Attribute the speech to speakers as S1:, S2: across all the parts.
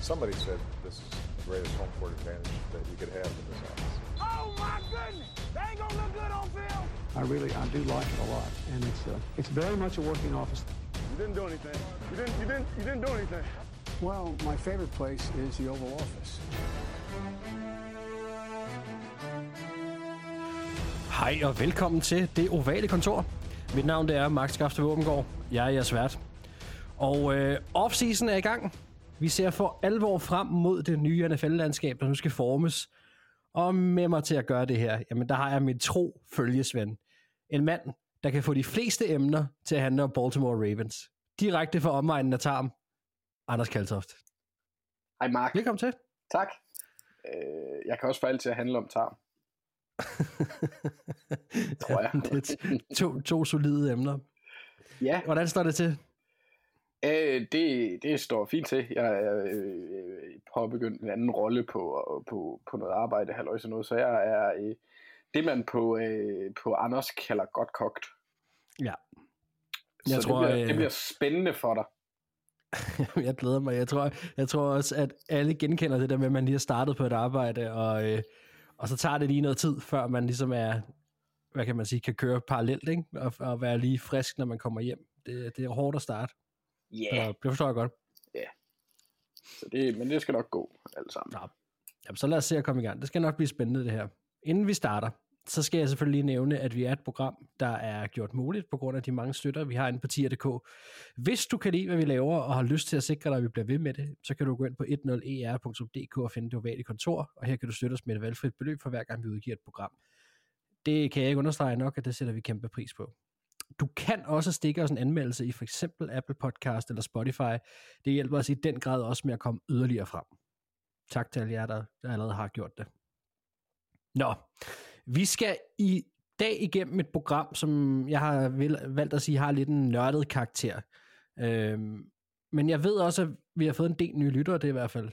S1: Somebody said this is the greatest home court advantage that you could have in this office.
S2: Oh my goodness! They ain't gonna look good on film.
S3: I really, I do like it a lot, and it's uh, it's very much a working office.
S4: You didn't do anything. You didn't. You didn't. You didn't do anything.
S3: Well, my favorite place is the Oval Office.
S5: Hej og velkommen til det ovale kontor. Mit navn det er Max Skafte Våbengård. Jeg er jeres vært. Og øh, off-season er i gang. Vi ser for alvor frem mod det nye NFL-landskab, der nu skal formes. Og med mig til at gøre det her, jamen der har jeg min tro følgesvend. En mand, der kan få de fleste emner til at handle om Baltimore Ravens. Direkte fra omegnen af Tarm. Anders Kaltoft.
S6: Hej Mark.
S5: Velkommen til.
S6: Tak. Øh, jeg kan også få alt til at handle om tarm. Tror jeg.
S5: det er to, to solide emner.
S6: Ja,
S5: Hvordan står det til?
S6: Øh, det, det står fint til. Jeg er øh, påbegyndt en anden rolle på, på, på noget arbejde, halløj, sådan noget, så jeg er øh, det, man på, øh, på Anders kalder godt kogt.
S5: Ja.
S6: Så
S5: Jeg tror,
S6: det, bliver,
S5: øh,
S6: det bliver spændende for dig.
S5: jeg glæder mig. Jeg tror, jeg tror også, at alle genkender det der med, at man lige har startet på et arbejde, og, øh, og så tager det lige noget tid, før man ligesom er, hvad kan man sige, kan køre parallelt, ikke? Og, og være lige frisk, når man kommer hjem. Det, det er hårdt at starte.
S6: Ja,
S5: Yeah. Det forstår jeg godt.
S6: så det, men det skal nok gå alt sammen.
S5: Nå. Jamen, så lad os se at komme i gang. Det skal nok blive spændende, det her. Inden vi starter, så skal jeg selvfølgelig lige nævne, at vi er et program, der er gjort muligt på grund af de mange støtter, vi har inde på tier.dk. Hvis du kan lide, hvad vi laver, og har lyst til at sikre dig, at vi bliver ved med det, så kan du gå ind på 10er.dk og finde det ovale kontor, og her kan du støtte os med et valgfrit beløb for hver gang, vi udgiver et program. Det kan jeg ikke understrege nok, at det sætter vi kæmpe pris på. Du kan også stikke os en anmeldelse i for eksempel Apple Podcast eller Spotify. Det hjælper os i den grad også med at komme yderligere frem. Tak til alle jer, der der allerede har gjort det. Nå, vi skal i dag igennem et program, som jeg har valgt at sige har lidt en nørdet karakter. Øhm, men jeg ved også, at vi har fået en del nye lyttere, det er i hvert fald,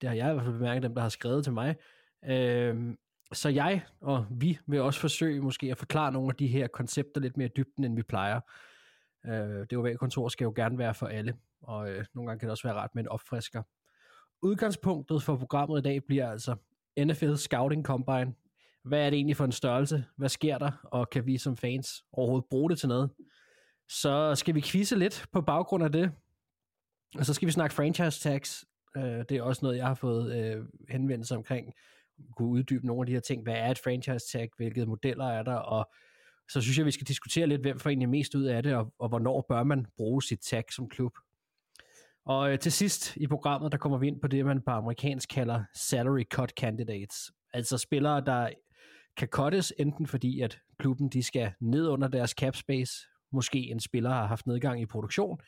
S5: det har jeg i hvert fald bemærket, dem der har skrevet til mig. Øhm, så jeg og vi vil også forsøge måske at forklare nogle af de her koncepter lidt mere i dybden, end vi plejer. Øh, det ovale kontor skal jo gerne være for alle, og øh, nogle gange kan det også være rart med en opfrisker. Udgangspunktet for programmet i dag bliver altså NFL Scouting Combine. Hvad er det egentlig for en størrelse? Hvad sker der? Og kan vi som fans overhovedet bruge det til noget? Så skal vi quizze lidt på baggrund af det. Og så skal vi snakke franchise tags. Øh, det er også noget, jeg har fået øh, henvendelse omkring. Kunne uddybe nogle af de her ting. Hvad er et franchise tag? Hvilke modeller er der? Og så synes jeg, vi skal diskutere lidt, hvem får egentlig mest ud af det, og, og hvornår bør man bruge sit tag som klub. Og øh, til sidst i programmet, der kommer vi ind på det, man på amerikansk kalder salary cut candidates. Altså spillere, der kan cuttes, enten fordi, at klubben de skal ned under deres cap space, måske en spiller har haft nedgang i produktion,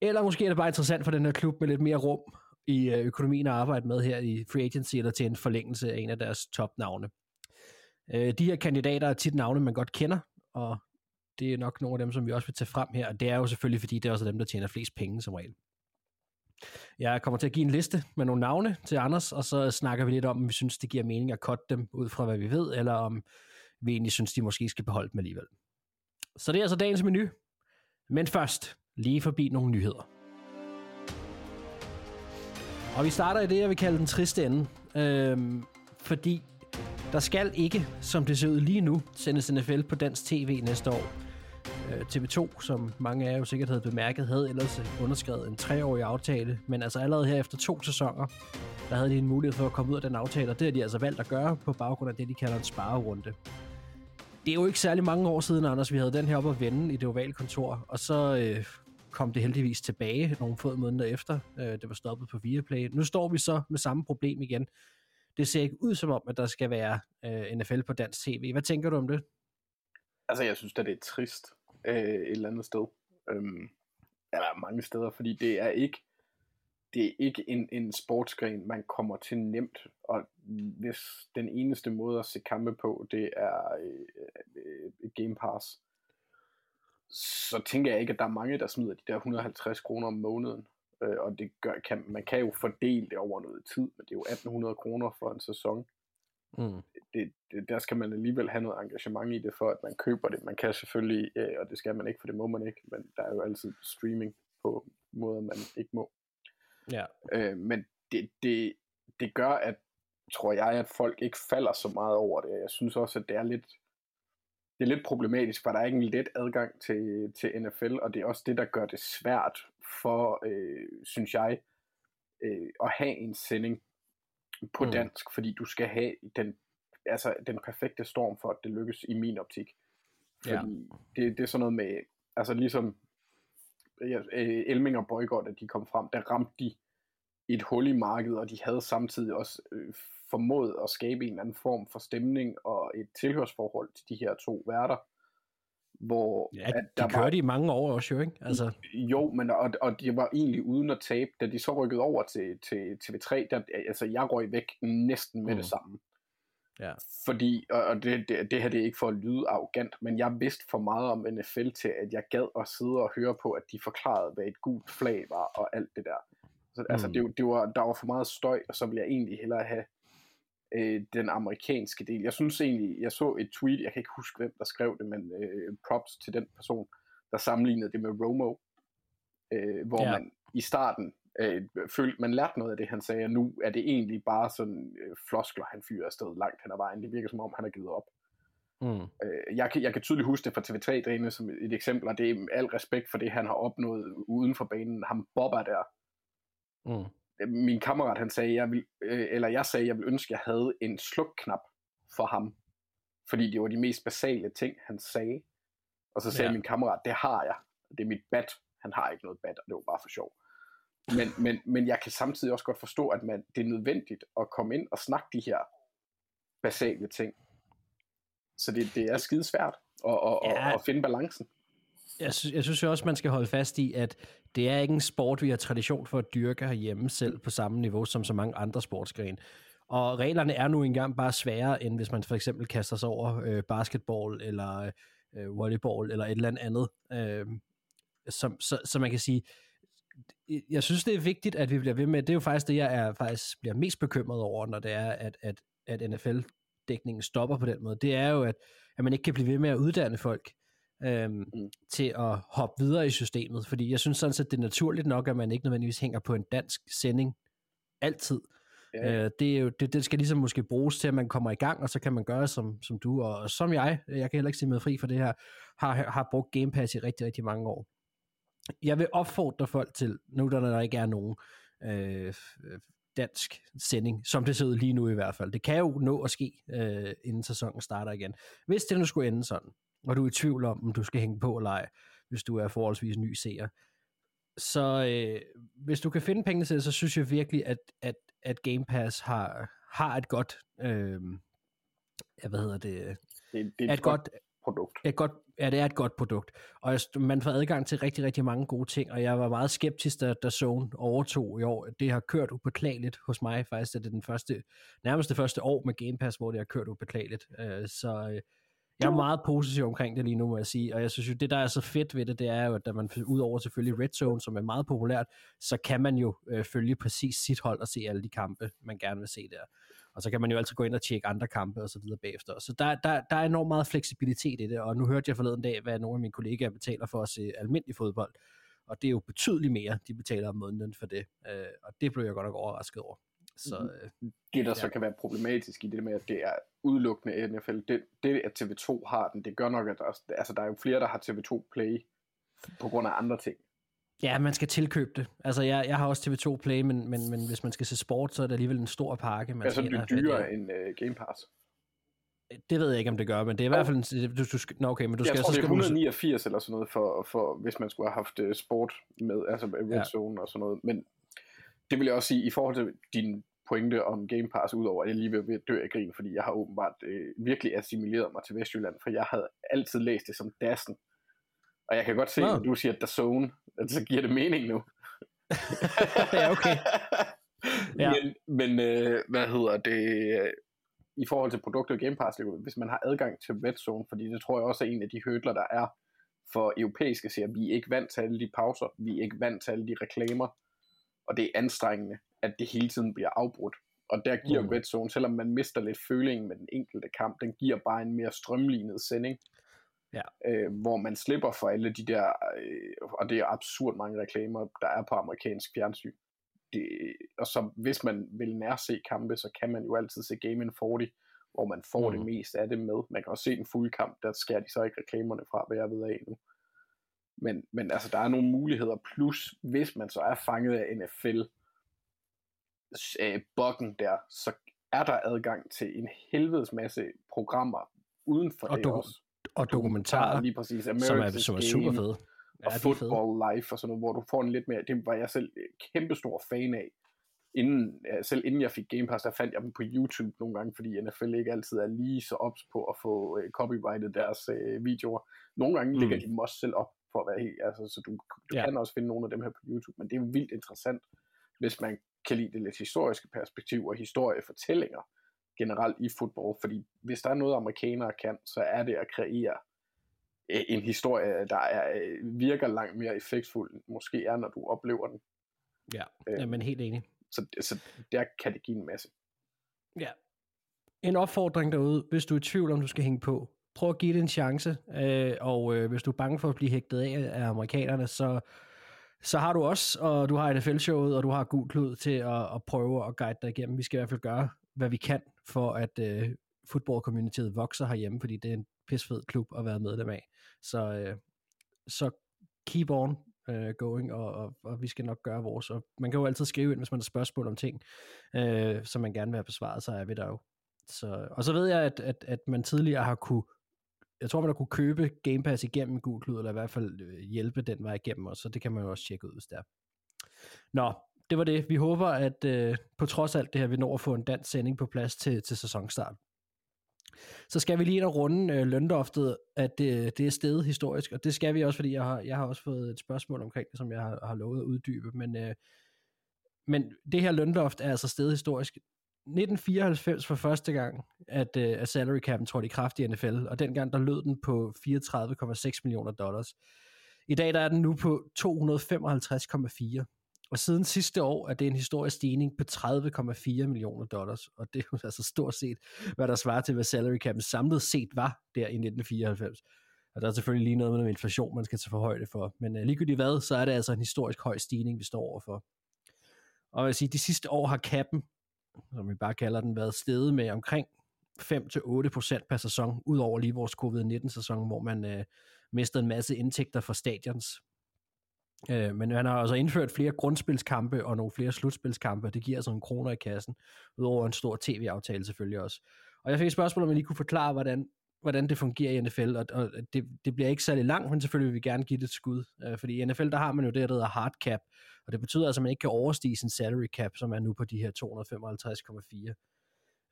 S5: eller måske er det bare interessant for den her klub med lidt mere rum i øh, økonomien at arbejde med her i free agency, eller til en forlængelse af en af deres topnavne. Øh, de her kandidater er tit navne, man godt kender, og det er nok nogle af dem, som vi også vil tage frem her, og det er jo selvfølgelig, fordi det er også dem, der tjener flest penge som regel. Jeg kommer til at give en liste med nogle navne til Anders, og så snakker vi lidt om, om vi synes, det giver mening at cutte dem ud fra, hvad vi ved, eller om vi egentlig synes, de måske skal beholde dem alligevel. Så det er altså dagens menu. Men først, lige forbi nogle nyheder. Og vi starter i det, jeg vil kalde den triste ende. Øhm, fordi der skal ikke, som det ser ud lige nu, sendes NFL på dansk tv næste år. Øh, TV2, som mange af jer jo sikkert havde bemærket, havde ellers underskrevet en treårig aftale, men altså allerede her efter to sæsoner, der havde de en mulighed for at komme ud af den aftale, og det har de altså valgt at gøre på baggrund af det, de kalder en sparerunde. Det er jo ikke særlig mange år siden, Anders, vi havde den her op at vende i det ovale kontor, og så øh, kom det heldigvis tilbage nogle få måneder efter. Øh, det var stoppet på Viaplay. Nu står vi så med samme problem igen. Det ser ikke ud som om, at der skal være øh, NFL på dansk tv. Hvad tænker du om det?
S6: Altså, jeg synes da, det er trist øh, et eller andet sted. Øhm, eller mange steder, fordi det er ikke det er ikke en, en sportsgren, man kommer til nemt, og hvis den eneste måde at se kampe på, det er øh, øh, Game Pass, så tænker jeg ikke, at der er mange, der smider de der 150 kroner om måneden. Øh, og det gør, kan, man kan jo fordele det over noget tid, men det er jo 1800 kroner for en sæson.
S5: Mm.
S6: Det, det, der skal man alligevel have noget engagement i det, for at man køber det. Man kan selvfølgelig, øh, og det skal man ikke, for det må man ikke, men der er jo altid streaming på måder, man ikke må.
S5: Ja.
S6: Øh, men det, det, det gør, at tror jeg, at folk ikke falder så meget over det. Jeg synes også, at det er lidt, det er lidt problematisk, for der er ikke en let adgang til, til NFL, og det er også det, der gør det svært for, øh, synes jeg, øh, at have en sending på
S5: Mm.
S6: dansk, fordi du skal have den, altså, den perfekte storm for, at det lykkes i min optik.
S5: Ja.
S6: Fordi det, det er sådan noget med, altså ligesom ja, øh, Elming og Boykott, at de kom frem, der ramte de et hul i markedet, og de havde samtidig også øh, formået at skabe en eller anden form for stemning og et tilhørsforhold til de her to værter, hvor
S5: Ja, de kørte i mange år også jo, ikke? Altså,
S6: jo, men og, og det var egentlig uden at tabe, da de så rykkede over til, til TV3, der, altså jeg røg væk næsten med mm. Det samme.
S5: Ja.
S6: Fordi, og, og det, det, det her det er ikke for at lyde arrogant, men jeg vidste for meget om NFL til, at jeg gad at sidde og høre på, at de forklarede, hvad et gult flag var, og alt det der. Så, mm. Altså,
S5: Mm.
S6: det, det var, der var for meget støj, og så ville jeg egentlig hellere have øh, den amerikanske del. Jeg synes egentlig, jeg så et tweet, jeg kan ikke huske, hvem der skrev det, men øh, props til den person, der sammenlignede det med Romo, øh, hvor
S5: Ja.
S6: man i starten øh, følte, man lærte noget af det, han sagde, og nu er det egentlig bare sådan øh, floskler, han fyrer afsted langt hen ad vejen. Det virker som om, han har givet op.
S5: mm,
S6: Øh, jeg, kan, jeg kan tydeligt huske det fra TV3-drene som et eksempel, og det er al respekt for det, han har opnået uden for banen. Ham Bobber der,
S5: mm,
S6: min kammerat, han sagde, jeg vil, øh, eller jeg sagde, jeg vil ønske, jeg havde en slukknap for ham. Fordi det var de mest basale ting, han sagde. Og så sagde
S5: Ja.
S6: min kammerat, det har jeg. Det er mit bat. Han har ikke noget bat, og det var bare for sjov. Men, men, men jeg kan samtidig også godt forstå, at man, det er nødvendigt at komme ind og snakke de her basale ting. Så det, det er skidesvært at, at,
S5: ja.
S6: at, at finde balancen
S5: jeg, synes, jeg synes jo også, man skal holde fast i, at det er ikke en sport, vi har tradition for at dyrke herhjemme selv på samme niveau som så mange andre sportsgrene. Og reglerne er nu engang bare sværere, end hvis man for eksempel kaster sig over øh, basketball eller øh, volleyball eller et eller andet. Øh, som, så, så man kan sige, jeg synes, det er vigtigt, at vi bliver ved med, det er jo faktisk det, jeg er, faktisk bliver mest bekymret over, når det er, at, at, at NFL-dækningen stopper på den måde. Det er jo, at, at man ikke kan blive ved med at uddanne folk øhm, mm. til at hoppe videre i systemet, fordi jeg synes sådan set, det er naturligt nok, at man ikke nødvendigvis hænger på en dansk sending altid.
S6: Ja.
S5: Øh, det, er jo, det, det skal ligesom måske bruges til, at man kommer i gang, og så kan man gøre som, som du, og, som jeg, jeg kan heller ikke sige mig fri for det her, har, har brugt Game Pass i rigtig, rigtig mange år. Jeg vil opfordre folk til, nu der, der ikke er nogen øh, dansk sending, som det ser ud lige nu i hvert fald. Det kan jo nå at ske, øh, inden sæsonen starter igen. Hvis det nu skulle ende sådan, og du er i tvivl om, om du skal hænge på eller ej, hvis du er forholdsvis ny seer, så øh, hvis du kan finde pengene til det, så synes jeg virkelig, at, at, at Game Pass har, har et godt, øh, hvad hedder det,
S6: Det, det
S5: er et godt,
S6: produkt.
S5: et godt, ja, det er et godt produkt. Og jeg- man får adgang til rigtig, rigtig mange gode ting, og jeg var meget skeptisk, da, da Zone overtog i år. Det har kørt ubeklageligt hos mig, faktisk er det den første, nærmest det første år med Game Pass, hvor det har kørt ubeklageligt. Øh, Så øh, jeg er meget positiv omkring det lige nu, må jeg sige. Og jeg synes jo, det der er så fedt ved det, det er jo, at man udover selvfølgelig Red Zone, som er meget populært, så kan man jo øh, følge præcis sit hold og se alle de kampe, man gerne vil se der. Og så kan man jo altid gå ind og tjekke andre kampe og så videre bagefter. Så der, der, der er enormt meget fleksibilitet i det, og nu hørte jeg forleden dag, hvad nogle af mine kollegaer betaler for at se almindelig fodbold. Og det er jo betydeligt mere, de betaler om måneden for det. Øh, og det blev jeg godt nok overrasket over. Så øh,
S6: Det, der så
S5: Ja.
S6: kan være problematisk i det med, at det er udelukkende NFL, det, det at TV2 har den, det gør nok, at der, er- altså, der er jo flere, der har TV2 Play på grund af andre ting.
S5: ja, man skal tilkøbe det. Altså, jeg, jeg har også TV2 Play, men, men, men hvis man skal se sport, så er det alligevel en stor pakke. Man
S6: Altså,
S5: skal
S6: det er dyrere end uh, Game Pass.
S5: Det ved jeg ikke, om det gør, men det er i hvert fald... En, du, du, skal- nå, okay, men du
S6: Jeg
S5: skal,
S6: tror,
S5: så
S6: det er
S5: skal du,
S6: 189 eller sådan noget, for, for, hvis man skulle have haft uh, sport med, altså Red
S5: Ja.
S6: Zone og sådan noget. Men det vil jeg også sige, i forhold til din pointe om Game Pass, udover at jeg lige ved at dø af grin, fordi jeg har åbenbart øh, virkelig assimileret mig til Vestjylland, for jeg havde altid læst det som Dassen. Og jeg kan godt se, når du siger Dazone, at så giver det mening nu.
S5: ja, okay. Ja.
S6: Men, men øh, hvad hedder det, øh, i forhold til produkter og Game Pass, hvis man har adgang til Red Zone, fordi det tror jeg også er en af de hurdler, der er for europæiske serier. Vi er ikke vant til alle de pauser, vi er ikke vant til alle de reklamer, og det er anstrengende, at det hele tiden bliver afbrudt. Og der giver
S5: Mm.
S6: Red Zone, selvom man mister lidt følingen med den enkelte kamp, den giver bare en mere strømlignet sending,
S5: Ja.
S6: øh, hvor man slipper for alle de der, øh, og det er absurd mange reklamer, der er på amerikansk fjernsyn. det, og så hvis man vil nærse kampe, så kan man jo altid se Game in 40, hvor man får mm. det mest af det med. Man kan også se den fulde kamp, der skærer de så ikke reklamerne fra, hvad jeg ved af nu. Men, men altså, der er nogle muligheder, plus hvis man så er fanget af NFL, øh, bokken der, så er der adgang til en helvedes masse programmer uden for
S5: Og
S6: det også.
S5: Og dokumentarer,
S6: lige præcis.
S5: som er,
S6: America's
S5: som er super fede.
S6: og
S5: Ja,
S6: Football Life og sådan noget, hvor du får en lidt mere, det var jeg selv kæmpestor fan af. Inden, selv inden jeg fik Game Pass, der fandt jeg dem på YouTube nogle gange, fordi NFL ikke altid er lige så ops på at få øh, copyrightet deres øh, videoer. Nogle gange mm. lægger de dem også selv op, for at være helt, altså, så du, du
S5: Ja.
S6: kan også finde nogle af dem her på YouTube, men det er vildt interessant, hvis man kan lide det lidt historiske perspektiv og historiefortællinger generelt i fodbold, fordi hvis der er noget, amerikanere kan, så er det at kreere øh, en historie, der er, øh, virker langt mere effektfuld, måske er, når du oplever den.
S5: Ja,
S6: Øh.
S5: jamen helt enig.
S6: Så, så der kan det give en masse.
S5: Ja. En opfordring derude, hvis du er i tvivl om, du skal hænge på. Prøv at give det en chance, øh, og øh, hvis du er bange for at blive hægtet af af amerikanerne, så, så har du os, og du har NFL-showet, og du har gul klud til at, at prøve at guide dig igennem. Vi skal i hvert fald gøre, hvad vi kan, for at øh, football-communityet vokser herhjemme, fordi det er en pisfed klub at være medlem af. Så, øh, så keep on øh, going, og, og, og vi skal nok gøre vores. Og man kan jo altid skrive ind, hvis man har spørgsmål om ting, øh, som man gerne vil have besvaret, så er vi der jo. Så, og så ved jeg, at, at, at man tidligere har kunne, jeg tror, man har kunne købe Game Pass igennem Google Cloud, eller i hvert fald øh, hjælpe den vej igennem os, så det kan man jo også tjekke ud, hvis det er. Nå, det var det. Vi håber, at øh, på trods alt det her, vi når at få en dansk sending på plads til, til sæsonstart. Så skal vi lige ind og runde øh, løndoftet, at det, det er stedet historisk, og det skal vi også, fordi jeg har, jeg har også fået et spørgsmål omkring det, som jeg har, har lovet at uddybe, men, øh, men det her lønloft er altså stedet historisk. 1994 for første gang, at, øh, at salary cap'en trådte i kraft i NFL, og dengang der lød den på 34,6 millioner dollars. I dag der er den nu på 255,4. Og siden sidste år er det en historisk stigning på 30,4 millioner dollars, og det er jo altså stort set, hvad der svarer til, hvad salary cap'en samlet set var der i 1994. Og der er selvfølgelig lige noget med noget inflation, man skal tage for højde for. Men uh, ligegyldigt hvad, så er det altså en historisk høj stigning, vi står overfor. Og jeg vil sige, de sidste år har kappen, som vi bare kalder den, været steget med omkring 5-8% per sæson, ud over lige vores covid-19-sæson, hvor man øh, mistede en masse indtægter fra stadions. Øh, men han har altså indført flere grundspilskampe og nogle flere slutspilskampe, og det giver altså en kroner i kassen, udover en stor tv-aftale selvfølgelig også. Og jeg fik et spørgsmål, om jeg lige kunne forklare, hvordan, hvordan det fungerer i NFL, og, og det, det bliver ikke særlig langt, men selvfølgelig vil vi gerne give det et skud, øh, fordi i NFL, der har man jo det, der hedder hard cap, og det betyder altså, at man ikke kan overstige sin salary cap, som er nu på de her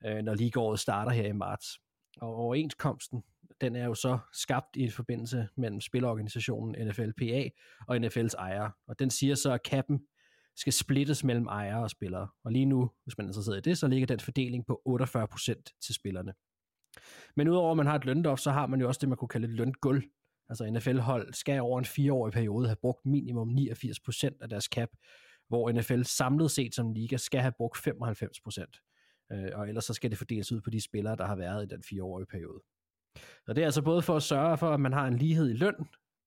S5: 255,4, øh, når ligeåret starter her i marts. Og overenskomsten, den er jo så skabt i forbindelse mellem spilorganisationen NFLPA og NFL's ejere. Og den siger så, at kappen skal splittes mellem ejere og spillere. Og lige nu, hvis man er interesseret i det, så ligger den fordeling på 48% til spillerne. Men udover at man har et lønloft, så har man jo også det, man kunne kalde et løngulv. Altså NFL-hold skal over en fireårig periode have brugt minimum 89% af deres cap, hvor NFL samlet set som liga skal have brugt 95%. Øh, og ellers så skal det fordeles ud på de spillere, der har været i den fireårige periode. Så det er altså både for at sørge for, at man har en lighed i løn,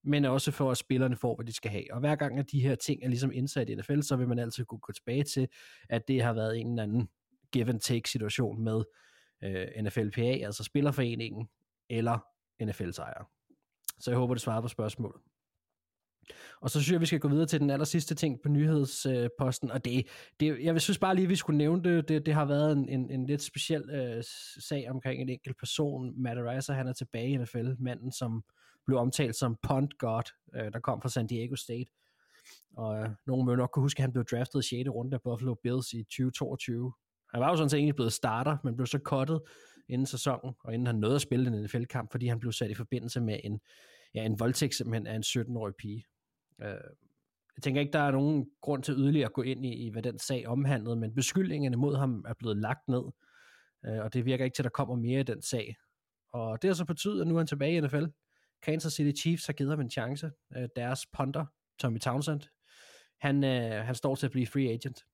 S5: men også for, at spillerne får, hvad de skal have. Og hver gang, at de her ting er ligesom indsat i NFL, så vil man altid kunne gå tilbage til, at det har været en eller anden give-and-take situation med øh, NFLPA, altså Spillerforeningen, eller NFL's ejer. Så jeg håber, det svarer på spørgsmålet. Og så synes jeg, vi skal gå videre til den aller sidste ting på nyhedsposten, og det, det, jeg synes bare lige, at vi skulle nævne det, det, det har været en, en, en lidt speciel øh, sag omkring en enkelt person, Matt Araiza, han er tilbage i NFL, manden som blev omtalt som Punt God, øh, der kom fra San Diego State, og øh, nogen må nok kunne huske, at han blev draftet i 6. runde af Buffalo Bills i 2022. Han var jo sådan set egentlig blevet starter, men blev så kottet inden sæsonen, og inden han nåede at spille en NFL-kamp, fordi han blev sat i forbindelse med en, ja, en voldtægt simpelthen af en 17-årig pige. Øh, jeg tænker ikke, der er nogen grund til yderligere at gå ind i, i hvad den sag omhandlede, men beskyldningerne mod ham er blevet lagt ned, øh, og det virker ikke til, at der kommer mere i den sag. Og det har så betydet, at nu er han tilbage i NFL. Kansas City Chiefs har givet ham en chance. Øh, deres punter, Tommy Townsend, han, øh, han står til at blive free agent.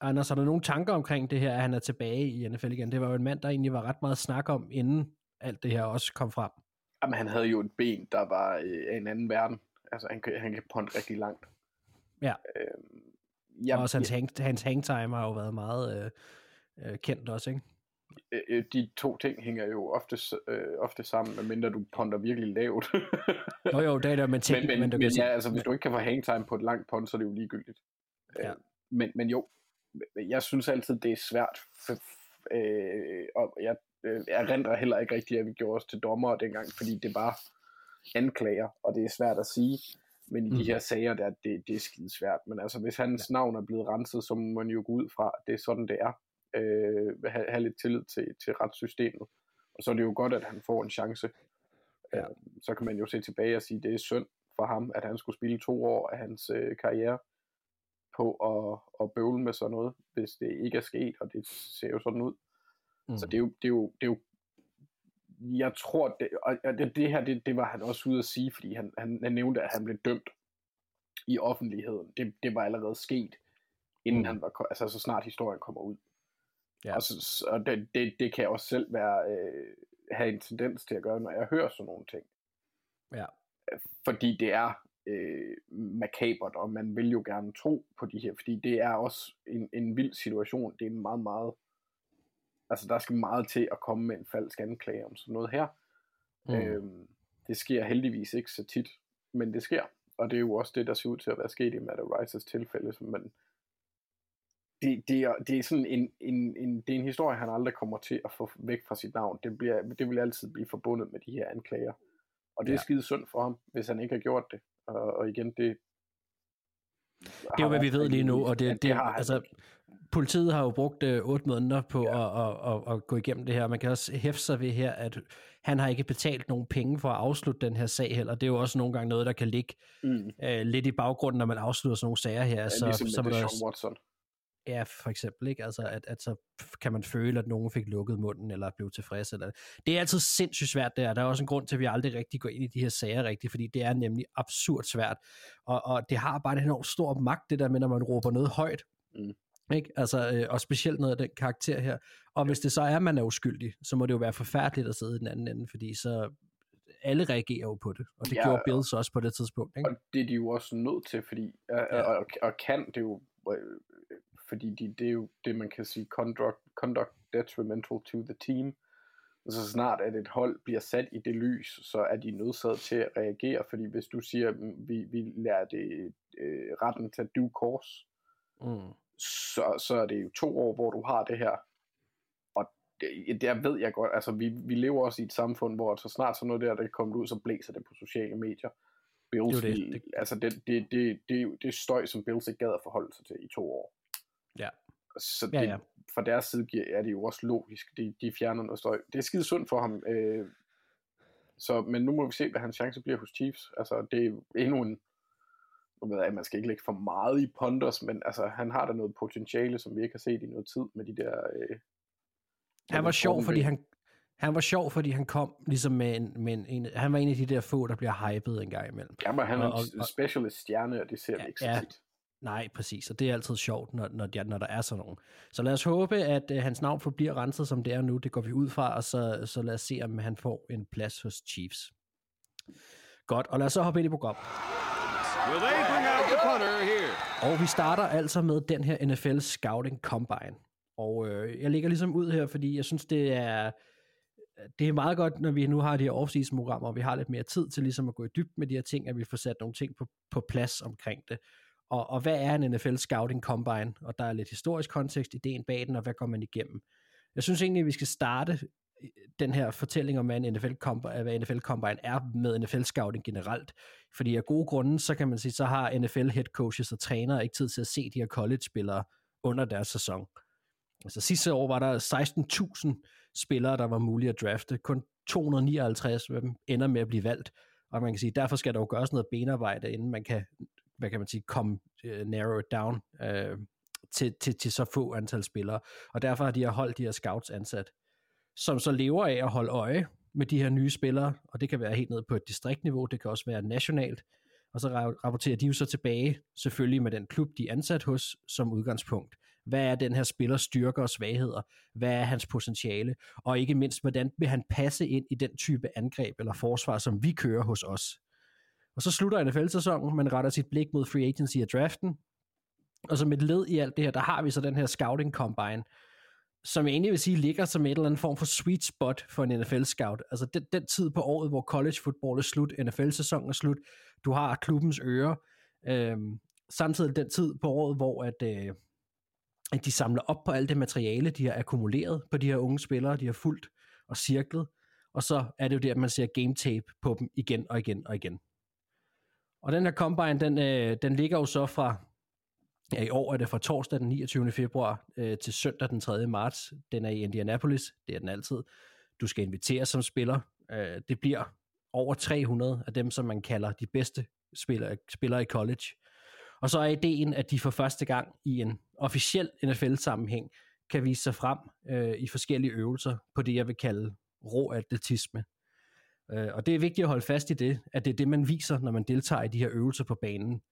S5: Anders, har du nogle tanker omkring det her, at han er tilbage i NFL igen? Det var jo en mand, der egentlig var ret meget snak om, inden alt det her også kom frem.
S6: Jamen, han havde jo et ben, der var øh, af en anden verden. Altså, han kan, han kan ponde rigtig langt.
S5: Ja.
S6: Øhm,
S5: Ja, og også hans, hang, hans hangtime har jo været meget øh, øh, kendt også, ikke?
S6: Øh, øh, de to ting hænger jo ofte, øh, ofte sammen, medmindre du ponder virkelig lavt.
S5: jo jo, det er der, men,
S6: men, men, men, men ja, altså hvis du ikke kan få hangtime på et langt pond, så er det jo ligegyldigt. Ja. Øh, men, men jo, jeg synes altid, det er svært, øh, og jeg, øh, jeg render heller ikke rigtigt, at vi gjorde os til dommer dengang, fordi det var anklager, og det er svært at sige. Men i de her sager, der, det, det er skide svært. Men altså, hvis hans navn er blevet renset, så må man jo gå ud fra, at det er sådan, det er. Øh, have, have lidt tillid til, til retssystemet. Og så er det jo godt, at han får en chance. Ja. Øh, så kan man jo se tilbage og sige, at det er synd for ham, at han skulle spille to år af hans øh, karriere på at, at bøvle med sådan noget, hvis det ikke er sket, og det ser jo sådan ud. Mm. Så det er jo, det er jo, det er jo jeg tror, det, og det, det her, det, det var han også ude at sige, fordi han, han, han nævnte, at han blev dømt i offentligheden. Det, det var allerede sket, inden mm. han var, altså så snart historien kommer ud. Ja. Og, så, og det, det, det kan jeg også selv være, øh, have en tendens til at gøre, når jeg hører sådan nogle ting.
S5: Ja.
S6: Fordi det er øh, makabert, og man vil jo gerne tro på de her, fordi det er også en, en vild situation. Det er meget, meget Altså, der skal meget til at komme med en falsk anklage om sådan noget her. Mm. Øhm, det sker heldigvis ikke så tit, men det sker. Og det er jo også det, der ser ud til at være sket i Matt Rices tilfælde. Men det, det, er, det er sådan en, en, en, det er en historie, han aldrig kommer til at få væk fra sit navn. Det, bliver, det vil altid blive forbundet med de her anklager. Og det er ja. skide synd for ham, hvis han ikke har gjort det. Og, og igen, det...
S5: Det er jo, hvad vi ved lige nu, og det, det, det har altså, politiet har jo brugt øh, otte måneder på ja. at, at, at, at gå igennem det her. Man kan også hæfte sig ved her, at han har ikke betalt nogen penge for at afslutte den her sag heller. Det er jo også nogle gange noget, der kan ligge mm. øh, lidt i baggrunden, når man afslutter sådan nogle sager her. Ja,
S6: så, ligesom så, med det Sean Watson.
S5: Ja, for eksempel, ikke? Altså, at, at så kan man føle, at nogen fik lukket munden, eller blev tilfreds. Eller... Det er altid sindssygt svært, der. Der er også en grund til, at vi aldrig rigtig går ind i de her sager rigtigt, fordi det er nemlig absurd svært. Og, og det har bare en enormt stor magt, det der med, når man råber noget højt. Mm. Ikke? Altså, øh, og specielt noget af den karakter her. Og hvis det så er, at man er uskyldig, så må det jo være forfærdeligt at sidde i den anden ende, fordi så alle reagerer jo på det, og det ja, gjorde Bills også på det tidspunkt. Ikke?
S6: Og det er de jo også nødt til, fordi, ja. og, og kan det jo, øh, fordi de, det er jo det, man kan sige, conduct, conduct detrimental to the team. Og så snart at et hold bliver sat i det lys, så er de nødsaget til at reagere, fordi hvis du siger, vi, vi lærer det øh, retten til due course, mm så, så er det jo to år, hvor du har det her. Og det, der ved jeg godt, altså vi, vi lever også i et samfund, hvor så snart sådan noget der, der kommer ud, så blæser det på sociale medier. Bills, det, det, det. altså det, det, det, det, det støj, som Bills ikke gad at forholde sig til i to år.
S5: Ja.
S6: Så det, ja, ja. fra deres side er det jo også logisk, de, de fjerner noget støj. Det er skide sundt for ham, øh, så, men nu må vi se, hvad hans chance bliver hos Chiefs. Altså, det er endnu en, nu ved jeg, man skal ikke lægge for meget i Ponders, men altså, han har da noget potentiale, som vi ikke har set i noget tid med de der... Øh,
S5: han var sjov, fordi han, han var sjov, fordi han kom ligesom med en, med en, en, han var en af de der få, der bliver hypet en gang imellem.
S6: Ja, men han er en specialist stjerne, og det ser ja, vi ikke så ja, tit.
S5: Nej, præcis, og det er altid sjovt, når, når, når der er sådan nogen. Så lad os håbe, at uh, hans navn forbliver renset, som det er nu. Det går vi ud fra, og så, så lad os se, om han får en plads hos Chiefs. Godt, og lad os så hoppe ind i programmet. Will they bring out the punter here? Og vi starter altså med den her NFL Scouting Combine. Og øh, jeg ligger ligesom ud her, fordi jeg synes, det er, det er meget godt, når vi nu har de her off programmer og vi har lidt mere tid til ligesom at gå i dyb med de her ting, at vi får sat nogle ting på, på plads omkring det. Og, og hvad er en NFL Scouting Combine? Og der er lidt historisk kontekst, ideen bag den, og hvad går man igennem? Jeg synes egentlig, at vi skal starte øh, den her fortælling om, hvad en NFL, Combine, hvad NFL Combine er med NFL Scouting generelt. Fordi af gode grunde, så kan man sige, så har NFL head coaches og trænere ikke tid til at se de her college-spillere under deres sæson. Altså sidste år var der 16.000 spillere, der var mulige at drafte. Kun 259 af dem ender med at blive valgt. Og man kan sige, derfor skal der jo gøres noget benarbejde, inden man kan, hvad kan man sige, come uh, narrow it down uh, til, til, til så få antal spillere. Og derfor har de her holdt de her scouts ansat som så lever af at holde øje med de her nye spillere, og det kan være helt ned på et distriktniveau, det kan også være nationalt, og så rapporterer de jo så tilbage, selvfølgelig med den klub, de er ansat hos, som udgangspunkt. Hvad er den her spillers styrker og svagheder? Hvad er hans potentiale? Og ikke mindst, hvordan vil han passe ind i den type angreb eller forsvar, som vi kører hos os? Og så slutter NFL-sæsonen, man retter sit blik mod free agency og draften, Og som et led i alt det her, der har vi så den her scouting combine, som jeg egentlig vil sige ligger som et eller andet form for sweet spot for en NFL-scout. Altså den, den tid på året, hvor college football er slut, NFL-sæsonen er slut, du har klubbens øre, øhm, samtidig den tid på året, hvor at, øh, at de samler op på alt det materiale, de har akkumuleret på de her unge spillere, de har fulgt og cirklet, og så er det jo der, at man ser game tape på dem igen og igen og igen. Og den her combine, den, øh, den ligger jo så fra, ja i år er det fra torsdag den 29. februar øh, til søndag den 3. marts. Den er i Indianapolis, det er den altid. Du skal inviteres som spiller. Øh, det bliver over 300 af dem, som man kalder de bedste spillere, spillere i college. Og så er ideen, at de for første gang i en officiel NFL-sammenhæng kan vise sig frem øh, i forskellige øvelser på det, jeg vil kalde rå atletisme. Øh, og det er vigtigt at holde fast i det, at det er det, man viser, når man deltager i de her øvelser på banen.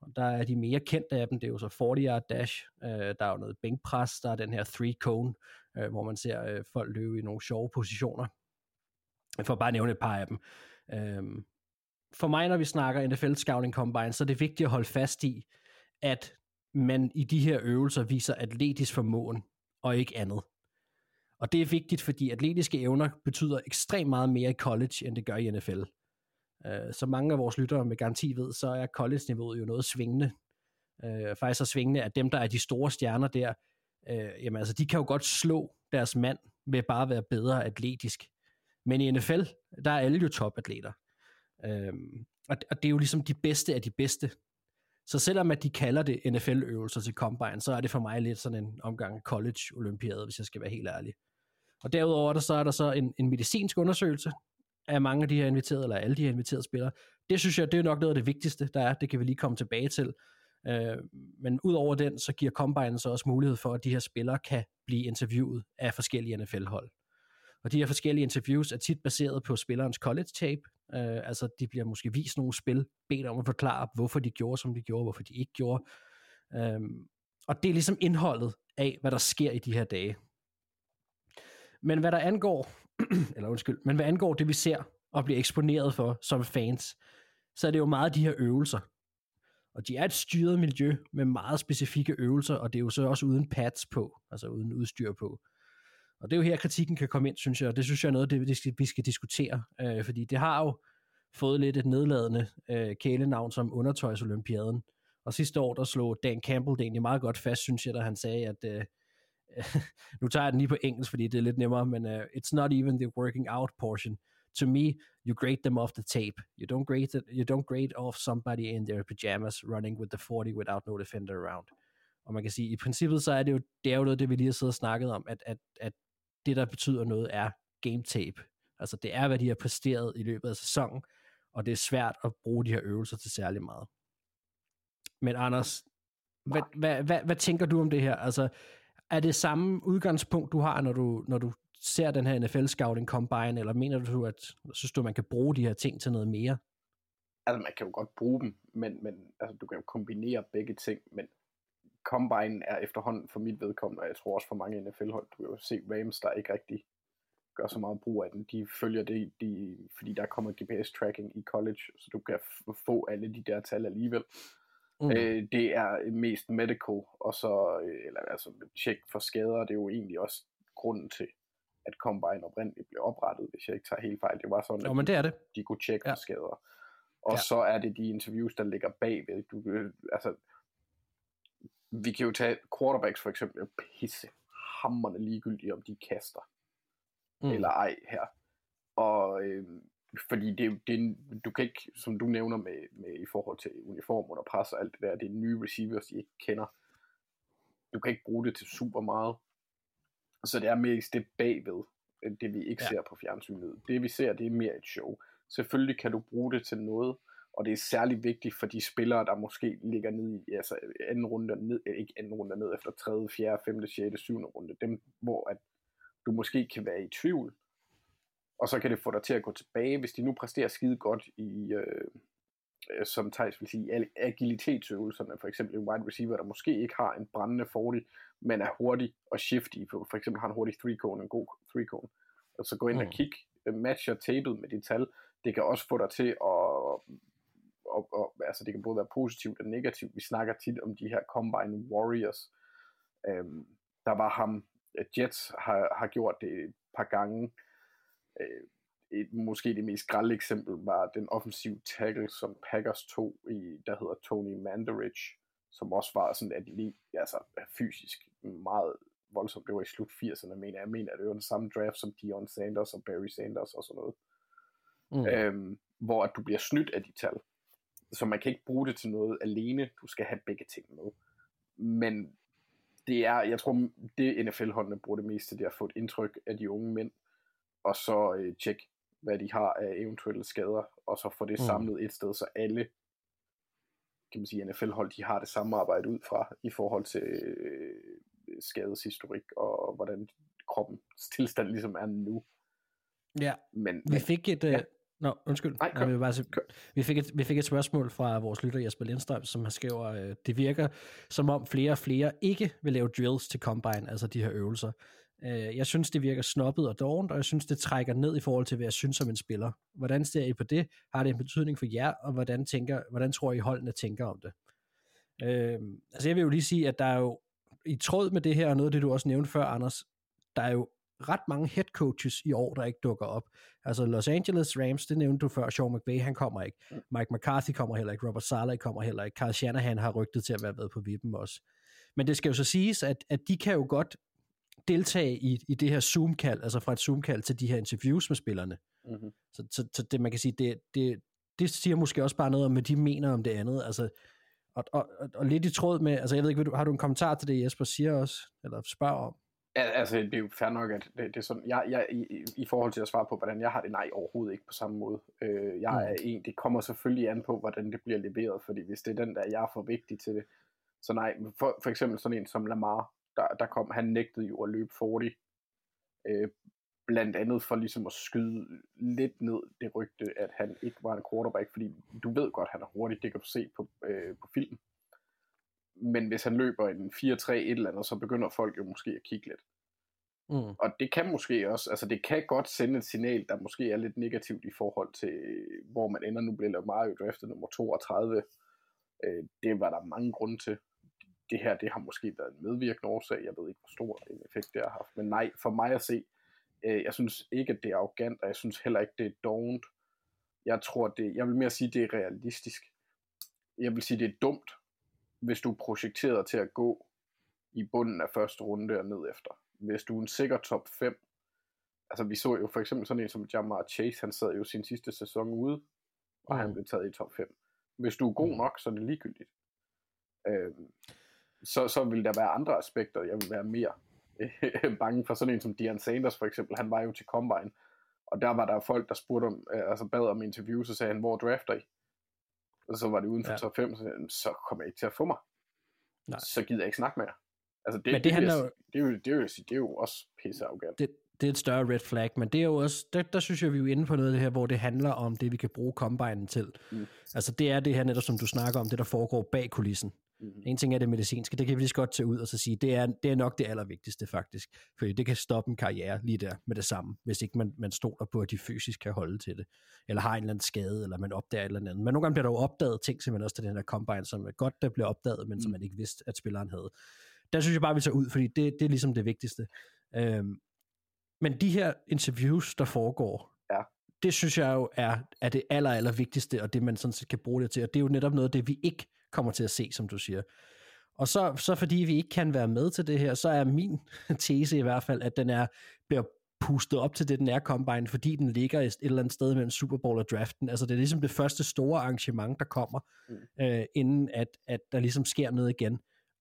S5: Og der er de mere kendte af dem, det er jo så 40 yard dash, øh, der er jo noget bænkpres, der er den her three cone, øh, hvor man ser øh, folk løbe i nogle sjove positioner. For at bare nævne et par af dem. Øh, for mig, når vi snakker NFL Scouting Combine, så er det vigtigt at holde fast i, at man i de her øvelser viser atletisk formåen, og ikke andet. Og det er vigtigt, fordi atletiske evner betyder ekstremt meget mere i college, end det gør i NFL. Uh, øh, som mange af vores lyttere med garanti ved, så er college-niveauet jo noget svingende. Uh, faktisk så svingende, at dem, der er de store stjerner der, uh, jamen altså, de kan jo godt slå deres mand med bare at være bedre atletisk. Men i NFL, der er alle jo topatleter. Uh, og, og det er jo ligesom de bedste af de bedste. Så selvom at de kalder det NFL-øvelser til Combine, så er det for mig lidt sådan en omgang college-olympiade, hvis jeg skal være helt ærlig. Og derudover der, så er der så en, en medicinsk undersøgelse af mange af de her inviterede, eller alle de her inviterede spillere. Det synes jeg, det er nok noget af det vigtigste, der er. Det kan vi lige komme tilbage til. Øh, men udover den, så giver Combine så også mulighed for, at de her spillere kan blive interviewet af forskellige NFL-hold. Og de her forskellige interviews er tit baseret på spillerens college tape. Øh, altså, de bliver måske vist nogle spil, bedt om at forklare, hvorfor de gjorde, som de gjorde, hvorfor de ikke gjorde. Øh, og det er ligesom indholdet af, hvad der sker i de her dage. Men hvad der angår, eller undskyld, men hvad angår det, vi ser og bliver eksponeret for som fans, så er det jo meget de her øvelser. Og de er et styret miljø med meget specifikke øvelser, og det er jo så også uden pads på, altså uden udstyr på. Og det er jo her, kritikken kan komme ind, synes jeg, og det synes jeg er noget det, vi skal diskutere, øh, fordi det har jo fået lidt et nedladende øh, kælenavn som undertøjsolympiaden. Og sidste år, der slog Dan Campbell det egentlig meget godt fast, synes jeg, da han sagde, at øh, nu tager jeg den lige på engelsk, fordi det er lidt nemmere, men uh, it's not even the working out portion. To me, you grade them off the tape. You don't grade the, you don't grade off somebody in their pajamas running with the 40 without no defender around. Og man kan sige, i princippet så er det jo, det er jo noget, det vi lige har siddet og snakket om, at, at, at det, der betyder noget, er game tape. Altså det er, hvad de har præsteret i løbet af sæsonen, og det er svært at bruge de her øvelser til særlig meget. Men Anders, hvad, hvad, hvad, hvad tænker du om det her? Altså, er det samme udgangspunkt, du har, når du, når du ser den her NFL Scouting Combine, eller mener du, at synes du, man kan bruge de her ting til noget mere?
S6: Altså, man kan jo godt bruge dem, men, men altså, du kan jo kombinere begge ting, men Combine er efterhånden for mit vedkommende, og jeg tror også for mange NFL-hold, du kan jo se Rams, der ikke rigtig gør så meget brug af den. De følger det, de, fordi der kommer GPS-tracking i college, så du kan få alle de der tal alligevel. Mm. Øh, det er mest medical, og så, øh, eller altså tjek for skader, det er jo egentlig også grunden til, at Combine oprindeligt blev oprettet, hvis jeg ikke tager helt fejl. Det var sådan,
S5: at men det er det.
S6: de kunne tjekke ja. for skader. Og ja. så er det de interviews, der ligger bagved. Du, øh, altså, vi kan jo tage quarterbacks for eksempel, pisse hammerne ligegyldigt, om de kaster mm. eller ej her. Og øh, fordi det, det, du kan ikke, som du nævner med, med i forhold til uniform under pres og alt det der, det er nye receivers, de ikke kender. Du kan ikke bruge det til super meget. Så det er mest det bagved, det vi ikke ja. ser på fjernsynet. Det vi ser, det er mere et show. Selvfølgelig kan du bruge det til noget, og det er særlig vigtigt for de spillere, der måske ligger ned i, altså anden runde ned, ikke anden runde ned efter 3., 4., 5., 6., 7. runde, dem hvor at du måske kan være i tvivl, og så kan det få dig til at gå tilbage, hvis de nu præsterer skide godt i, øh, øh som Thijs vil sige, agilitetsøvelserne, for eksempel en wide receiver, der måske ikke har en brændende 40, men er hurtig og shifty, for, for eksempel har en hurtig 3-cone, en god 3-cone, og så gå ind mm. og kigge, øh, matcher tabet med de tal, det kan også få dig til at, og, og altså det kan både være positivt og negativt. Vi snakker tit om de her Combine Warriors. Øhm, der var ham, Jets har, har gjort det et par gange. Øh, et, måske det mest grælde eksempel var den offensive tackle, som Packers tog i, der hedder Tony Mandarich, som også var sådan atlet, altså fysisk meget voldsomt. Det var i slut 80'erne, mener jeg. Jeg mener, at det var den samme draft som Dion Sanders og Barry Sanders og sådan noget. Mm. Øhm, hvor at du bliver snydt af de tal. Så man kan ikke bruge det til noget alene. Du skal have begge ting med. Men det er, jeg tror, det NFL-holdene bruger det mest til, det er at få et indtryk af de unge mænd, og så øh, tjekke, hvad de har af eventuelle skader, og så få det mm. samlet et sted, så alle kan man sige, NFL-hold, de har det samme arbejde ud fra, i forhold til øh, skadeshistorik, og hvordan kroppens tilstand ligesom er nu.
S5: Ja, men, vi fik et... Øh, ja. Nå, undskyld.
S6: Nej,
S5: Nej, vi, bare sige, vi, fik et, vi fik et spørgsmål fra vores lytter Jesper Lindstrøm, som har skrevet, øh, det virker som om flere og flere ikke vil lave drills til Combine, altså de her øvelser. Øh, jeg synes, det virker snobbet og dovent, og jeg synes, det trækker ned i forhold til, hvad jeg synes som en spiller. Hvordan ser I på det? Har det en betydning for jer, og hvordan, tænker, hvordan tror I holdene tænker om det? Øh, altså jeg vil jo lige sige, at der er jo i tråd med det her, og noget af det, du også nævnte før, Anders, der er jo ret mange head coaches i år, der ikke dukker op. Altså Los Angeles Rams, det nævnte du før, Sean McVay, han kommer ikke. Mm. Mike McCarthy kommer heller ikke, Robert Saleh kommer heller ikke, Carl Shanahan har rygtet til at være været på vippen også. Men det skal jo så siges, at, at de kan jo godt deltage i, i det her Zoom-kald, altså fra et Zoom-kald til de her interviews med spillerne. Mm-hmm. Så, så, så det, man kan sige, det, det, det siger måske også bare noget om, hvad de mener om det andet. Altså, og, og, og, og lidt i tråd med, altså jeg ved ikke, har du en kommentar til det, Jesper siger også, eller spørger om?
S6: Ja, altså, det er jo fair nok, at det, det er sådan, jeg, jeg, i, i forhold til at svare på, hvordan jeg har det, nej, overhovedet ikke på samme måde. Øh, jeg mm. er en, det kommer selvfølgelig an på, hvordan det bliver leveret, fordi hvis det er den der, jeg er for vigtig til det, så nej, for, for eksempel sådan en som Lamar, der, der kom, han nægtede jo at løbe 40, øh, blandt andet for ligesom at skyde lidt ned det rygte, at han ikke var en quarterback, fordi du ved godt, han er hurtig, det kan du se på, øh, på film. Men hvis han løber en 4-3 et eller andet, så begynder folk jo måske at kigge lidt. Mm. Og det kan måske også, altså det kan godt sende et signal, der måske er lidt negativt i forhold til, hvor man ender. Nu bliver Mario draftet nummer 32. Øh, det var der mange grunde til det her, det har måske været en medvirkende årsag. Jeg ved ikke, hvor stor en effekt det har haft. Men nej, for mig at se, øh, jeg synes ikke, at det er arrogant, og jeg synes heller ikke, det er dovent. Jeg tror, det, jeg vil mere sige, det er realistisk. Jeg vil sige, det er dumt, hvis du er projekteret til at gå i bunden af første runde og ned efter. Hvis du er en sikker top 5, altså vi så jo for eksempel sådan en som Jamar Chase, han sad jo sin sidste sæson ude, og mm. han blev taget i top 5. Hvis du er god mm. nok, så er det ligegyldigt. Øhm, så, så vil der være andre aspekter, jeg vil være mere øh, bange for. Sådan en som Dion Sanders for eksempel, han var jo til Combine, og der var der folk, der spurgte om, øh, altså bad om interview, så sagde han, hvor drafter I? Og så var det uden for ja. top 5, så, så kommer jeg ikke til at få mig. Nej. Så gider jeg ikke snakke med jer. Altså det, men det, det, handler jo... det, er jo, det, er jo, det er jo også pisse arrogant.
S5: Det, det er et større red flag, men det er jo også, der, der synes jeg, vi er inde på noget af det her, hvor det handler om det, vi kan bruge kombinen til. Mm. Altså det er det her netop, som du snakker om, det der foregår bag kulissen. Mm. En ting er det medicinske, det kan vi lige så godt tage ud og så sige, det er, det er nok det allervigtigste faktisk, fordi det kan stoppe en karriere lige der med det samme, hvis ikke man, man stoler på, at de fysisk kan holde til det, eller har en eller anden skade, eller man opdager et eller andet. Men nogle gange bliver der jo opdaget ting, simpelthen også til den her combine, som er godt, der bliver opdaget, men mm. som man ikke vidste, at spilleren havde. Der synes jeg bare, vi tager ud, fordi det, det er ligesom det vigtigste. Øhm, men de her interviews, der foregår,
S6: ja.
S5: det synes jeg jo er, er det aller, aller vigtigste, og det man sådan set kan bruge det til, og det er jo netop noget af det, vi ikke kommer til at se, som du siger. Og så, så fordi vi ikke kan være med til det her, så er min tese i hvert fald, at den er bliver pustet op til det, den er Combine, fordi den ligger et eller andet sted mellem Super Bowl og draften. Altså det er ligesom det første store arrangement, der kommer, mm. øh, inden at, at der ligesom sker noget igen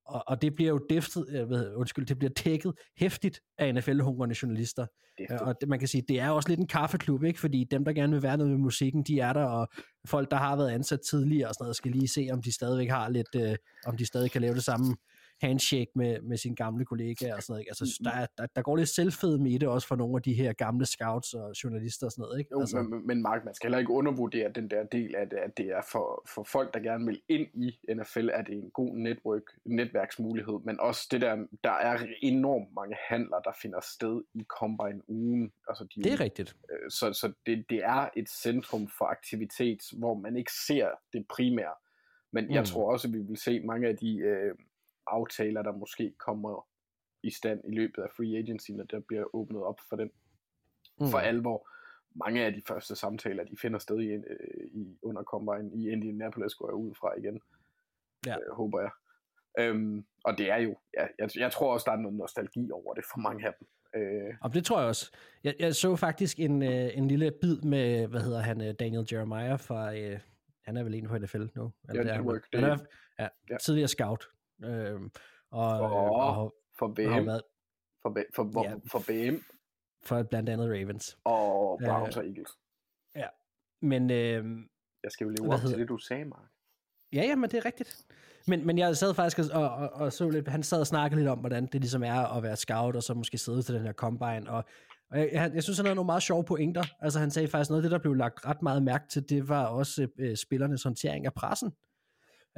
S5: og, og det bliver jo deftet, jeg ved, undskyld, det bliver tækket hæftigt af NFL-hungrende journalister. Deftet. Og det, man kan sige, det er også lidt en kaffeklub, ikke? Fordi dem, der gerne vil være noget med musikken, de er der, og folk, der har været ansat tidligere og sådan noget, skal lige se, om de stadigvæk har lidt, øh, om de stadig kan lave det samme handshake med, med sine gamle kollegaer og sådan noget. Ikke? Altså, der, er, der, der går lidt selvfedme i det også for nogle af de her gamle scouts og journalister og sådan noget. Ikke?
S6: Jo,
S5: altså,
S6: men, men Mark, man skal heller ikke undervurdere den der del af det, at det er for, for folk, der gerne vil ind i NFL, at det er en god network, netværksmulighed, men også det der, der er enormt mange handler, der finder sted i Combine-ugen. Altså de,
S5: det er rigtigt.
S6: Øh, så så det, det er et centrum for aktivitet, hvor man ikke ser det primære. Men mm. jeg tror også, at vi vil se mange af de øh, aftaler, der måske kommer i stand i løbet af free agency, når der bliver åbnet op for den mm. for alvor. Mange af de første samtaler, de finder sted i, øh, i under Combine i Indianapolis, går jeg ud fra igen. Ja. Øh, håber jeg. Øhm, og det er jo, ja, jeg, jeg tror også, der er noget nostalgi over det for mange af dem.
S5: Øh. Og det tror jeg også. Jeg, jeg så faktisk en, øh, en lille bid med, hvad hedder han, øh, Daniel Jeremiah fra, øh, han er vel en på NFL nu.
S6: Ja, det er,
S5: han, han er, ja, ja. tidligere scout. Øh, og,
S6: for, og, for BM. Været, for, B, for, for, ja, for BM.
S5: For blandt andet Ravens.
S6: Og Browns øh, og Eagles.
S5: Ja, men... Øh,
S6: jeg skal jo leve op til det, du sagde, Mark.
S5: Ja, ja, men det er rigtigt. Men, men jeg sad faktisk og, og, og så lidt, han sad og snakkede lidt om, hvordan det ligesom er at være scout, og så måske sidde til den her combine, og, og jeg, jeg, jeg synes, han havde nogle meget sjove pointer. Altså han sagde faktisk noget af det, der blev lagt ret meget mærke til, det var også øh, spillernes håndtering af pressen.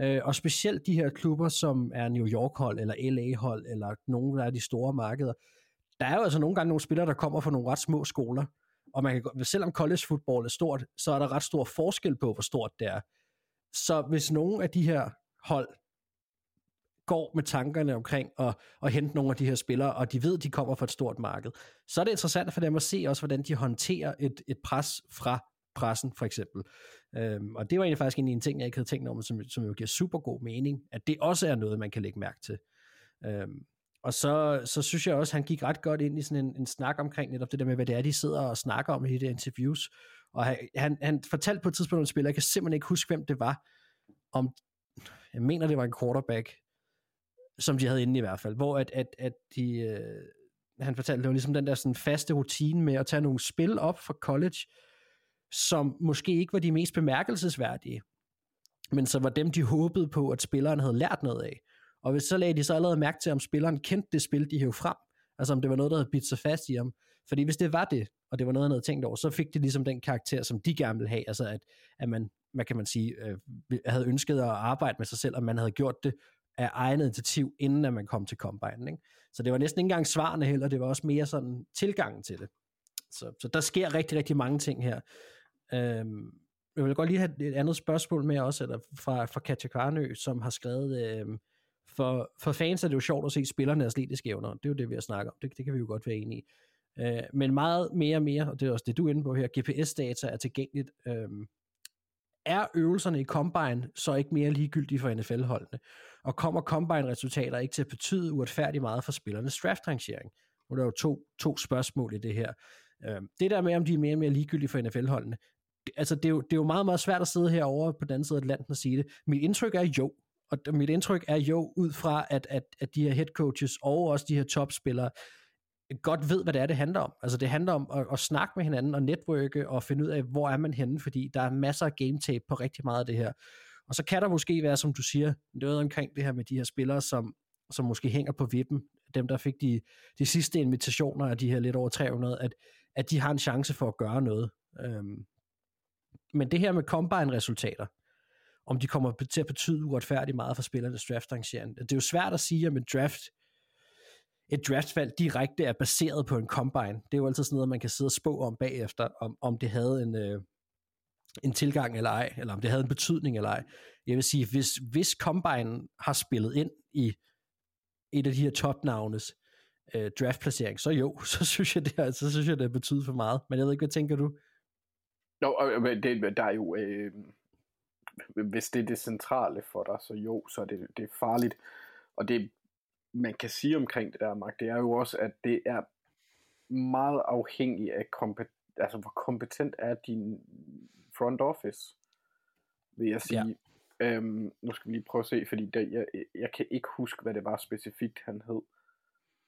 S5: Øh, og specielt de her klubber, som er New York-hold, eller LA-hold, eller nogle af de store markeder. Der er jo altså nogle gange nogle spillere, der kommer fra nogle ret små skoler, og man kan, selvom college football er stort, så er der ret stor forskel på, hvor stort det er. Så hvis nogle af de her hold går med tankerne omkring at, at hente nogle af de her spillere, og de ved, at de kommer fra et stort marked, så er det interessant for dem at se også, hvordan de håndterer et, et pres fra pressen, for eksempel. Øhm, og det var egentlig faktisk en ting, jeg ikke havde tænkt om, som, som jo giver super god mening, at det også er noget, man kan lægge mærke til. Øhm, og så, så synes jeg også, at han gik ret godt ind i sådan en, en snak omkring netop det der med, hvad det er, de sidder og snakker om i de interviews. Og han, han, han fortalte på et tidspunkt om en spiller, jeg kan simpelthen ikke huske, hvem det var, om, jeg mener, det var en quarterback, som de havde inde i hvert fald, hvor at, at, at de, øh, han fortalte, det var ligesom den der sådan faste rutine med at tage nogle spil op fra college, som måske ikke var de mest bemærkelsesværdige, men så var dem, de håbede på, at spilleren havde lært noget af. Og hvis så lagde de så allerede mærke til, om spilleren kendte det spil, de hævde frem, altså om det var noget, der havde bidt sig fast i ham. Fordi hvis det var det, og det var noget, han havde tænkt over, så fik det ligesom den karakter, som de gerne ville have, altså at, at man, hvad kan man sige, øh, havde ønsket at arbejde med sig selv, og man havde gjort det af egen initiativ, inden at man kom til Combine. Ikke? Så det var næsten ikke engang svarene heller, det var også mere sådan tilgangen til det. Så, så der sker rigtig, rigtig mange ting her. Øhm, jeg vil godt lige have et andet spørgsmål med også, eller fra, fra Katja Kvarnø, som har skrevet, øhm, for, for fans er det jo sjovt at se spillerne atletiske evner. Det er jo det, vi har snakket om. Det, det kan vi jo godt være enige i. Øh, men meget mere og mere, og det er også det, du er inde på her, GPS-data er tilgængeligt. Øh, er øvelserne i Combine så ikke mere ligegyldige for NFL-holdene? Og kommer Combine-resultater ikke til at betyde uretfærdigt meget for spillernes draft-rangering? Nu er der jo to, to spørgsmål i det her. Øh, det der med, om de er mere og mere ligegyldige for NFL-holdene, altså det er, jo, det er jo meget, meget svært at sidde herovre på den anden side af Atlanten og sige det. Mit indtryk er jo, og mit indtryk er jo ud fra, at, at, at de her head coaches og også de her topspillere godt ved, hvad det er, det handler om. Altså det handler om at, at snakke med hinanden og netværke og finde ud af, hvor er man henne, fordi der er masser af game tape på rigtig meget af det her. Og så kan der måske være, som du siger, noget omkring det her med de her spillere, som, som måske hænger på vippen, dem der fik de, de sidste invitationer af de her lidt over 300, at, at de har en chance for at gøre noget. Øhm, men det her med combine-resultater, om de kommer til at betyde uretfærdigt meget for spillernes draft Det er jo svært at sige, om en draft et draftvalg direkte er baseret på en combine. Det er jo altid sådan noget, man kan sidde og spå om bagefter, om, om det havde en, øh, en tilgang eller ej, eller om det havde en betydning eller ej. Jeg vil sige, hvis, hvis combine har spillet ind i et af de her topnavnes øh, draftplacering, så jo, så synes jeg, det, er, så synes jeg, det betyder for meget. Men jeg ved ikke, hvad tænker du?
S6: Nå, det, der er jo, øh, hvis det er det centrale for dig, så jo, så er det, det er farligt. Og det man kan sige omkring det der, Mark, det er jo også, at det er meget afhængigt af, kompet- altså hvor kompetent er din front office, vil jeg sige. Ja. Øhm, nu skal vi lige prøve at se, fordi der, jeg, jeg kan ikke huske, hvad det var specifikt, han hed.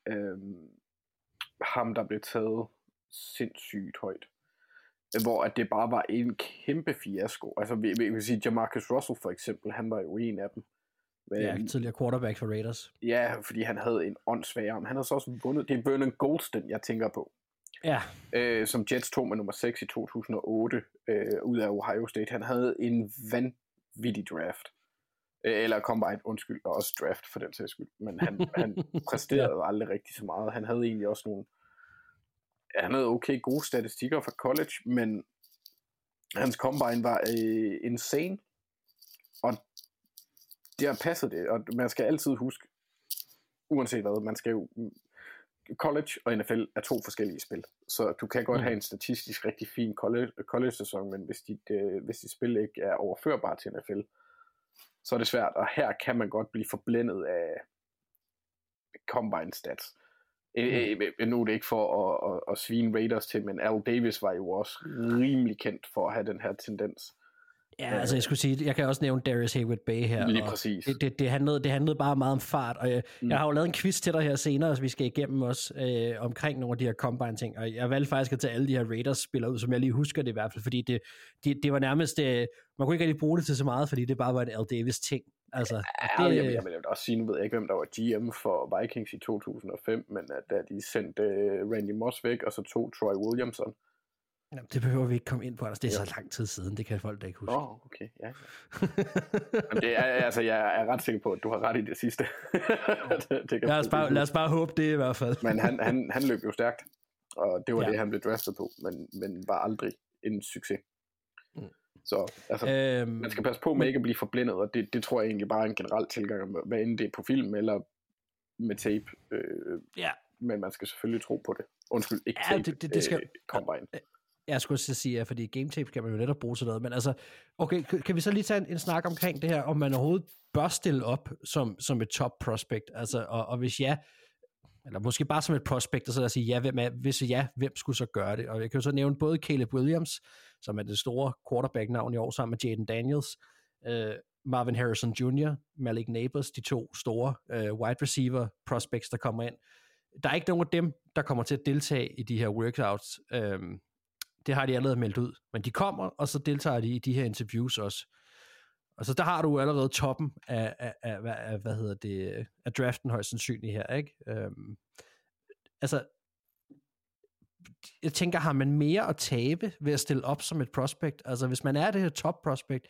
S6: Øhm, ham, der blev taget sindssygt højt. Hvor at det bare var en kæmpe fiasko. Altså, vi, vi kan sige, Jamarcus Russell for eksempel, han var jo en af dem Men,
S5: Ja, tidligere quarterback for Raiders.
S6: ja, fordi han havde en åndssvag arm. Han havde så også vundet. Det er Vernon Goldston, jeg tænker på.
S5: Ja,
S6: øh, som Jets tog med nummer 6 i 2008 øh, ud af Ohio State. Han havde en vanvittig draft. Øh, eller combine, undskyld, og også draft for den sags skyld. Men han, han præsterede ja. aldrig rigtig så meget. Han havde egentlig også nogle... Han havde okay gode statistikker fra college, men hans combine var øh, insane. Og det har passet det, og man skal altid huske, uanset hvad, man skal jo college og NFL er to forskellige spil. Så du kan godt
S5: Mm.
S6: have en statistisk rigtig fin college, college-sæson, men hvis dit, øh, hvis dit spil ikke er overførbart til NFL, så er det svært. Og her kan man godt blive forblændet af combine stats. Mm. Øh, nu er det ikke for at, at, at svine Raiders til, men Al Davis var jo også rimelig kendt for at have den her tendens.
S5: ja altså jeg skulle sige, jeg kan også nævne Darius Haywood Bay her.
S6: Lige præcis.
S5: Det, det, det, handlede, det handlede bare meget om fart, og jeg, mm. jeg har jo lavet en quiz til dig her senere, så vi skal igennem også øh, omkring nogle af de her combine-ting, og jeg valgte faktisk at tage alle de her Raiders-spillere ud, som jeg lige husker det i hvert fald, fordi det, det, det var nærmest, øh, man kunne ikke rigtig bruge det til så meget, fordi det bare var en Al Davis-ting. Altså,
S6: Ja,
S5: det,
S6: jeg, jeg, jeg vil også sige, nu ved jeg ikke, hvem der var GM for Vikings i 2005, men at da de sendte uh, Randy Moss væk, og så tog Troy Williamson.
S5: Jamen, det behøver vi ikke komme ind på, altså, det er så lang tid siden, det kan folk da ikke huske.
S6: Åh, oh, okay, ja. ja. Men det er, altså, jeg er ret sikker på, at du har ret i det sidste. det, det kan
S5: lad, os bare, lad os bare håbe det i hvert fald.
S6: Men han, han, han løb jo stærkt, og det var
S5: Ja.
S6: ja. det, han blev draftet på, men, men var aldrig en succes. Så altså,
S5: Øhm,
S6: man skal passe på med ikke at blive forblændet, og det, det tror jeg egentlig bare er en generel tilgang, hvad enten det er på film eller med tape. Øh,
S5: ja,
S6: men man skal selvfølgelig tro på det. Undskyld, ikke
S5: Ja,
S6: tape,
S5: det- det- det skal-
S6: øh, combine.
S5: jeg skulle også sige, ja, fordi game tape kan man jo netop bruge til noget, men altså, okay, kan- kan vi så lige tage en, en snak omkring det her, om man overhovedet bør stille op som, som et top prospect, altså, og, og hvis ja, eller måske bare som et prospect, og så lad os sige ja, hvem er, hvis ja, hvem skulle så gøre det? Og jeg kan jo så nævne både Caleb Williams, som er det store quarterback-navn i år, sammen med Jaden Daniels, øh, Marvin Harrison Jr., Malik Neighbors, de to store øh, wide receiver prospects, der kommer ind. Der er ikke nogen af dem, der kommer til at deltage i de her workouts. Øhm, det har de allerede meldt ud. Men de kommer, og så deltager de i de her interviews også. Og så der har du allerede toppen af, af, af, af, af hvad hedder det, af draften højst sandsynligt her, ikke? Øhm, altså, jeg tænker, har man mere at tabe ved at stille op som et prospect? Altså, hvis man er det her top prospect,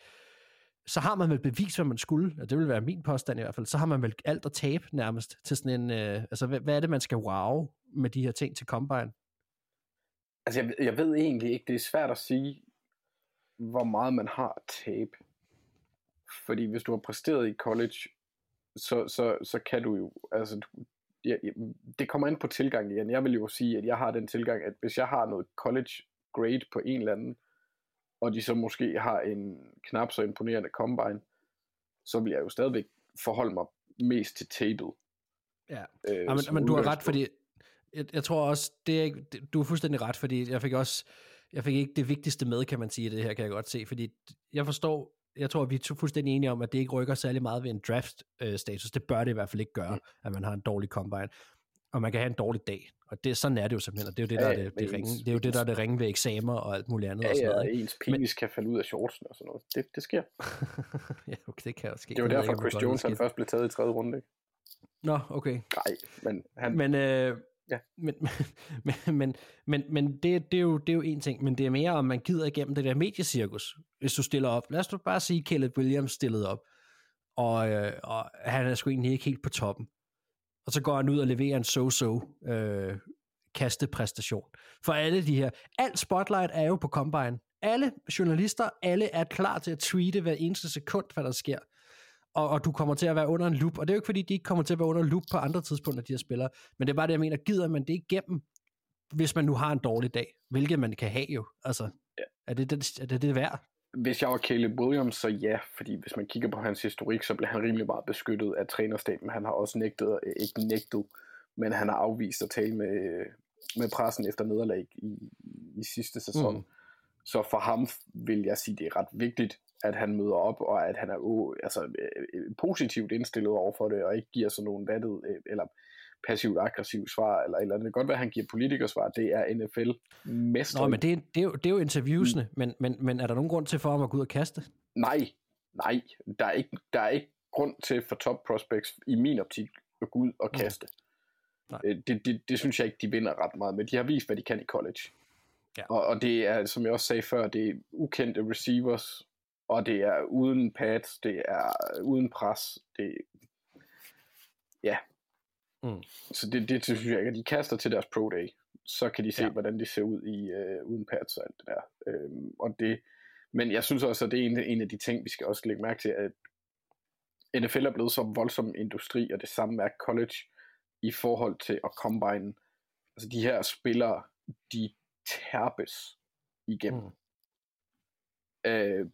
S5: så har man vel bevis, hvad man skulle, og det vil være min påstand i hvert fald, så har man vel alt at tabe nærmest til sådan en, øh, altså hvad, hvad er det, man skal wow med de her ting til Combine?
S6: Altså, jeg, jeg ved egentlig ikke, det er svært at sige, hvor meget man har at tabe. Fordi hvis du har præsteret i college, så, så, så kan du jo, altså, du, ja, det kommer ind på tilgang igen. Jeg vil jo sige, at jeg har den tilgang, at hvis jeg har noget college grade på en eller anden, og de så måske har en knap så imponerende combine, så vil jeg jo stadigvæk forholde mig mest til tabet.
S5: Ja.
S6: Øh,
S5: Ja, men, men du har ret, fordi jeg, jeg tror også, det er ikke, du er fuldstændig ret, fordi jeg fik også, jeg fik ikke det vigtigste med, kan man sige, det her kan jeg godt se, fordi jeg forstår, jeg tror, vi er fuldstændig enige om, at det ikke rykker særlig meget ved en draft-status. Det bør det i hvert fald ikke gøre, at man har en dårlig combine. Og man kan have en dårlig dag. Og det, sådan er det jo simpelthen. Og det er jo det,
S6: Ja,
S5: der er
S6: ja,
S5: det,
S6: men
S5: det, ringe, det, er jo det, der er det ringe ved eksamer og alt muligt andet. og
S6: Ja,
S5: sådan
S6: ja,
S5: noget,
S6: og
S5: ikke?
S6: ens penis kan falde ud af shortsen og sådan noget. Det, det sker.
S5: ja, okay, det kan jo ske.
S6: Det var derfor,
S5: ikke,
S6: Chris Jones han først blev taget i tredje runde. Ikke?
S5: Nå, okay.
S6: Nej, men han...
S5: Men, øh,
S6: Ja.
S5: men, men, men, men, men det, det, er jo, det er jo en ting, men det er mere, om man gider igennem det der mediecirkus, hvis du stiller op. Lad os bare sige, at Caleb Williams stillede op, og, øh, og han er sgu egentlig ikke helt på toppen. Og så går han ud og leverer en so-so øh, kastepræstation. For alle de her, alt spotlight er jo på Combine. Alle journalister, alle er klar til at tweete hver eneste sekund, hvad der sker og, og du kommer til at være under en loop. Og det er jo ikke, fordi de ikke kommer til at være under en loop på andre tidspunkter, de her spillere. Men det er bare det, jeg mener, gider man det igennem, hvis man nu har en dårlig dag? Hvilket man kan have jo. Altså,
S6: Ja.
S5: er, det, det, er det det værd?
S6: Hvis jeg var Caleb Williams, så ja, fordi hvis man kigger på hans historik, så bliver han rimelig meget beskyttet af trænerstaben. Han har også nægtet, øh, ikke nægtet, men han har afvist at tale med, med pressen efter nederlag i, i sidste sæson.
S5: Mm.
S6: Så for ham vil jeg sige, det er ret vigtigt, at han møder op, og at han er uh, altså, øh, positivt indstillet over for det, og ikke giver sådan nogle vattet, øh, eller passivt aggressivt svar, eller, eller det kan godt være, at han giver politikersvar, det er NFL mester.
S5: Nå, men det, er- det, er jo, det er jo interviewsene, mm. men, men, men er der nogen grund til for ham at gå ud og kaste?
S6: Nej, nej, der er ikke, der er ikke
S7: grund til for top prospects, i min optik, at gå ud og
S5: Mm.
S7: kaste.
S5: Nej.
S7: Øh, Det, det, det synes jeg ikke, de vinder ret meget, men de har vist, hvad de kan i college.
S5: Ja.
S7: Og, og det er, som jeg også sagde før, det er ukendte receivers, og det er uden pads, det er uden pres, det ja.
S5: Mm.
S7: Så det, det synes jeg ikke, at de kaster til deres pro day, så kan de se,
S5: Ja.
S7: hvordan det ser ud i øh, uden pads og alt det der. Øhm, og det, men jeg synes også, at det er en, en af de ting, vi skal også lægge mærke til, at NFL er blevet så voldsom industri, og det samme er college i forhold til at combine. Altså de her spillere, de tærpes igennem.
S5: Mm.
S7: Øh,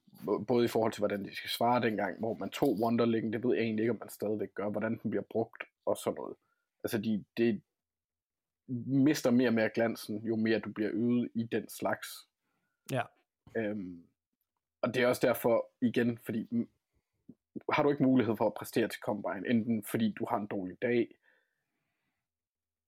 S7: både i forhold til, hvordan de skal svare dengang, hvor man tog Wonderling, det ved jeg egentlig ikke, om man stadigvæk gør, hvordan den bliver brugt og sådan noget. Altså, de, det mister mere og mere glansen, jo mere du bliver øvet i den slags.
S5: Ja.
S7: Øhm, og det er også derfor, igen, fordi har du ikke mulighed for at præstere til Combine, enten fordi du har en dårlig dag,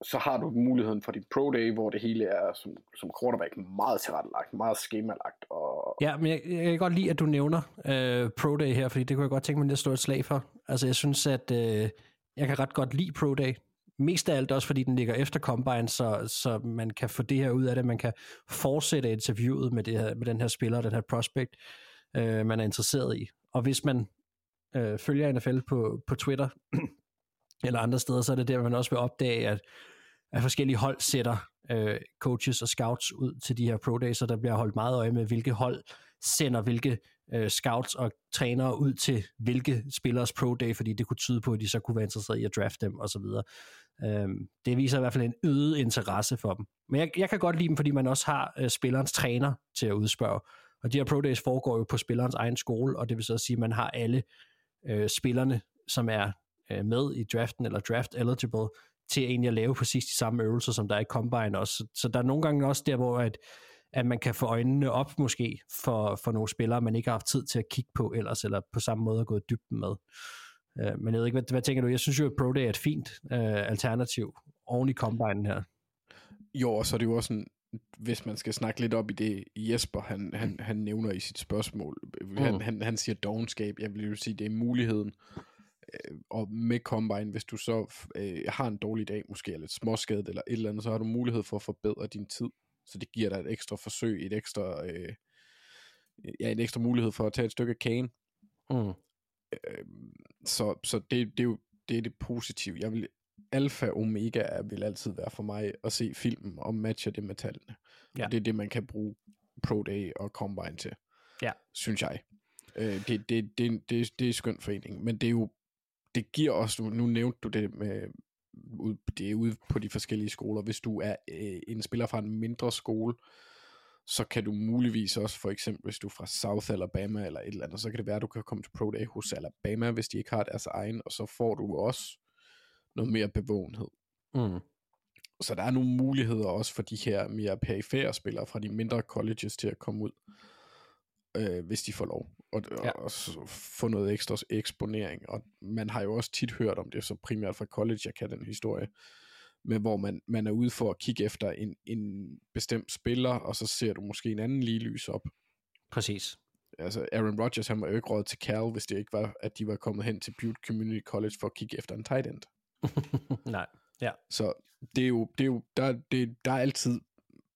S7: så har du muligheden for din pro day, hvor det hele er som, som quarterback meget tilrettelagt, meget skemalagt. Og,
S5: Ja, men jeg, jeg kan godt lide, at du nævner øh, Pro Day her, fordi det kunne jeg godt tænke mig at slå et slag for. Altså, jeg synes, at øh, jeg kan ret godt lide Pro Day. Mest af alt også, fordi den ligger efter Combine, så, så man kan få det her ud af det. Man kan fortsætte interviewet med, det her, med den her spiller, den her prospect, øh, man er interesseret i. Og hvis man øh, følger NFL på, på Twitter eller andre steder, så er det der, man også vil opdage, at, at forskellige hold sætter øh, coaches og scouts ud til de her pro days, så der bliver holdt meget øje med, hvilke hold sender hvilke øh, scouts og trænere ud til hvilke spillers pro day, fordi det kunne tyde på, at de så kunne være interesseret i at drafte dem osv. Øhm, det viser i hvert fald en øget interesse for dem. Men jeg, jeg kan godt lide dem, fordi man også har øh, spillerens træner til at udspørge. Og de her pro days foregår jo på spillerens egen skole, og det vil så sige, at man har alle øh, spillerne, som er øh, med i draften eller draft eligible, til egentlig at lave præcis de samme øvelser, som der er i Combine også. Så, så der er nogle gange også der, hvor at, at man kan få øjnene op måske for, for nogle spillere, man ikke har haft tid til at kigge på ellers, eller på samme måde at gå i dybden med. Øh, men jeg ved ikke, hvad, hvad tænker du? Jeg synes jo, at Pro Day er et fint øh, alternativ oven i Combine her.
S6: Jo, og så er det jo også en, hvis man skal snakke lidt op i det, Jesper han, han, han nævner i sit spørgsmål. Han,
S5: Mm.
S6: han, han siger dogenskab. Jeg vil jo sige, det er muligheden. Øh, og med Combine, hvis du så øh, har en dårlig dag, måske er lidt småskadet eller et eller andet, så har du mulighed for at forbedre din tid. Så det giver dig et ekstra forsøg, et ekstra, øh, ja, en ekstra mulighed for at tage et stykke af kagen.
S5: Mm.
S6: Øh, så så det, det er jo det, er det positive. Jeg vil, alfa omega er, vil altid være for mig at se filmen og matche det med tallene.
S5: Ja.
S6: Og det er det, man kan bruge Pro Day og Combine til,
S5: Ja.
S6: synes jeg. Øh, det, det, det, det, det er skønt forening, men det er jo, det giver også, nu, nu nævnte du det med, ud- det er ude på de forskellige skoler, hvis du er øh, en spiller fra en mindre skole, så kan du muligvis også, for eksempel hvis du er fra South Alabama eller et eller andet, så kan det være, at du kan komme til Pro Day hos Alabama, hvis de ikke har deres egen, og så får du også noget mere bevågenhed.
S5: Mm.
S6: Så der er nogle muligheder også for de her mere perifære spillere fra de mindre colleges til at komme ud, øh, hvis de får lov. Og,
S5: Ja.
S6: og få noget ekstra eksponering. Og man har jo også tit hørt om det, så primært fra college, jeg kan den historie, med hvor man, man er ude for at kigge efter en, en bestemt spiller, og så ser du måske en anden lige lys op.
S5: Præcis.
S6: Altså Aaron Rodgers, han var jo ikke råd til Cal, hvis det ikke var, at de var kommet hen til Butte Community College for at kigge efter en tight end.
S5: Nej. Ja.
S6: Så det er jo, det er jo der, det, der er altid,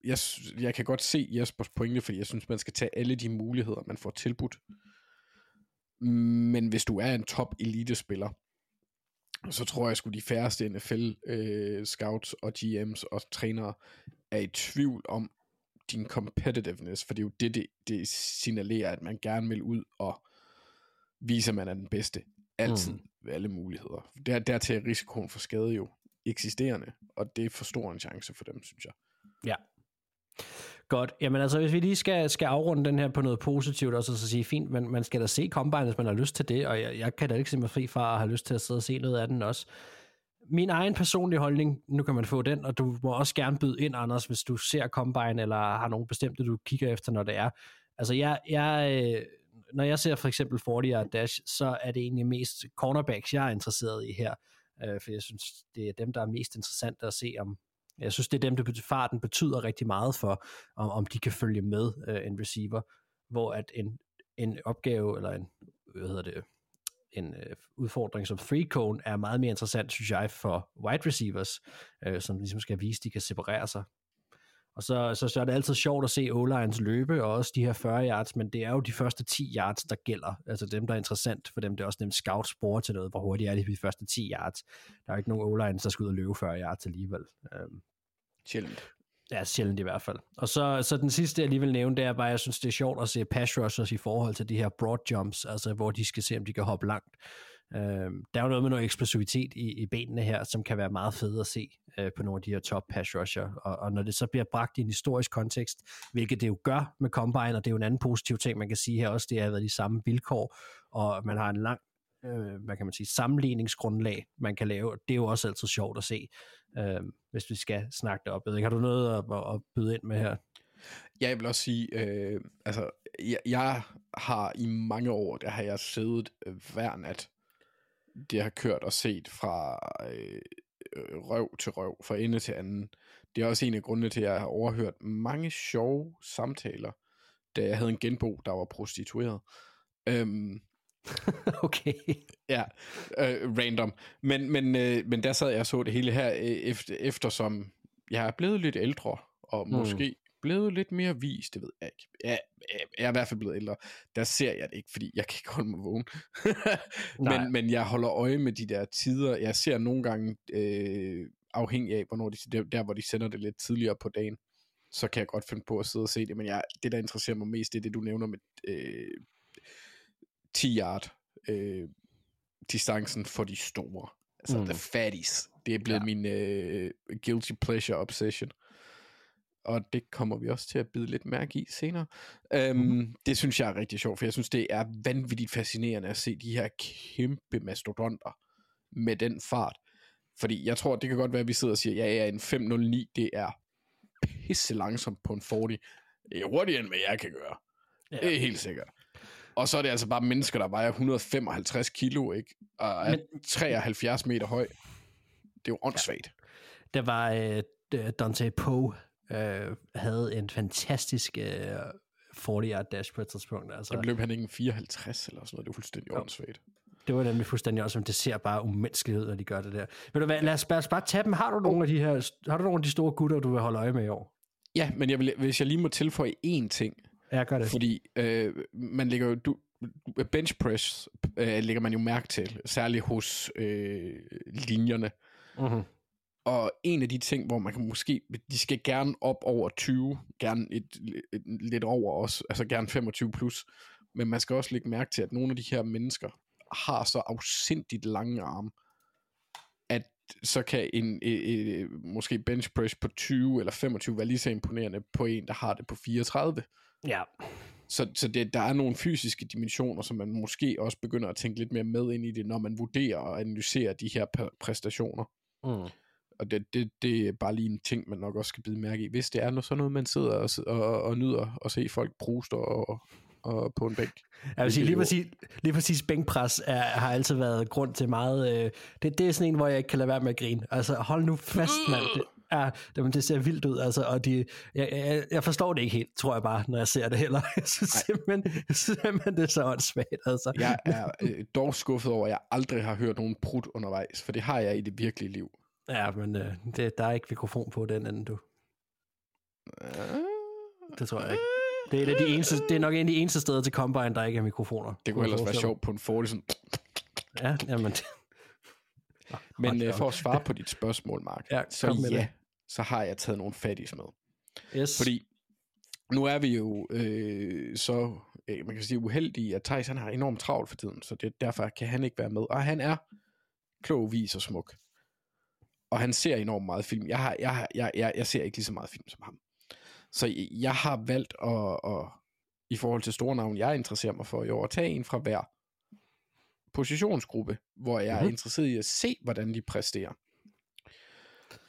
S6: jeg, jeg kan godt se Jespers pointe, fordi jeg synes, man skal tage alle de muligheder, man får tilbudt. Men hvis du er en top elite-spiller, så tror jeg sgu de færreste NFL øh, scouts og GM's og trænere er i tvivl om din competitiveness, for det er jo det, det, det signalerer, at man gerne vil ud og vise, at man er den bedste. Altid mm. ved alle muligheder. Der, dertil er risikoen for skade jo eksisterende, og det er for stor en chance for dem, synes jeg.
S5: Ja. Godt. Jamen altså, hvis vi lige skal, skal afrunde den her på noget positivt, og så sige, fint, men man skal da se Combine, hvis man har lyst til det, og jeg, jeg kan da ikke se mig fri fra at have lyst til at sidde og se noget af den også. Min egen personlige holdning, nu kan man få den, og du må også gerne byde ind, Anders, hvis du ser Combine, eller har nogle bestemte, du kigger efter, når det er. Altså, jeg, jeg, øh, når jeg ser for eksempel 40 dash, så er det egentlig mest cornerbacks, jeg er interesseret i her, øh, for jeg synes, det er dem, der er mest interessant at se, om, jeg synes, det er dem, der farten betyder rigtig meget for, om, om de kan følge med øh, en receiver, hvor at en, en opgave, eller en, hvad hedder det, en øh, udfordring som free cone er meget mere interessant, synes jeg, for wide receivers, øh, som ligesom skal vise, at de kan separere sig. Og så, så, så er det altid sjovt at se o løbe, og også de her 40 yards, men det er jo de første 10 yards, der gælder. Altså dem, der er interessant for dem, det er også nemt scout spore til noget, hvor hurtigt er det de første 10 yards. Der er jo ikke nogen o der skal ud og løbe 40 yards alligevel. Øhm,
S6: Sjældent.
S5: Ja, sjældent i hvert fald. Og så, så den sidste, jeg lige vil nævne, det er bare, at jeg synes, det er sjovt at se pass rushers i forhold til de her broad jumps, altså hvor de skal se, om de kan hoppe langt. Øh, der er jo noget med noget eksplosivitet i, i benene her, som kan være meget fedt at se øh, på nogle af de her top pass rusher. Og, og når det så bliver bragt i en historisk kontekst, hvilket det jo gør med Combine, og det er jo en anden positiv ting, man kan sige her også, det har været de samme vilkår, og man har en lang øh, hvad kan man sige, sammenligningsgrundlag, man kan lave. Det er jo også altid sjovt at se, øh, hvis vi skal snakke det op. Ved ikke, har du noget at, at, at byde ind med her?
S6: Ja, jeg vil også sige, øh, altså, jeg, jeg har i mange år, der har jeg siddet øh, hver nat, det har kørt og set fra øh, røv til røv, fra ende til anden. Det er også en af grundene til, at jeg har overhørt mange sjove samtaler, da jeg havde en genbo, der var prostitueret. Øhm,
S5: okay.
S6: Ja, øh, random. Men, men, øh, men der sad jeg og så det hele her, øh, efter, eftersom jeg er blevet lidt ældre, og mm. måske blevet lidt mere vis, det ved jeg ikke. Jeg, jeg er i hvert fald blevet ældre. Der ser jeg det ikke, fordi jeg kan ikke holde mig vågen. men, men jeg holder øje med de der tider. Jeg ser nogle gange, øh, afhængig af, hvornår de, der, der hvor de sender det lidt tidligere på dagen, så kan jeg godt finde på at sidde og se det. Men jeg, det, der interesserer mig mest, det er det, du nævner med øh, 10 yard øh, distancen for de store. Altså mm. the fatties. Det er blevet ja. min øh, guilty pleasure obsession. Og det kommer vi også til at bide lidt mærke i senere. Um, mm. Det synes jeg er rigtig sjovt, for jeg synes, det er vanvittigt fascinerende at se de her kæmpe mastodonter med den fart. Fordi jeg tror, det kan godt være, at vi sidder og siger, ja, ja, en 509, det er pisse langsomt på en 40. Det er hurtigere, end hvad jeg kan gøre. Ja. Det er helt sikkert. Og så er det altså bare mennesker, der vejer 155 kilo, ikke? Og er Men, 73 meter høj. Det er jo åndssvagt.
S5: Ja. Der var uh, Dante Poe, uh, havde en fantastisk uh, 40 yard dash på et tidspunkt. Altså.
S6: Der blev han ikke 54 eller sådan noget. Det er fuldstændig jo. åndssvagt.
S5: Det var nemlig fuldstændig også, det ser bare umenneskeligt ud, når de gør det der. Ved du hvad, lad os, lad os bare tage dem. Har du nogle af de her, har du nogle af de store gutter, du vil holde øje med i år?
S6: Ja, men jeg vil, hvis jeg lige må tilføje én ting,
S5: Ja, gør det.
S6: Fordi øh, man lægger jo, du, bench press øh, lægger man jo mærke til, særligt hos øh, linjerne.
S5: Uh-huh.
S6: Og en af de ting, hvor man kan måske, de skal gerne op over 20, gerne et, et, lidt over os, altså gerne 25 plus, men man skal også lægge mærke til, at nogle af de her mennesker har så afsindigt lange arme, at så kan en, et, et, måske bench press på 20 eller 25 være lige så imponerende på en, der har det på 34.
S5: Ja.
S6: Så, så det, der er nogle fysiske dimensioner, som man måske også begynder at tænke lidt mere med ind i det, når man vurderer og analyserer de her præstationer.
S5: Mm.
S6: Og det, det, det er bare lige en ting, man nok også skal bide mærke i. Hvis det er noget, sådan noget, man sidder og, og, og nyder og se folk bruste og, og på en bænk.
S5: Jeg vil sige, lige præcis, lige præcis bænkpres er, har altid været grund til meget... Øh, det, det er sådan en, hvor jeg ikke kan lade være med at grine. Altså, hold nu fast, mand. Det, Ja, det, det ser vildt ud, altså, og de, jeg, jeg, jeg forstår det ikke helt, tror jeg bare, når jeg ser det heller. Jeg synes simpelthen, simpelthen, det er så åndssvagt, altså.
S6: Jeg er øh, dog skuffet over, at jeg aldrig har hørt nogen prut undervejs, for det har jeg i det virkelige liv.
S5: Ja, men øh, det, der er ikke mikrofon på den anden, du. Det tror jeg ikke. Det er, de eneste, det er nok en af de eneste steder til Combine, der ikke er mikrofoner.
S6: Det kunne ellers være sjovt på en Ford, sådan...
S5: Ja, jamen...
S6: Men øh, for at svare på dit spørgsmål, Mark,
S5: ja,
S6: så ja, det så har jeg taget nogle fattis med.
S5: Yes.
S6: Fordi nu er vi jo øh, så, øh, man kan sige uheldige, at Thijs han har enormt travlt for tiden, så det, derfor kan han ikke være med. Og han er klog, vis og smuk. Og han ser enormt meget film. Jeg, har, jeg, jeg, jeg, jeg ser ikke lige så meget film som ham. Så jeg har valgt at, at i forhold til store navn, jeg interesserer mig for i år, at tage en fra hver positionsgruppe, hvor jeg mm-hmm. er interesseret i at se, hvordan de præsterer.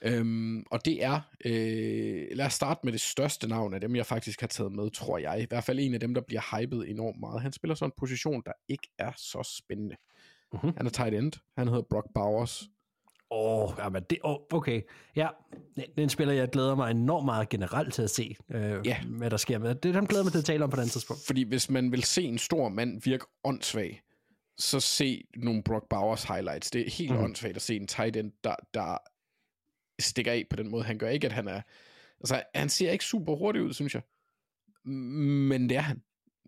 S6: Øhm, og det er, øh, lad os starte med det største navn af dem, jeg faktisk har taget med, tror jeg. I hvert fald en af dem, der bliver hypet enormt meget. Han spiller så en position, der ikke er så spændende.
S5: Mm-hmm.
S6: Han er tight end. Han hedder Brock Bowers.
S5: Åh, oh, men det, oh, okay. Ja, den spiller jeg glæder mig enormt meget generelt til at se, øh,
S6: ja.
S5: hvad der sker. med. Det han glæder mig til at tale om på den tidspunkt.
S6: Fordi hvis man vil se en stor mand virke åndssvag, så se nogle Brock Bowers highlights. Det er helt mm. åndssvagt at se en tight end, der, der stikker af på den måde. Han gør ikke, at han er... Altså, han ser ikke super hurtig ud, synes jeg. Men det er han,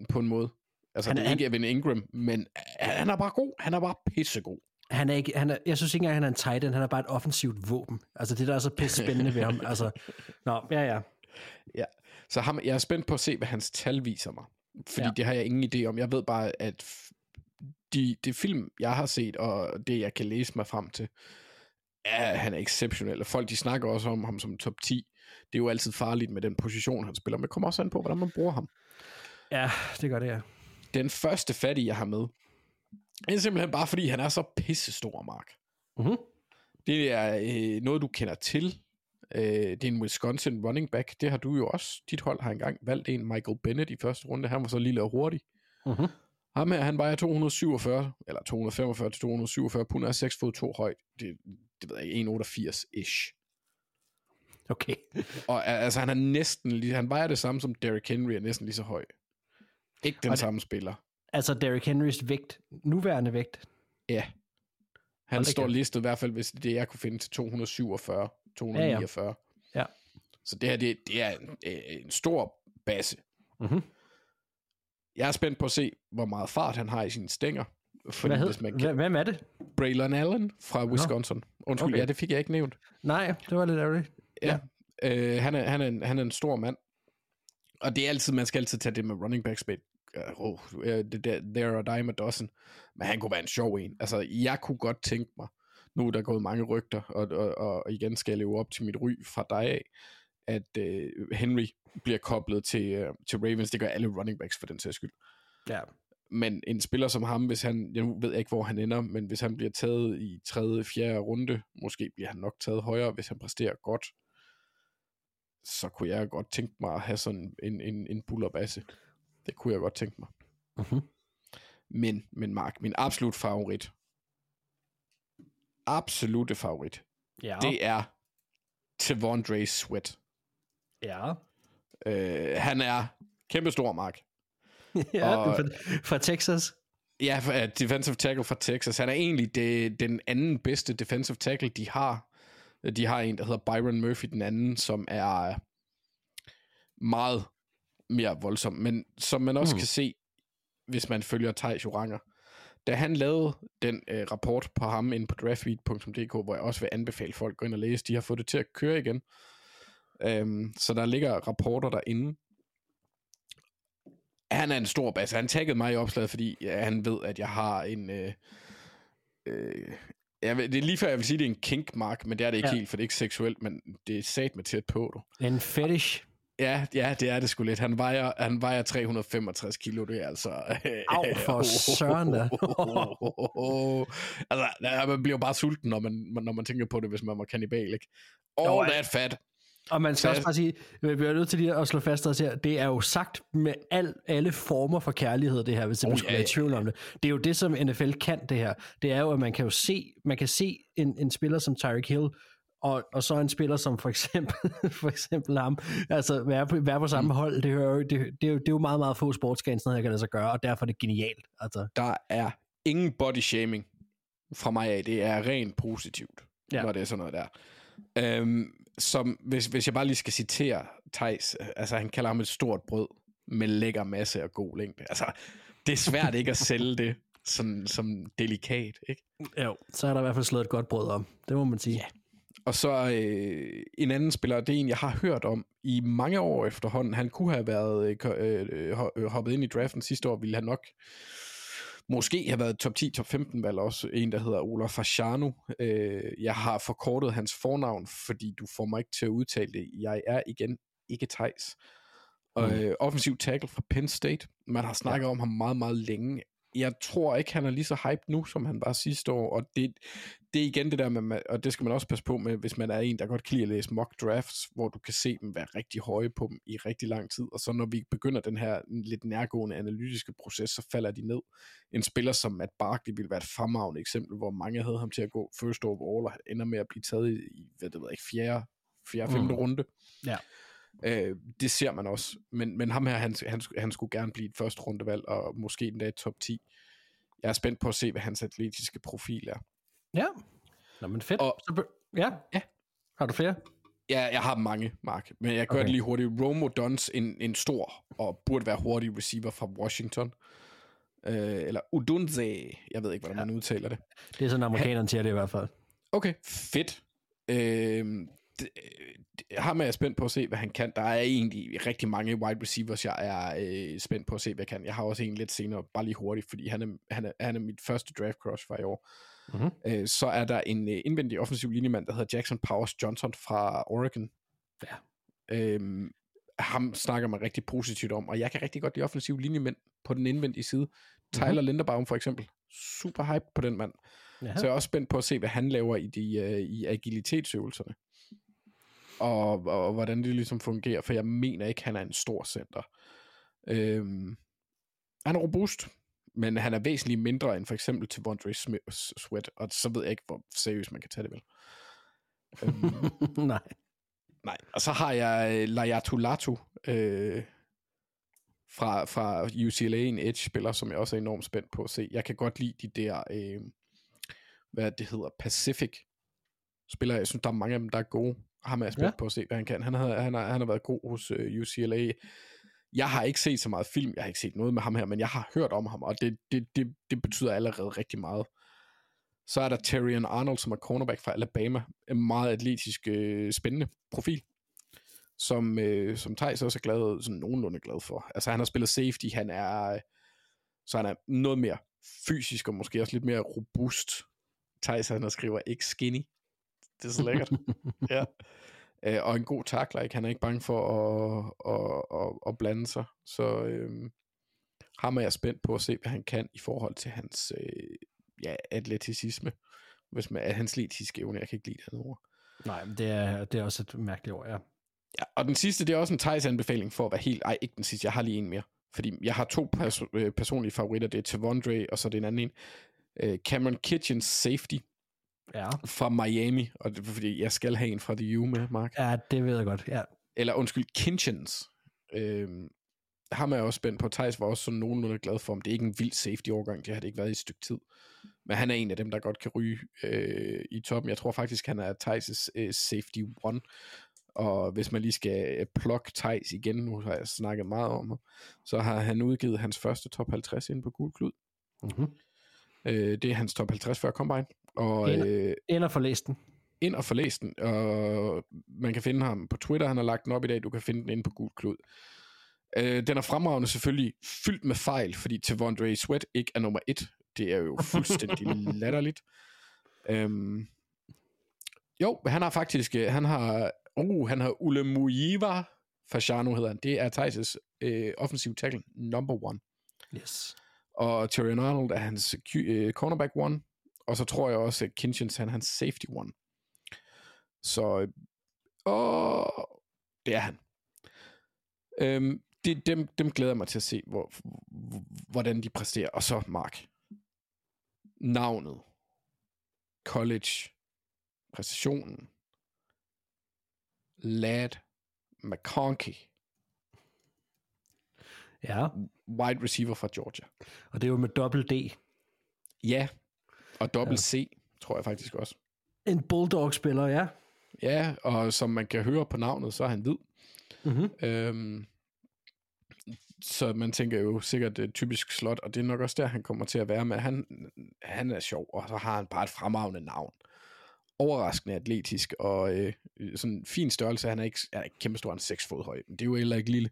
S6: på en måde. Altså,
S5: Han
S6: han
S5: er-
S6: er ikke Evan Ingram, men han han er bare god. Han er bare pissegod.
S5: Han er ikke, han er, jeg synes ikke engang, han er en tight end. Han er bare et offensivt våben. Altså, det der er så pisse spændende ved ham. Altså, nå, ja, ja.
S6: Så ham, jeg er spændt på at se, hvad hans tal viser mig. Fordi
S5: Ja.
S6: ja. det har jeg ingen idé om. Jeg ved bare, at de, de film, jeg har set, og det, jeg kan læse mig frem til, er, han er exceptionel. Og folk, de snakker også om ham som top 10. Det er jo altid farligt med den position, han spiller. Men det kommer også an på, hvordan man bruger ham.
S5: Ja, det gør det, ja.
S6: Den første fattige, jeg har med, det er simpelthen bare, fordi han er så pissestor, Mark.
S5: Mhm.
S6: Det er øh, noget, du kender til. Øh, det er en Wisconsin running back. Det har du jo også. Dit hold har engang valgt en, Michael Bennett, i første runde. Han var så lille og hurtig.
S5: Mhm.
S6: Ham her, han vejer 247, eller 245 til 247 pund, er 6 fod 2 højt. Det, det ved jeg ikke, 1,88-ish.
S5: Okay.
S6: Og altså, han er næsten lige, han vejer det samme som Derrick Henry, er næsten lige så høj. Ikke den
S5: Og det-
S6: samme spiller.
S5: Altså, Derrick Henrys vægt, nuværende vægt.
S6: Ja. Han står listet i hvert fald, hvis det jeg kunne finde til 247, 249.
S5: Ja.
S6: Så det her, det, det er en, øh, en stor base.
S5: Mhm.
S6: Jeg er spændt på at se, hvor meget fart han har i sine stænger. Fordi
S5: Hvad hed,
S6: hvis man kan...
S5: Hvem er det?
S6: Braylon Allen fra Wisconsin. Undskyld,
S5: Okay.
S6: ja, det fik jeg ikke nævnt.
S5: Nej, det var lidt ærgerligt.
S6: Ja. Øh, han, er, han, er en, han er en stor mand. Og det er altid, man skal altid tage det med running backs med. Oh, det der, there are dime a dozen. Men han kunne være en sjov en. Altså, jeg kunne godt tænke mig, nu er der gået mange rygter, og, og, og igen skal jeg leve op til mit ry fra dig af, at uh, Henry bliver koblet til, uh, til Ravens. Det gør alle running backs for den sags skyld.
S5: Ja.
S6: Men en spiller som ham, hvis han, jeg ved ikke, hvor han ender, men hvis han bliver taget i tredje, fjerde runde, måske bliver han nok taget højere, hvis han præsterer godt, så kunne jeg godt tænke mig at have sådan en, en, en bullerbasse. Det kunne jeg godt tænke mig.
S5: Mhm.
S6: Men, men Mark, min absolut favorit, absolute favorit,
S5: Ja.
S6: det er Tavondre Sweat.
S5: ja.
S6: Øh, han er kæmpestor, Mark.
S5: ja,
S6: Og-
S5: fra, fra Texas.
S6: Ja, for, uh, defensive tackle fra Texas. Han er egentlig det, den anden bedste defensive tackle, de har. De har en, der hedder Byron Murphy, den anden, som er meget mere voldsom. Men som man også mm. kan se, hvis man følger Thijs Joranger, da han lavede den øh, rapport på ham inde på draftbeat.dk, hvor jeg også vil anbefale folk at gå ind og læse, de har fået det til at køre igen. Øhm, så der ligger rapporter derinde, han er en stor basse. Han taggede mig i opslaget, fordi ja, han ved, at jeg har en... Øh, øh, jeg ved, det er lige før, jeg vil sige, at det er en kink, Mark, men det er det ikke
S5: ja.
S6: helt, for det er ikke seksuelt, men det er sat med tæt på, du.
S5: En fetish.
S6: Ja, ja, det er det sgu lidt. Han vejer, han vejer 365 kilo, det er altså...
S5: Au, for søren da.
S6: altså, man bliver bare sulten, når man, når man tænker på det, hvis man var kannibal, ikke? All
S5: Jo,
S6: that fat.
S5: Og man skal
S6: Så-
S5: også bare sige, vi bliver nødt til lige at slå fast os her, det er jo sagt med al, alle former for kærlighed, det her, hvis man
S6: Oh,
S5: skulle
S6: ja,
S5: være i tvivl om det. Det er jo det, som NFL kan, det her. Det er jo, at man kan jo se, man kan se en, en spiller som Tyreek Hill, og, og så en spiller som for eksempel, for eksempel ham, altså være på, være på samme mm. hold, det, hører jo, det, det, er jo, det er jo meget, meget få sådan noget, her kan lade sig gøre, og derfor er det genialt. Altså,
S6: Der er ingen body shaming fra mig af. Det er rent positivt,
S5: Ja.
S6: når det er sådan noget der. Øhm, som, hvis, hvis jeg bare lige skal citere øh, altså han kalder ham et stort brød med lækker masse og god længde. Altså, det er svært ikke at sælge det som, som delikat, ikke?
S5: jo, så er der i hvert fald slået et godt brød om. Det må man sige.
S6: Ja. Og så øh, en anden spiller, det er en, jeg har hørt om i mange år efterhånden. Han kunne have været øh, øh, øh, ho- hoppet ind i draften sidste år, ville han nok måske have været top 10, top 15 valg også. En, der hedder Olaf Fasciano. Øh, jeg har forkortet hans fornavn, fordi du får mig ikke til at udtale det. Jeg er igen ikke Thijs. Og, øh, offensiv tackle fra Penn State. Man har snakket ja. om ham meget, meget længe. Jeg tror ikke, han er lige så hype nu, som han var sidste år, og det, det er igen det der med, og det skal man også passe på med, hvis man er en, der godt kan lide at læse mock drafts, hvor du kan se dem være rigtig høje på dem i rigtig lang tid, og så når vi begynder den her lidt nærgående analytiske proces, så falder de ned. En spiller som Matt Barkley ville være et fremragende eksempel, hvor mange havde ham til at gå first overall, og han ender med at blive taget i, hvad det ved jeg ikke, fjerde, fjerde, femte
S5: Mm.
S6: runde.
S5: Ja.
S6: Øh, det ser man også. Men, men ham her, han, han, han skulle gerne blive et første rundevalg, og måske endda et top 10. Jeg er spændt på at se, hvad hans atletiske profil er.
S5: Ja. Nå, men fedt.
S6: Og-
S5: Så, ja.
S6: Ja.
S5: Har du flere?
S6: Ja, jeg har mange, Mark, men jeg gør
S5: Okay.
S6: det lige hurtigt. Romo Duns, en, en stor og burde være hurtig receiver fra Washington. Øh, eller Udunze, jeg ved ikke, hvordan ja. man udtaler det.
S5: Det er sådan, amerikanerne siger det i hvert fald.
S6: Okay, fedt. Øh, det, det, ham er jeg spændt på at se, hvad han kan. Der er egentlig rigtig mange wide receivers, jeg er øh, spændt på at se, hvad han kan. Jeg har også en lidt senere, bare lige hurtigt, fordi han er, han er, han er mit første draft crush fra i år.
S5: Mhm.
S6: Øh, så er der en øh, indvendig offensiv linjemand, der hedder Jackson Powers Johnson fra Oregon.
S5: Ja.
S6: Øhm, ham snakker man rigtig positivt om, og jeg kan rigtig godt lide offensiv linjemænd på den indvendige side. Tyler mm-hmm. Linderbaum for eksempel. Super hype på den mand.
S5: Ja.
S6: Så jeg er også spændt på at se, hvad han laver i, de, uh, i agilitetsøvelserne. Og, og, og hvordan det ligesom fungerer, for jeg mener ikke, han er en stor center. Øhm, han er robust, men han er væsentligt mindre end for eksempel til Vondre Sweat, og så ved jeg ikke, hvor seriøst man kan tage det vel. øhm,
S5: Nej.
S6: Nej, og så har jeg øh, Layatu Latu øh, fra, fra UCLA, en edge-spiller, som jeg også er enormt spændt på at se. Jeg kan godt lide de der, øh, hvad det hedder, Pacific spillere. Jeg synes, der er mange af dem, der er gode. Ham er jeg spændt
S5: Ja.
S6: på at se, hvad han kan. Han har, han har, han har været god hos øh, UCLA. Jeg har ikke set så meget film, jeg har ikke set noget med ham her, men jeg har hørt om ham, og det, det, det, det betyder allerede rigtig meget. Så er der Terrion Arnold, som er cornerback fra Alabama. En meget atletisk, øh, spændende profil, som, øh, som Thijs også er glad, sådan nogenlunde glad for. Altså han har spillet safety, han er, øh, så han er noget mere fysisk, og måske også lidt mere robust. Thijs, han skriver ikke skinny. Det er så lækkert. ja. Øh, og en god tackler, ikke? Han er ikke bange for at, at, at, at blande sig. Så øh, ham er jeg spændt på at se, hvad han kan i forhold til hans øh, ja, atleticisme. Hvis man, hans atletiske evne, jeg kan ikke lide det ord.
S5: Nej, men det er, det er også et mærkeligt ord, ja.
S6: Ja, og den sidste, det er også en Thijs anbefaling for at være helt... Ej, ikke den sidste, jeg har lige en mere. Fordi jeg har to pers- øh, personlige favoritter. Det er Tavondre, og så er det en anden en. Øh, Cameron Kitchens safety
S5: Ja.
S6: fra Miami. Og det er fordi, jeg skal have en fra The U med, Mark.
S5: Ja, det ved jeg godt, ja.
S6: Eller undskyld, Kinchens. Øhm, ham er jeg også spændt på. Thijs var også sådan nogenlunde glad for, om det er ikke en vild safety-overgang. Det har det ikke været i et stykke tid. Men han er en af dem, der godt kan ryge øh, i toppen. Jeg tror faktisk, han er Thijs' øh, safety one. Og hvis man lige skal øh, plukke Thijs igen, nu har jeg snakket meget om ham, så har han udgivet hans første top 50 ind på Gul Klud.
S5: Mm-hmm.
S6: Øh, det er hans top 50 før Combine. Og
S5: Ind-
S6: øh,
S5: Ind og få læst den.
S6: ind og få læst den. Og man kan finde ham på Twitter, han har lagt den op i dag. Du kan finde den inde på Gul Klud. Øh, den er fremragende selvfølgelig fyldt med fejl, fordi Tavondre Sweat ikke er nummer et. Det er jo fuldstændig latterligt. Øhm, jo, han har faktisk, øh, han har, uh, han har Ule Muiva Fashano hedder han. Det er Thijs' øh, offensive tackle number one.
S5: Yes.
S6: Og Tyrion Arnold er hans øh, cornerback one. Og så tror jeg også, at Kinchens han er hans safety one. Så, øh, åh, det er han. Øhm, det, dem, dem glæder jeg mig til at se, hvor, hvor, hvordan de præsterer. Og så Mark. Navnet. College. Præstationen. Lad McConkey.
S5: Ja,
S6: Wide receiver fra Georgia.
S5: og det er jo med dobbelt D.
S6: Ja, og dobbelt
S5: Ja.
S6: C, tror jeg faktisk også.
S5: En Bulldog-spiller, ja.
S6: Ja, og som man kan høre på navnet, så er han hvid.
S5: Mm-hmm.
S6: Øhm, så man tænker jo sikkert et typisk slot, og det er nok også der, han kommer til at være med. Han, han er sjov, og så har han bare et fremragende navn. Overraskende atletisk, og øh, sådan en fin størrelse. Han er ikke, er ikke kæmpe stor, han er 6 fod høj, men det er jo heller ikke lille.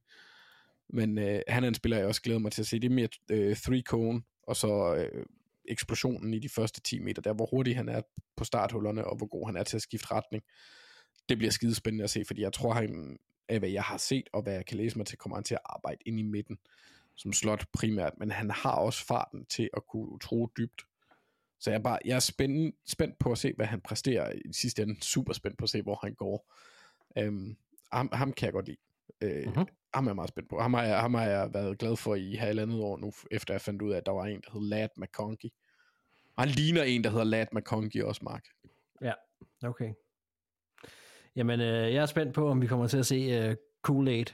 S6: Men øh, han er en spiller, jeg også glæder mig til at se. Det er mere øh, three cone, og så øh, eksplosionen i de første 10 meter, der hvor hurtig han er på starthullerne, og hvor god han er til at skifte retning. Det bliver skidespændende at se, fordi jeg tror, han, af hvad jeg har set, og hvad jeg kan læse mig til, kommer han til at arbejde ind i midten, som slot primært, men han har også farten til at kunne tro dybt. Så jeg er, bare, jeg er spændt, spændt på at se, hvad han præsterer i sidste ende. Super spændt på at se, hvor han går. Øhm, ham, ham kan jeg godt lide. Øh,
S5: Mhm.
S6: Ham er jeg meget spændt på. Ham har, jeg, ham har jeg været glad for i halvandet år nu, efter jeg fandt ud af, at der var en, der hed Lad McConkey. Og han ligner en, der hedder Lad McConkey også, Mark.
S5: Ja, okay. Jamen, øh, jeg er spændt på, om vi kommer til at se øh, Kool-Aid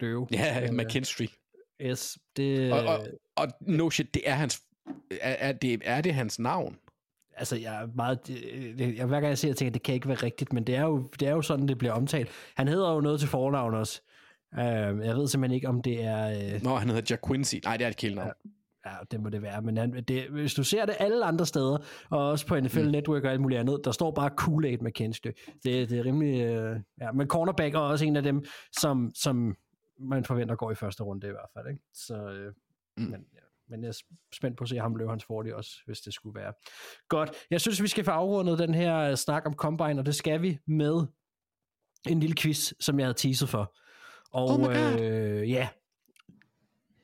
S5: løbe.
S6: Ja,
S5: Øh,
S6: McKinstry.
S5: Yes, det...
S6: Og, og, og no shit, det er hans Er, er, det, er det hans navn?
S5: Altså, jeg er meget... Det, jeg, hver gang jeg ser, jeg tænker, det kan ikke være rigtigt, men det er, jo, det er jo sådan, det bliver omtalt. Han hedder jo noget til fornavn også. Uh, jeg ved simpelthen ikke, om det er... Uh,
S6: Nå, han hedder Jack Quincy. Nej, det er et kælenavn.
S5: Ja, det må det være, men han, det, hvis du ser det alle andre steder, og også på NFL mm. Network og alt muligt andet, der står bare Kool-Aid McKinstry. Det, det er rimelig... Øh, ja, men cornerback er også en af dem, som, som man forventer går i første runde i hvert fald. Ikke? Så, øh, mm. men, ja. men jeg er spændt på at se ham løbe hans 40 også, hvis det skulle være. Godt. Jeg synes, vi skal få afrundet den her øh, snak om Combine, og det skal vi med en lille quiz, som jeg havde teaset for. Og
S6: Oh my God.
S5: øh, ja,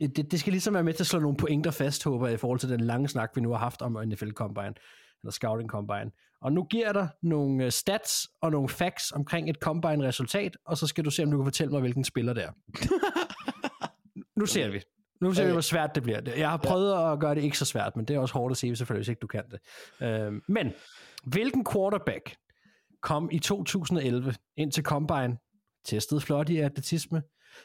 S5: det, det skal ligesom være med til at slå nogle pointer fast, håber jeg, i forhold til den lange snak, vi nu har haft om NFL Combine, eller Scouting Combine. Og nu giver dig nogle øh, stats og nogle facts omkring et Combine-resultat, og så skal du se, om du kan fortælle mig, hvilken spiller det er. nu ser vi. Nu ser vi, hvor svært det bliver. Jeg har prøvet at gøre det ikke så svært, men det er også hårdt at sige, selvfølgelig, hvis ikke du kan det. Øhm, men, hvilken quarterback kom i 2011 ind til Combine, testede flot i atletisme,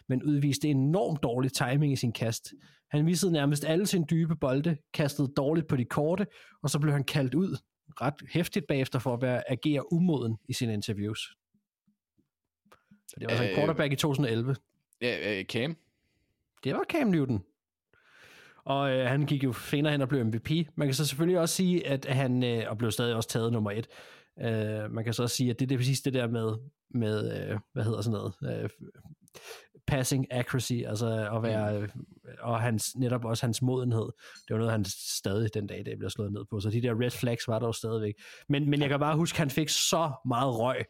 S5: men udviste enormt dårlig timing i sin kast. Han missede nærmest alle sine dybe bolde, kastede dårligt på de korte, og så blev han kaldt ud ret hæftigt bagefter for at være, agere umoden i sine interviews. Så det var altså en
S6: Øh,
S5: quarterback i 2011.
S6: Ja, øh, Cam.
S5: Det var Cam Newton. Og øh, han gik jo senere hen og blev MVP. Man kan så selvfølgelig også sige, at han, øh, og blev stadig også taget nummer et, øh, man kan så også sige, at det, det er præcis det der med, med øh, hvad hedder sådan noget, øh, passing accuracy, altså at være, øh, og hans, netop også hans modenhed, det var noget, han stadig den dag, det blev slået ned på, så de der red flags var der jo stadigvæk. Men, men jeg kan bare huske, at han fik så meget røg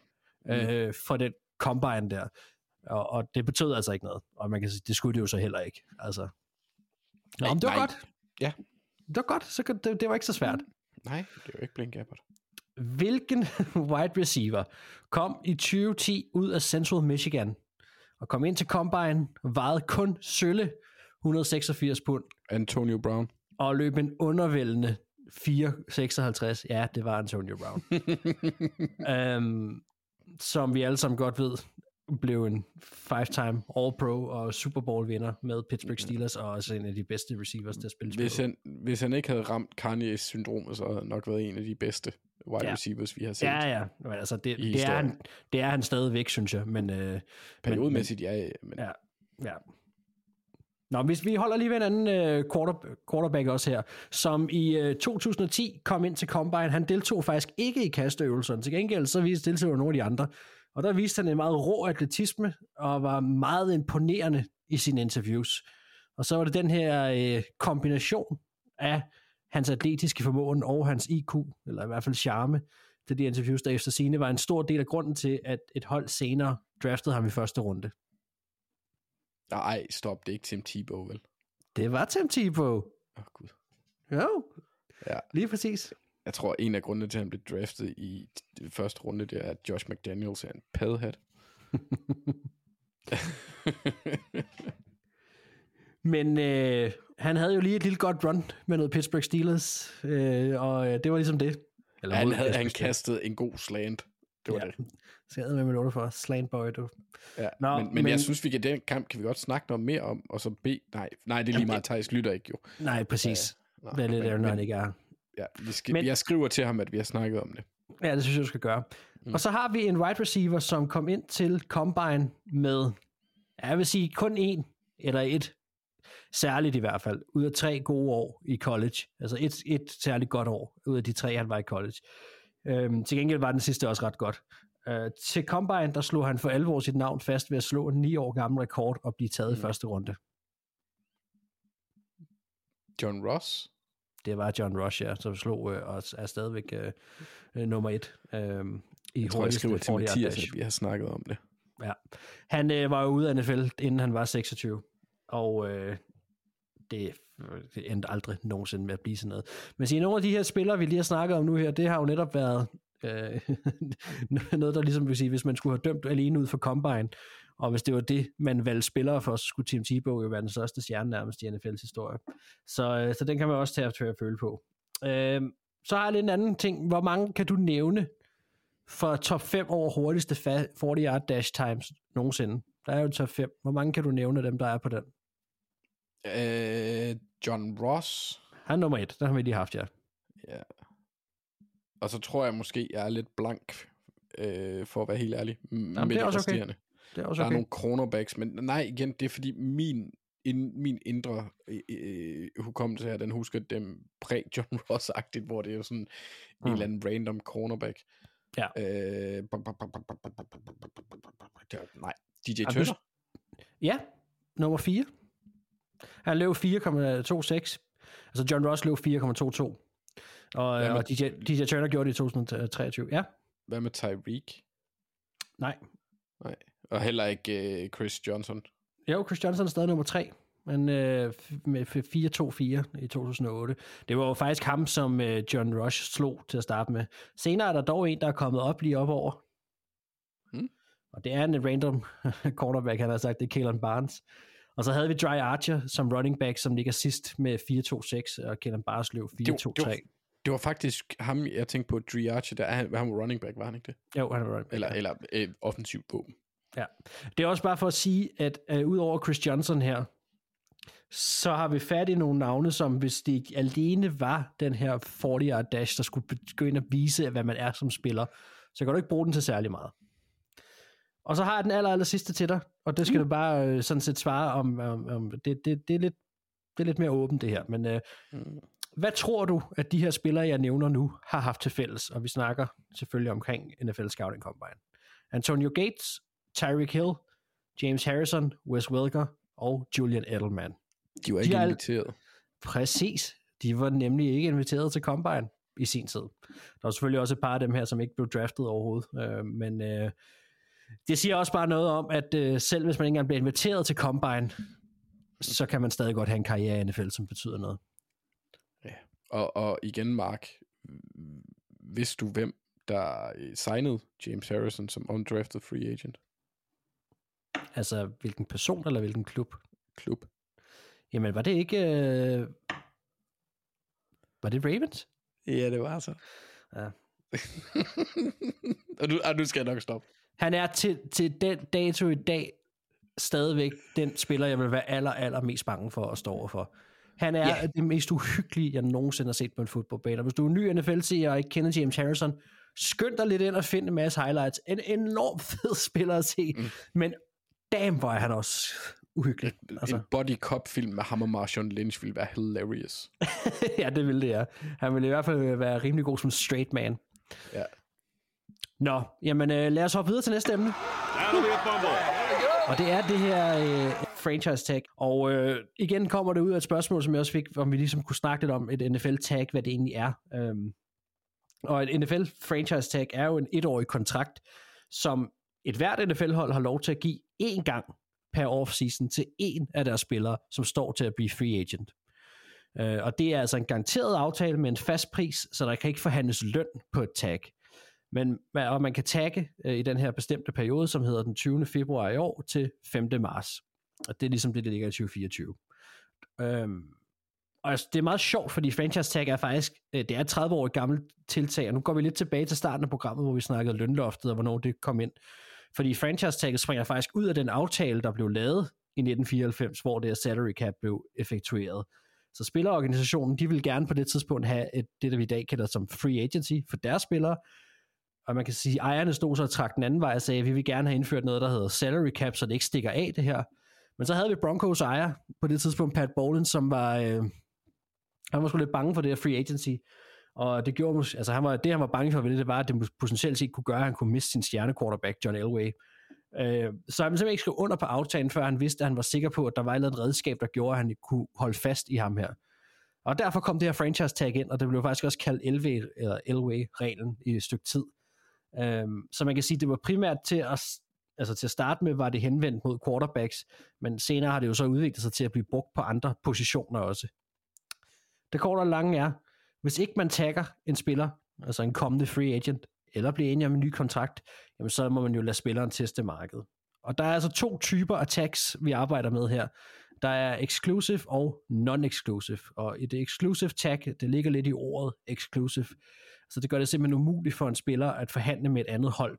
S5: øh, for den combine der, og, og det betød altså ikke noget, og man kan sige, det skulle det jo så heller ikke, altså. Nå, men det var
S6: Nej.
S5: godt.
S6: Ja.
S5: Det var godt, så det, det var ikke så svært.
S6: Nej, det er jo ikke Blink Abbott.
S5: Hvilken wide receiver kom i 2010 ud af Central Michigan og kom ind til Combine, vejede kun sølle 186 pund
S6: Antonio Brown.
S5: og løb en undervældende 4,56. Ja, det var Antonio Brown. um, som vi alle sammen godt ved, blev en five-time All-Pro og Super Bowl vinder med Pittsburgh Steelers og også en af de bedste receivers, der spiller
S6: Hvis
S5: spillet.
S6: han, hvis han ikke havde ramt Kanye's syndrom, så havde han nok været en af de bedste wide
S5: Ja.
S6: receivers, vi har set.
S5: Ja, ja. Men altså, det, det, er han, det er han stadigvæk, synes jeg. Men, øh,
S6: Periodemæssigt, ja, men
S5: Ja, ja. Nå, hvis vi holder lige ved en anden øh, quarter, quarterback også her, som i øh, 2010 kom ind til Combine. Han deltog faktisk ikke i kasteøvelserne. Til gengæld så viste deltog nogle af de andre. Og der viste han en meget rå atletisme, og var meget imponerende i sine interviews. Og så var det den her øh, kombination af hans atletiske formåen og hans IQ, eller i hvert fald charme, til de interviews, der efter sine var en stor del af grunden til, at et hold senere draftede ham i første runde.
S6: nej, stop, det er ikke Tim Tebow, vel?
S5: Det var Tim Tebow.
S6: Åh, oh, gud.
S5: Jo,
S6: Ja.
S5: lige præcis.
S6: Jeg tror, en af grundene til, at han blev draftet i den første runde, det er, at Josh McDaniels er en padhat.
S5: Men øh, han havde jo lige et lille godt run med noget Pittsburgh Steelers, øh, og øh, det var ligesom det. Eller
S6: han havde han kastet en god slant. Det var
S5: Ja.
S6: det.
S5: Så jeg havde med min for. Slant boy, du.
S6: Ja.
S5: Nå,
S6: men, men,
S5: men-
S6: jeg synes, vi kan den kamp kan vi godt snakke noget mere om, og så B. Nej, nej det er lige meget, Thijs lytter ikke jo.
S5: Nej, præcis.
S6: Nå,
S5: Hvad er det der, når han ikke er?
S6: Ja, vi skal,
S5: Men-
S6: jeg skriver til ham, at vi har snakket om det.
S5: Ja, det synes jeg, du skal gøre. Mm. Og så har vi en wide receiver, som kom ind til Combine med, ja, jeg vil sige, kun en eller et, særligt i hvert fald, ud af tre gode år i college. Altså et, et særligt godt år, ud af de tre, han var i college. Øhm, til gengæld var den sidste også ret godt. Øh, til Combine, der slog han for alvor sit navn fast ved at slå en ni år gammel rekord og blive taget mm. i første runde.
S6: John Ross?
S5: Det var John Rush, ja, som slog øh, og er stadigvæk øh, øh, nummer et øh, i
S6: Jeg tror, jeg skriver til
S5: 40 yard
S6: Mathias, at vi har snakket om det.
S5: Ja. Han øh, var jo ude af NFL, inden han var 26, og øh, det, det endte aldrig nogensinde med at blive sådan noget. Men sige, nogle af de her spillere, vi lige har snakket om nu her, det har jo netop været øh, noget, der ligesom vil sige, hvis man skulle have dømt alene ud for Combine, og hvis det var det, man valgte spillere for, så skulle Tim Tebow jo være den største stjerne nærmest i NFL's historie. Så, øh, så den kan man også tage at føle på. Øh, så har jeg lidt en anden ting. Hvor mange kan du nævne for top 5 over hurtigste fa- 40 yard dash times nogensinde? Der er jo top 5. Hvor mange kan du nævne af dem, der er på den?
S6: Øh, John Ross?
S5: Han er nummer et. Den har vi lige haft, ja.
S6: Ja. Og så tror jeg måske, jeg er lidt blank, øh, for at være helt ærlig, m- med
S5: det er også okay. Det er også okay.
S6: Der er nogle cornerbacks, men nej, igen, det er fordi min, ind, min indre øh, hukommelse her, den husker dem præ-John Ross-agtigt, hvor det er sådan mm. en eller anden random cornerback.
S5: Ja.
S6: Øh, nej, DJ Tønder.
S5: Ja, nummer 4. Han løb 4,26. Altså John Ross løb 4,22. Og, og DJ, DJ Turner gjorde det i 2023. Ja.
S6: Hvad med Tyreek?
S5: Nej.
S6: Nej. Og heller ikke øh, Chris Johnson.
S5: Jo, Chris Johnson er stadig nummer 3, men øh, med f- 4-2-4 i 2008. Det var jo faktisk ham, som øh, John Rush slog til at starte med. Senere er der dog en, der er kommet op lige op over.
S6: Hmm.
S5: Og det er en random quarterback, han har sagt, det er Kalen Barnes. Og så havde vi Dry Archer som running back, som ligger sidst med 4-2-6, og Kalen Barnes løb 4-2-3.
S6: Det var- det var- Det var faktisk ham, jeg tænkte på, Dre Archer, der er han, var running back, var han ikke det?
S5: Jo, han er running back.
S6: Eller,
S5: ja.
S6: eller øh, offensiv våben.
S5: Ja. Det er også bare for at sige, at øh, udover Chris Johnson her, så har vi fat i nogle navne, som hvis det alene var den her 40-yard dash, der skulle ind og vise, hvad man er som spiller, så kan du ikke bruge den til særlig meget. Og så har jeg den aller, aller sidste til dig, og det skal mm. du bare øh, sådan set svare om. om, om det, det, det, er lidt, det er lidt mere åbent det her, men øh,
S6: Mm.
S5: hvad tror du, at de her spillere, jeg nævner nu, har haft til fælles? Og vi snakker selvfølgelig omkring NFL Scouting Combine. Antonio Gates, Tyreek Hill, James Harrison, Wes Welker og Julian Edelman.
S6: De var
S5: De
S6: ikke
S5: al-
S6: inviteret.
S5: Præcis. De var nemlig ikke inviteret til Combine i sin tid. Der var selvfølgelig også et par af dem her, som ikke blev draftet overhovedet. Øh, men øh, det siger også bare noget om, at øh, selv hvis man ikke engang bliver inviteret til Combine, så kan man stadig godt have en karriere i NFL, som betyder noget.
S6: Og, og igen, Mark, vidste du, hvem der øh, signede James Harrison som undrafted free agent?
S5: Altså, hvilken person eller hvilken klub?
S6: Klub.
S5: Jamen, var det ikke... Øh... Var det Ravens?
S6: Ja, det var så.
S5: Ja.
S6: og, nu, og nu skal jeg nok stoppe.
S5: Han er til, til den dato i dag stadigvæk den spiller, jeg vil være aller, aller mest bange for at stå over for. Han er yeah. det mest uhyggelige, jeg nogensinde har set på en fodboldbane. Hvis du er ny NFL-seer og ikke kender James Harrison, skynd dig lidt ind og find en masse highlights. En enormt fed spiller at se, mm. men damn, hvor er han også uhyggelig.
S6: Altså.
S5: Altså,
S6: En body cop film med ham og Marshawn Lynch ville være hilarious.
S5: ja, det ville det, ja. Han ville i hvert fald være rimelig god som straight man.
S6: Ja.
S5: Nå, jamen øh, lad os hoppe videre til næste emne. Og det er det her øh, franchise tag. Og øh, igen kommer det ud af et spørgsmål, som jeg også fik, om vi ligesom kunne snakke lidt om et NFL tag, hvad det egentlig er. Øhm, og et NFL franchise tag er jo en etårig kontrakt, som et hvert NFL-hold har lov til at give én gang per offseason til en af deres spillere, som står til at blive free agent. Øh, og det er altså en garanteret aftale med en fast pris, så der kan ikke forhandles løn på et tag. Men, og man kan tagge øh, i den her bestemte periode, som hedder den 20. februar i år til 5. marts. Og det er ligesom det, der ligger i 2024. Øhm, og altså, det er meget sjovt, fordi franchise tag er faktisk, øh, det er 30 år gammelt tiltag, og nu går vi lidt tilbage til starten af programmet, hvor vi snakkede lønloftet, og hvornår det kom ind. Fordi franchise tagget springer faktisk ud af den aftale, der blev lavet i 1994, hvor det her salary cap blev effektueret. Så spillerorganisationen, de vil gerne på det tidspunkt have et, det, der vi i dag kalder som free agency for deres spillere, og man kan sige, at ejerne stod så og trak den anden vej og sagde, at vi vil gerne have indført noget, der hedder salary cap, så det ikke stikker af det her. Men så havde vi Broncos ejer på det tidspunkt, Pat Bowlen, som var, øh, han var sgu lidt bange for det her free agency. Og det gjorde, altså han var, det han var bange for ved det, det var, at det potentielt set kunne gøre, at han kunne miste sin stjerne quarterback, John Elway. Øh, så han simpelthen ikke skrev under på aftalen, før han vidste, at han var sikker på, at der var et eller redskab, der gjorde, at han kunne holde fast i ham her. Og derfor kom det her franchise tag ind, og det blev faktisk også kaldt Elway, eller Elway-reglen i et stykke tid. Øh, så man kan sige, at det var primært til at, altså til at starte med, var det henvendt mod quarterbacks, men senere har det jo så udviklet sig til at blive brugt på andre positioner også. Det korte og lange er, hvis ikke man tagger en spiller, altså en kommende free agent, eller bliver enig om en ny kontrakt, jamen så må man jo lade spilleren teste markedet. Og der er altså to typer af tags, vi arbejder med her. Der er exclusive og non-exclusive. Og i det exclusive tag, det ligger lidt i ordet exclusive, så det gør det simpelthen umuligt for en spiller at forhandle med et andet hold.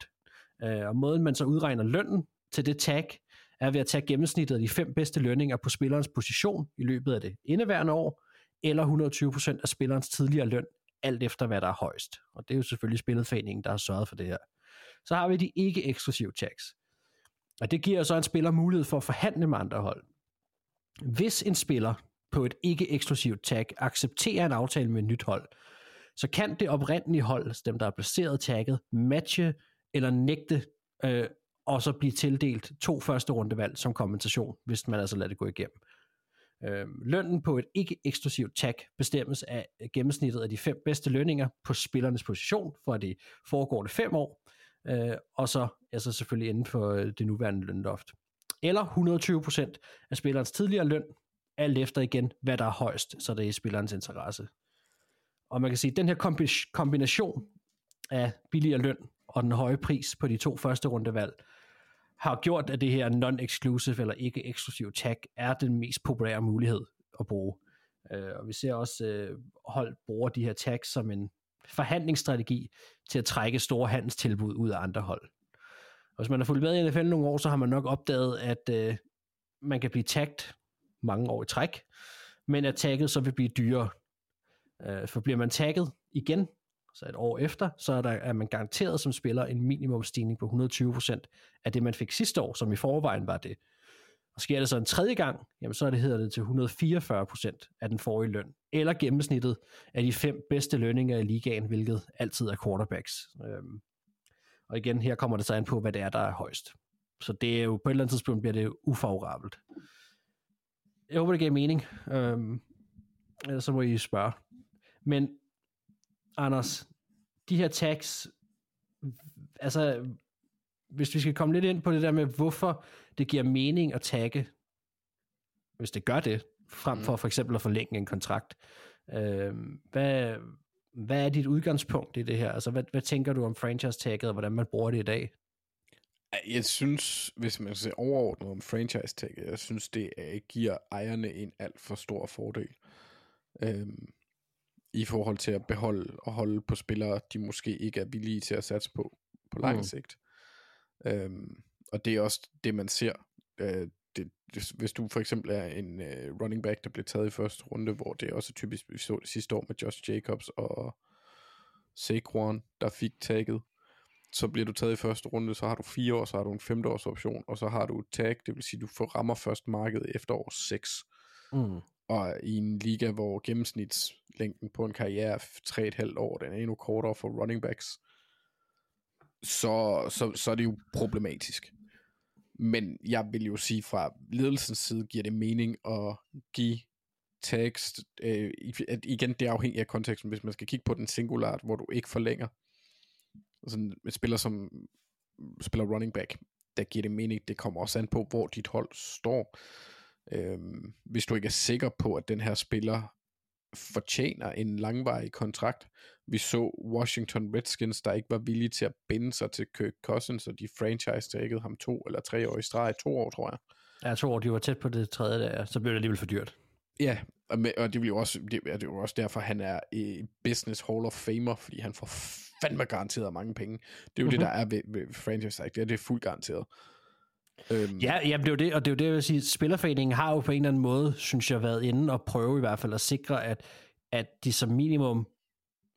S5: Øh, og måden man så udregner lønnen til det tag, er ved at tage gennemsnittet af de fem bedste lønninger på spillerens position i løbet af det indeværende år, eller 120% af spillerens tidligere løn, alt efter hvad der er højst. Og det er jo selvfølgelig Spillerforeningen, der har sørget for det her. Så har vi de ikke-eksklusive tags. Og det giver så en spiller mulighed for at forhandle med andre hold. Hvis en spiller på et ikke-eksklusivt tag accepterer en aftale med et nyt hold, så kan det oprindelige hold, altså dem der er placeret tagget, matche eller nægte øh, og så blive tildelt to første rundevalg som kompensation, hvis man altså lader det gå igennem. Øh, lønnen på et ikke-eksklusivt tag bestemmes af gennemsnittet af de fem bedste lønninger på spillernes position, for de foregående fem år, øh, og så altså selvfølgelig inden for øh, det nuværende lønloft. Eller 120% af spillerens tidligere løn, alt efter igen, hvad der er højst, så det er i spillerens interesse. Og man kan sige, at den her kombi- kombination af billigere løn og den høje pris på de to første rundevalg, har gjort, at det her non-exclusive eller ikke eksklusiv tag er den mest populære mulighed at bruge. Øh, og vi ser også øh, hold bruger de her tags som en forhandlingsstrategi til at trække store handelstilbud ud af andre hold. Og hvis man har fulgt med i NFL nogle år, så har man nok opdaget, at øh, man kan blive tagged mange år i træk, men at tagget så vil blive dyrere. Øh, for bliver man tagget igen, så et år efter, så er, der, er man garanteret som spiller en minimumstigning på 120% af det, man fik sidste år, som i forvejen var det. Og sker det så en tredje gang, jamen så er det, hedder det til 144% af den forrige løn, eller gennemsnittet af de fem bedste lønninger i ligaen, hvilket altid er quarterbacks. Øhm, og igen, her kommer det så an på, hvad det er, der er højst. Så det er jo, på et eller andet tidspunkt bliver det ufavorabelt. Jeg håber, det giver mening. Øhm, ellers så må I spørge. Men Anders, de her tags, altså, hvis vi skal komme lidt ind på det der med, hvorfor det giver mening at tagge, hvis det gør det, frem for for eksempel at forlænge en kontrakt. Øh, hvad, hvad er dit udgangspunkt i det her? Altså, hvad, hvad tænker du om franchise-tagget, og hvordan man bruger det i dag?
S6: Jeg synes, hvis man ser overordnet om franchise tagget, jeg synes, det giver ejerne en alt for stor fordel. Øhm, i forhold til at beholde og holde på spillere, de måske ikke er villige til at satse på på lang mm. sigt. Øhm, og det er også det, man ser. Øh, det, det, hvis du for eksempel er en uh, running back, der bliver taget i første runde, hvor det er også typisk, vi så det sidste år med Josh Jacobs og Saquon, der fik tagget, så bliver du taget i første runde, så har du fire år, så har du en femte års option, og så har du et tag, det vil sige, du får rammer først markedet efter år 6. Mm. Og i en liga, hvor gennemsnitslængden på en karriere er 3,5 år, den er endnu kortere for running backs, så, så, så er det jo problematisk. Men jeg vil jo sige, fra ledelsens side giver det mening at give tekst, øh, igen, det er afhængigt af konteksten, hvis man skal kigge på den singulart, hvor du ikke forlænger, sådan et spiller som spiller running back, der giver det mening, det kommer også an på, hvor dit hold står. Øhm, hvis du ikke er sikker på, at den her spiller fortjener en langvarig kontrakt. Vi så Washington Redskins, der ikke var villige til at binde sig til Kirk Cousins, og de franchise tagget ham to eller tre år i streg, to år tror jeg.
S5: Ja, to år, de var tæt på det tredje der, så blev det alligevel for dyrt.
S6: Ja, og, med, og det, jo også, det, er det jo også derfor, han er i Business Hall of Famer, fordi han får fandme garanteret mange penge. Det er jo mm-hmm. det, der er ved, ved franchise tag, det er, det fuldt garanteret.
S5: Øhm. Ja, ja, det er jo det, og det er jo det, jeg vil sige, Spillerforeningen har jo på en eller anden måde, synes jeg, været inde og prøve i hvert fald at sikre, at, at de som minimum,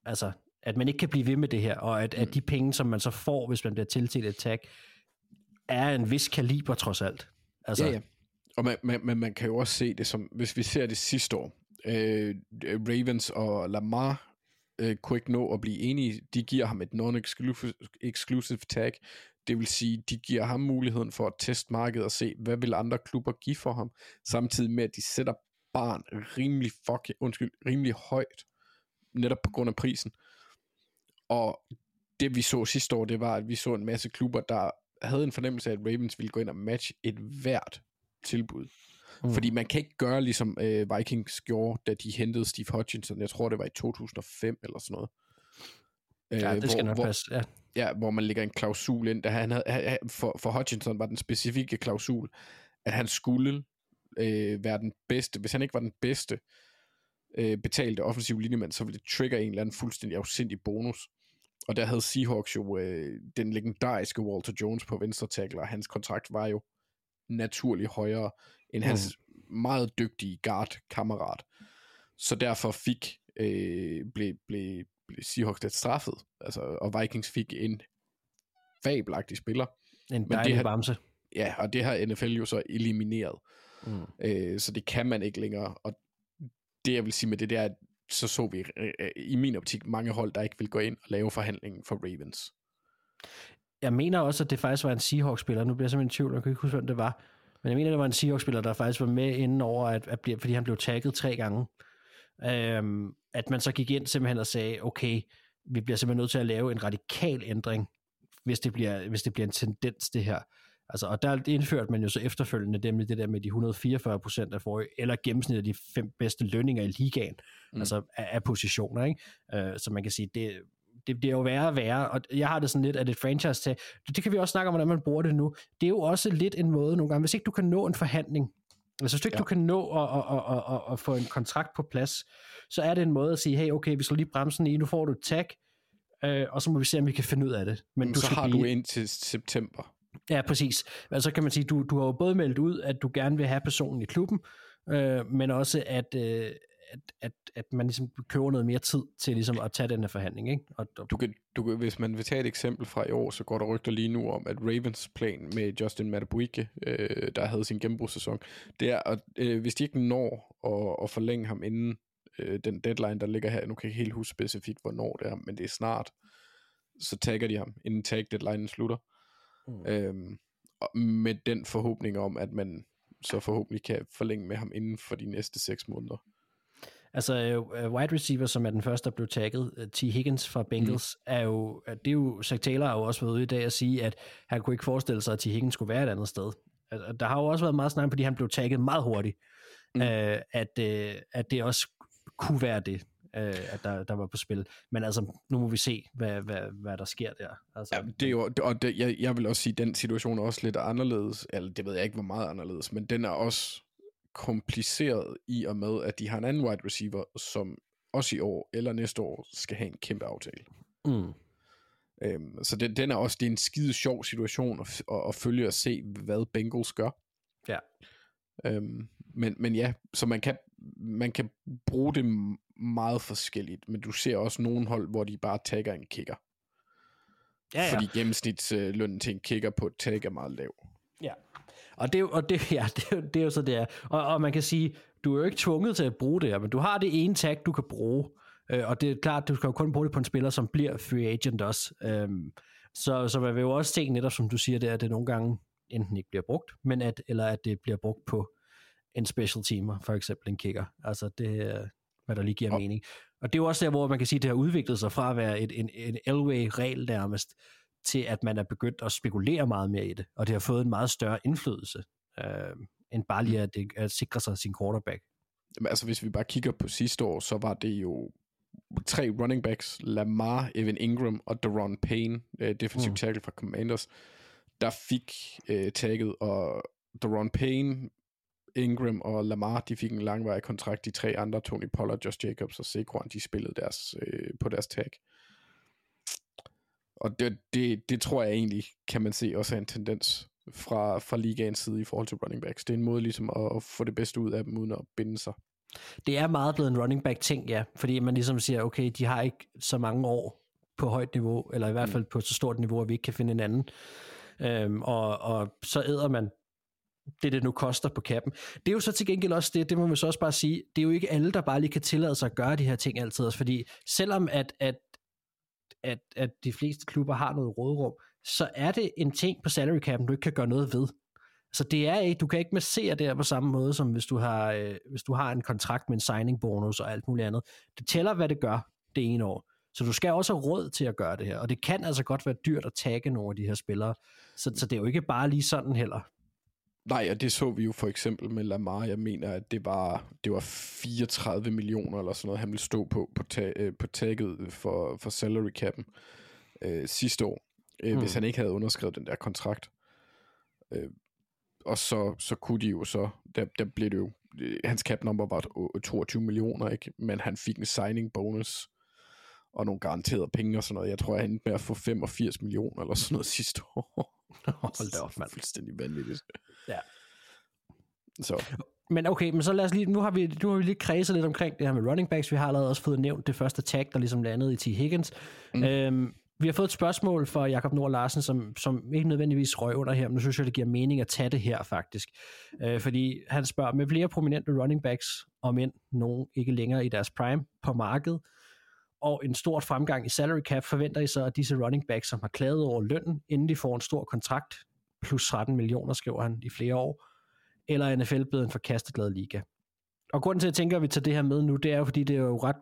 S5: altså, at man ikke kan blive ved med det her, og at, mm. at de penge, som man så får, hvis man bliver tiltalt et tag, er en vis kaliber trods alt. Altså,
S6: ja, ja. Og man, man, man, man kan jo også se det som, hvis vi ser det sidste år, øh, Ravens og Lamar øh, kunne ikke nå at blive enige. De giver ham et non-exclusive tag. Det vil sige, de giver ham muligheden for at teste markedet og se, hvad vil andre klubber give for ham, samtidig med, at de sætter barn rimelig, fuck, undskyld, rimelig højt, netop på grund af prisen. Og det vi så sidste år, det var, at vi så en masse klubber, der havde en fornemmelse af, at Ravens ville gå ind og matche et hvert tilbud. Mm. Fordi man kan ikke gøre ligesom øh, Vikings gjorde, da de hentede Steve Hutchinson. Jeg tror, det var i 2005 eller sådan noget.
S5: Ja, det skal hvor, nok passe, ja.
S6: Ja, hvor man lægger en klausul ind. Da han havde, for, for Hutchinson var den specifikke klausul, at han skulle øh, være den bedste. Hvis han ikke var den bedste øh, betalte offensiv linjemand, så ville det trigger en eller anden fuldstændig afsindig bonus. Og der havde Seahawks jo øh, den legendariske Walter Jones på venstre tackle, og hans kontrakt var jo naturligt højere end hans mm. meget dygtige guard-kammerat. Så derfor fik, øh, blev, blev, blev Seahawks lidt straffet, altså, og Vikings fik en fabelagtig spiller.
S5: En
S6: det
S5: dejlig
S6: har-
S5: bamse.
S6: Ja, og det har NFL jo så elimineret.
S5: Mm.
S6: Øh, så det kan man ikke længere. Og det jeg vil sige med det, det er, at så så vi øh, i min optik mange hold, der ikke vil gå ind og lave forhandlingen for Ravens.
S5: Jeg mener også, at det faktisk var en Seahawks-spiller. Nu bliver jeg simpelthen i tvivl, jeg kan ikke huske, hvem det var. Men jeg mener, det var en Seahawks-spiller, der faktisk var med inden over, at, at blive, fordi han blev tagget tre gange. Øhm, at man så gik ind simpelthen og sagde, okay, vi bliver simpelthen nødt til at lave en radikal ændring, hvis det bliver, hvis det bliver en tendens, det her. Altså, og der indførte man jo så efterfølgende dem det der med de 144 procent af forrige, eller gennemsnit af de fem bedste lønninger i ligaen, mm. altså af, af positioner, ikke? Uh, så man kan sige, det, det bliver jo værre og værre, og jeg har det sådan lidt, at et franchise tag, det kan vi også snakke om, hvordan man bruger det nu, det er jo også lidt en måde nogle gange, hvis ikke du kan nå en forhandling, altså hvis du ikke
S6: Ja.
S5: du kan nå at, at, at, at, at, få en kontrakt på plads, så er det en måde at sige, hey, okay, vi slår lige bremsen i, nu får du et tag, øh, og så må vi se, om vi kan finde ud af det. Men
S6: Men
S5: du
S6: så
S5: skal
S6: har
S5: blive...
S6: du indtil september.
S5: Ja, præcis. Altså kan man sige, du, du har jo både meldt ud, at du gerne vil have personen i klubben, øh, men også at, øh, at, at, at man ligesom køber noget mere tid til ligesom at tage den her forhandling. Ikke? Og, og,
S6: Du kan, du kan, hvis man vil tage et eksempel fra i år, så går der rygter lige nu om, at Ravens plan med Justin Matabuike, øh, der havde sin gennembrudssæson, det er, at øh, hvis de ikke når at, at forlænge ham inden øh, den deadline, der ligger her, nu kan jeg ikke helt huske specifikt, hvornår det er, men det er snart, så tagger de ham, inden tag deadline slutter. Mm. Øhm, med den forhåbning om, at man så forhåbentlig kan forlænge med ham inden for de næste seks måneder.
S5: Altså øh, wide receiver, som er den første, der blev tagget, øh, T. Higgins fra Bengals, mm. er jo, det er jo, Zach Taylor har jo også været ude i dag at sige, at han kunne ikke forestille sig, at T. Higgins skulle være et andet sted. Altså, der har jo også været meget snak, fordi han blev tagget meget hurtigt, mm. øh, at, øh, at det også kunne være det, øh, at der, der var på spil. Men altså, nu må vi se, hvad, hvad, hvad der sker der. Altså,
S6: Ja, det er jo, og det, jeg, jeg vil også sige, at den situation er også lidt anderledes, eller det ved jeg ikke, hvor meget anderledes, men den er også kompliceret i og med, at de har en anden wide receiver, som også i år eller næste år skal have en kæmpe aftale.
S5: mm.
S6: Øhm, så det, den er også, det er en skide sjov situation at, at, at følge og se, hvad Bengals gør.
S5: Ja.
S6: Øhm, men, men ja, så man kan, man kan bruge det meget forskelligt, men du ser også nogle hold, hvor de bare tagger en kicker.
S5: Ja, ja.
S6: Fordi gennemsnitslønnen til en kicker på et tag er meget lav.
S5: Og det, og det, ja, det, er det er jo så det er. Og, og man kan sige, du er jo ikke tvunget til at bruge det her, men du har det ene tag, du kan bruge. Øh, og det er klart, du skal jo kun bruge det på en spiller, som bliver free agent også. Øhm, så, så man vil jo også se netop, som du siger, det er, at det nogle gange enten ikke bliver brugt, men at, eller at det bliver brugt på en special teamer, for eksempel en kicker. Altså det hvad der lige giver mening. Og det er jo også der, hvor man kan sige, at det har udviklet sig fra at være et, en, en Elway-regel nærmest, til at man er begyndt at spekulere meget mere i det, og det har fået en meget større indflydelse, øh, end bare lige at, det, at sikre sig sin quarterback.
S6: Jamen, altså hvis vi bare kigger på sidste år, så var det jo tre running backs, Lamar, Evan Ingram og Daron Payne, øh, defensive
S5: Mm.
S6: mm. tackle fra Commanders, der fik øh, tagget, og Daron Payne, Ingram og Lamar, de fik en langvarig kontrakt. De tre andre, Tony Pollard, Josh Jacobs og Saquon, de spillede deres, øh, på deres tag. Og det, det, det tror jeg egentlig, kan man se, også er en tendens fra, fra ligaens side i forhold til running backs. Det er en måde ligesom at, at få det bedste ud af dem, uden at binde sig.
S5: Det er meget blevet en running back ting, ja, fordi man ligesom siger, okay, de har ikke så mange år på højt niveau, eller i hvert fald på så stort niveau, at vi ikke kan finde en anden. Øhm, og, og så æder man det, det nu koster på kappen. Det er jo så til gengæld også det, det må man så også bare sige, det er jo ikke alle, der bare lige kan tillade sig at gøre de her ting altid, også fordi selvom at, at, at, at de fleste klubber har noget rådrum, så er det en ting på salary cap'en, du ikke kan gøre noget ved. Så det er ikke, du kan ikke massere det her på samme måde, som hvis du har, øh, hvis du har en kontrakt med en signing bonus og alt muligt andet. Det tæller, hvad det gør det ene år. Så du skal også have råd til at gøre det her. Og det kan altså godt være dyrt at tagge nogle af de her spillere. Så, så det er jo ikke bare lige sådan heller.
S6: Nej, og det så vi jo for eksempel med Lamar. Jeg mener, at det var, det var 34 millioner eller sådan noget, han ville stå på på, tag, øh, på tagget for, for salary cap'en øh, sidste år, øh,
S5: Mm.
S6: hvis han ikke havde underskrevet den der kontrakt. Øh, og så, så kunne de jo så, der, der blev det jo, øh, hans cap number var to- 22 millioner, ikke? men han fik en signing bonus og nogle garanterede penge og sådan noget. Jeg tror, jeg endte med at få 85 millioner eller sådan noget sidste år.
S5: Hold da op, mand.
S6: Fuldstændig vanvittigt.
S5: Ja.
S6: Så.
S5: men okay, men så lad os lige, nu har vi, nu har vi lige kredset lidt omkring det her med running backs. Vi har allerede også fået nævnt det første tag, der ligesom landede i T. Higgins. Mm. Øhm, vi har fået et spørgsmål fra Jakob Nord Larsen, som, som ikke nødvendigvis røg under her, men nu synes jeg, det giver mening at tage det her faktisk. Øh, fordi han spørger, med flere prominente running backs, om end nogen ikke længere i deres prime på markedet, og en stort fremgang i salary cap, forventer I så, at disse running backs, som har klaget over lønnen, inden de får en stor kontrakt, plus 13 millioner, skriver han, i flere år, eller er NFL blevet en forkastet liga? Og grunden til, at jeg tænker, at vi tager det her med nu, det er jo, fordi det er jo ret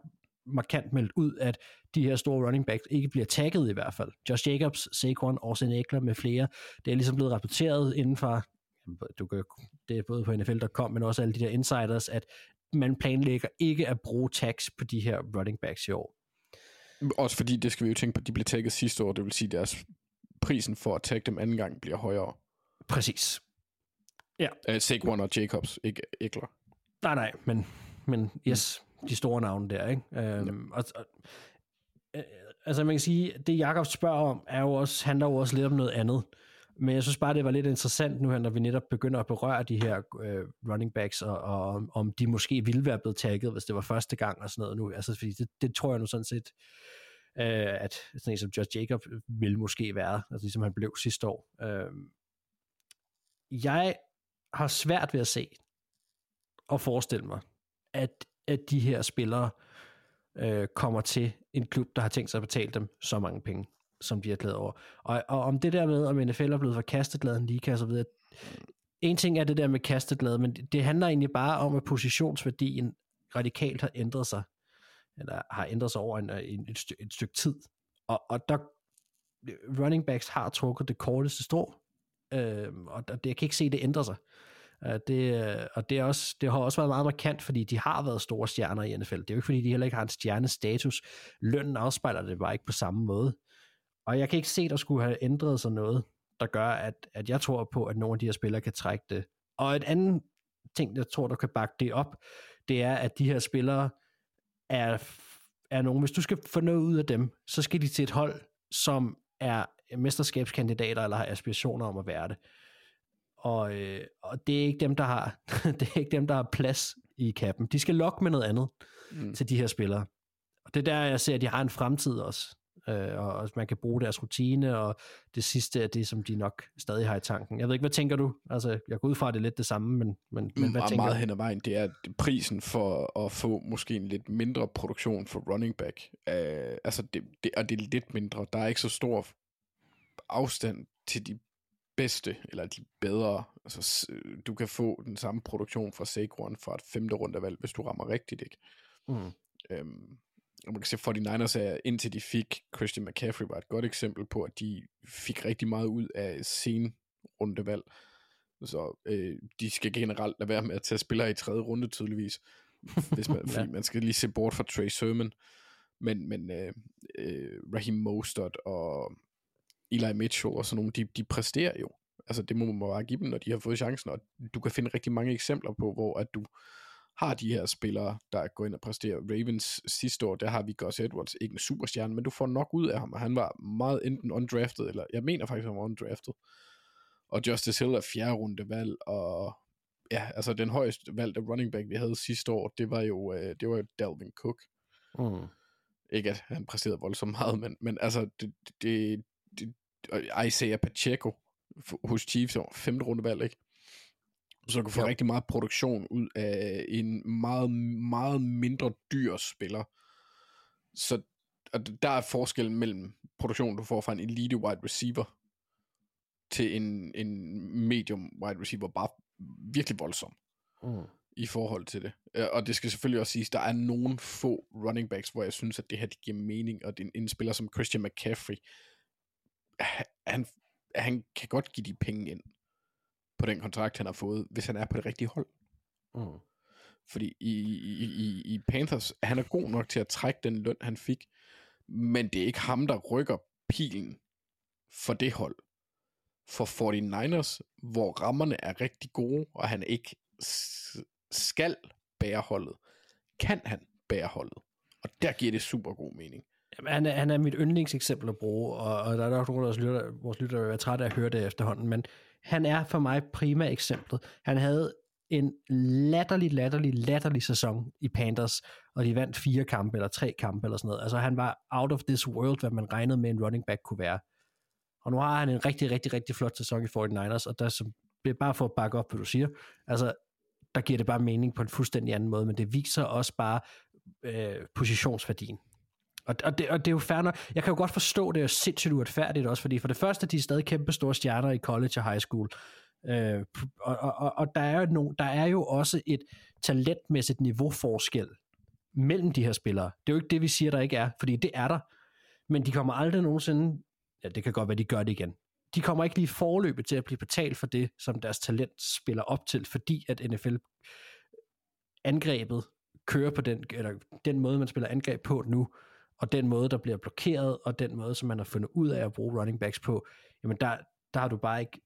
S5: markant meldt ud, at de her store running backs ikke bliver tagget i hvert fald. Josh Jacobs, Saquon, Austin Eckler med flere, det er ligesom blevet rapporteret inden for, du kan, det er både på NFL.com, men også alle de der insiders, at man planlægger ikke at bruge tags på de her running backs i år.
S6: Også fordi, det skal vi jo tænke på, de blev tagget sidste år, det vil sige, deres prisen for at tagge dem anden gang bliver højere.
S5: Præcis. Ja.
S6: Uh, Saquon og Jacobs, ikke Eckler.
S5: Nej, nej, men, men yes, mm. de store navne der, ikke? Øhm, ja. og, og, øh, altså man kan sige, det Jakob spørger om, er jo også, handler jo også lidt om noget andet. Men jeg synes bare, det var lidt interessant nu her, når vi netop begynder at berøre de her øh, running backs, og, og om de måske ville være blevet tagget, hvis det var første gang og sådan noget nu. Altså, fordi det, det tror jeg nu sådan set, øh, at sådan en som Josh Jacob øh, vil måske være, altså ligesom han blev sidste år. Øh, jeg har svært ved at se og forestille mig, at, at de her spillere øh, kommer til en klub, der har tænkt sig at betale dem så mange penge, som de er glædet over. Og, og om det der med, om NFL er blevet for kastet end liga og så videre, en ting er det der med kastet men det, handler egentlig bare om, at positionsværdien radikalt har ændret sig, eller har ændret sig over en, øh, en, et, stykke, et stykke tid. Og, og der running backs har trukket det korteste strå, øh, og det, jeg kan ikke se, at det ændrer sig. Øh, det, øh, og det, er også, det har også været meget markant, fordi de har været store stjerner i NFL. Det er jo ikke, fordi de heller ikke har en stjernestatus. Lønnen afspejler det bare ikke på samme måde. Og jeg kan ikke se, at der skulle have ændret sig noget, der gør, at, at jeg tror på, at nogle af de her spillere kan trække det. Og et andet ting, jeg tror, der kan bakke det op, det er, at de her spillere er, er nogen, hvis du skal få noget ud af dem, så skal de til et hold, som er mesterskabskandidater eller har aspirationer om at være det. Og, øh, og det er ikke dem, der har det er ikke dem, der har plads i kappen. De skal lokke med noget andet mm. til de her spillere. Og det er der, jeg ser, at de har en fremtid også. Øh, og, og man kan bruge deres rutine, og det sidste er det, som de nok stadig har i tanken. Jeg ved ikke, hvad tænker du? Altså, jeg går ud fra, at det er lidt det samme, men, men, men hvad
S6: meget
S5: tænker
S6: meget hen ad vejen, det er prisen for at få måske en lidt mindre produktion for running back. Uh, altså, det, det, og det er lidt mindre. Der er ikke så stor afstand til de bedste, eller de bedre. Altså, du kan få den samme produktion fra Saquon fra et femte rundevalg, hvis du rammer rigtigt, ikke? Mm. Øhm, og man kan se, 49ers er, indtil de fik Christian McCaffrey, var et godt eksempel på, at de fik rigtig meget ud af sen rundevalg. Så øh, de skal generelt lade være med at tage spillere i tredje runde, tydeligvis. Hvis man, fordi ja. man skal lige se bort fra Trey Sermon. Men, men øh, øh, Raheem Mostert og Eli Mitchell og sådan nogle, de, de præsterer jo. Altså det må man bare give dem, når de har fået chancen, og du kan finde rigtig mange eksempler på, hvor at du har de her spillere, der går ind og præsterer. Ravens sidste år, der har vi Gus Edwards, ikke en superstjerne, men du får nok ud af ham, og han var meget enten undrafted, eller jeg mener faktisk, han var undrafted. Og Justice Hill er fjerde runde valg, og ja, altså den højeste valgte running back, vi havde sidste år, det var jo, øh, det var jo Dalvin Cook. Mm. Ikke at han præsterede voldsomt meget, men, men altså, det, det, det, Isaiah Pacheco hos Chiefs, femte runde valg, ikke? Så du kan få ja. rigtig meget produktion ud af en meget, meget mindre dyr spiller. Så og der er forskellen mellem produktionen, du får fra en elite wide receiver, til en, en medium wide receiver, bare virkelig voldsom. Mm. i forhold til det. Og det skal selvfølgelig også siges, der er nogle få running backs, hvor jeg synes, at det her det giver mening, og det er en, en spiller som Christian McCaffrey, han, han kan godt give de penge ind på den kontrakt, han har fået, hvis han er på det rigtige hold. Mm. Fordi i, i, i, i Panthers, han er god nok til at trække den løn, han fik, men det er ikke ham, der rykker pilen for det hold. For 49ers, hvor rammerne er rigtig gode, og han ikke skal bære holdet, kan han bære holdet. Og der giver det super god mening.
S5: Jamen, han, er, han er mit yndlingseksempel at bruge, og, og der er nok nogen af lytter, vores lytter, der vil være trætte af at høre det efterhånden, men han er for mig prima eksemplet. Han havde en latterlig, latterlig, latterlig sæson i Panthers, og de vandt fire kampe, eller tre kampe, eller sådan noget. Altså han var out of this world, hvad man regnede med, en running back kunne være. Og nu har han en rigtig, rigtig, rigtig flot sæson i 49ers, og der som, det er bare for at bakke op, hvad du siger. Altså, der giver det bare mening på en fuldstændig anden måde, men det viser også bare øh, positionsværdien. Og, og, det, og det er jo fair nok. Jeg kan jo godt forstå, det er sindssygt uretfærdigt også, fordi for det første, de er stadig kæmpe store stjerner i college og high school. Øh, og, og, og der, er jo no, der er jo også et talentmæssigt niveauforskel mellem de her spillere. Det er jo ikke det, vi siger, der ikke er, fordi det er der. Men de kommer aldrig nogensinde, ja, det kan godt være, de gør det igen. De kommer ikke lige forløbet til at blive betalt for det, som deres talent spiller op til, fordi at NFL angrebet kører på den, eller den måde, man spiller angreb på nu, og den måde, der bliver blokeret, og den måde, som man har fundet ud af at bruge running backs på, jamen der, der har du bare ikke,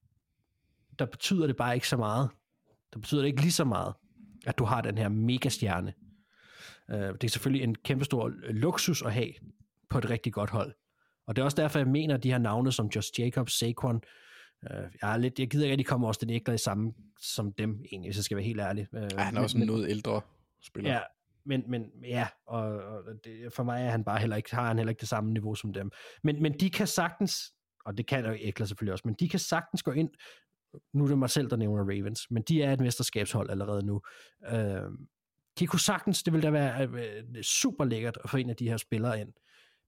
S5: der betyder det bare ikke så meget. Der betyder det ikke lige så meget, at du har den her megastjerne. Uh, det er selvfølgelig en kæmpestor luksus at have på et rigtig godt hold. Og det er også derfor, jeg mener, at de her navne som Josh Jacobs, Saquon, uh, jeg, er lidt, jeg gider ikke, at de kommer også den ikke i samme som dem, egentlig, hvis jeg skal være helt ærlig. Uh,
S6: Ja, han er også
S5: men,
S6: noget ældre spiller.
S5: Ja, men, men ja, og, og det, for mig er han bare heller ikke, har han heller ikke det samme niveau som dem. Men, men de kan sagtens, og det kan jo Ekler selvfølgelig også, men de kan sagtens gå ind, nu er det mig selv, der nævner Ravens, men de er et mesterskabshold allerede nu. Øh, de kunne sagtens, det ville da være øh, øh, super lækkert at få en af de her spillere ind,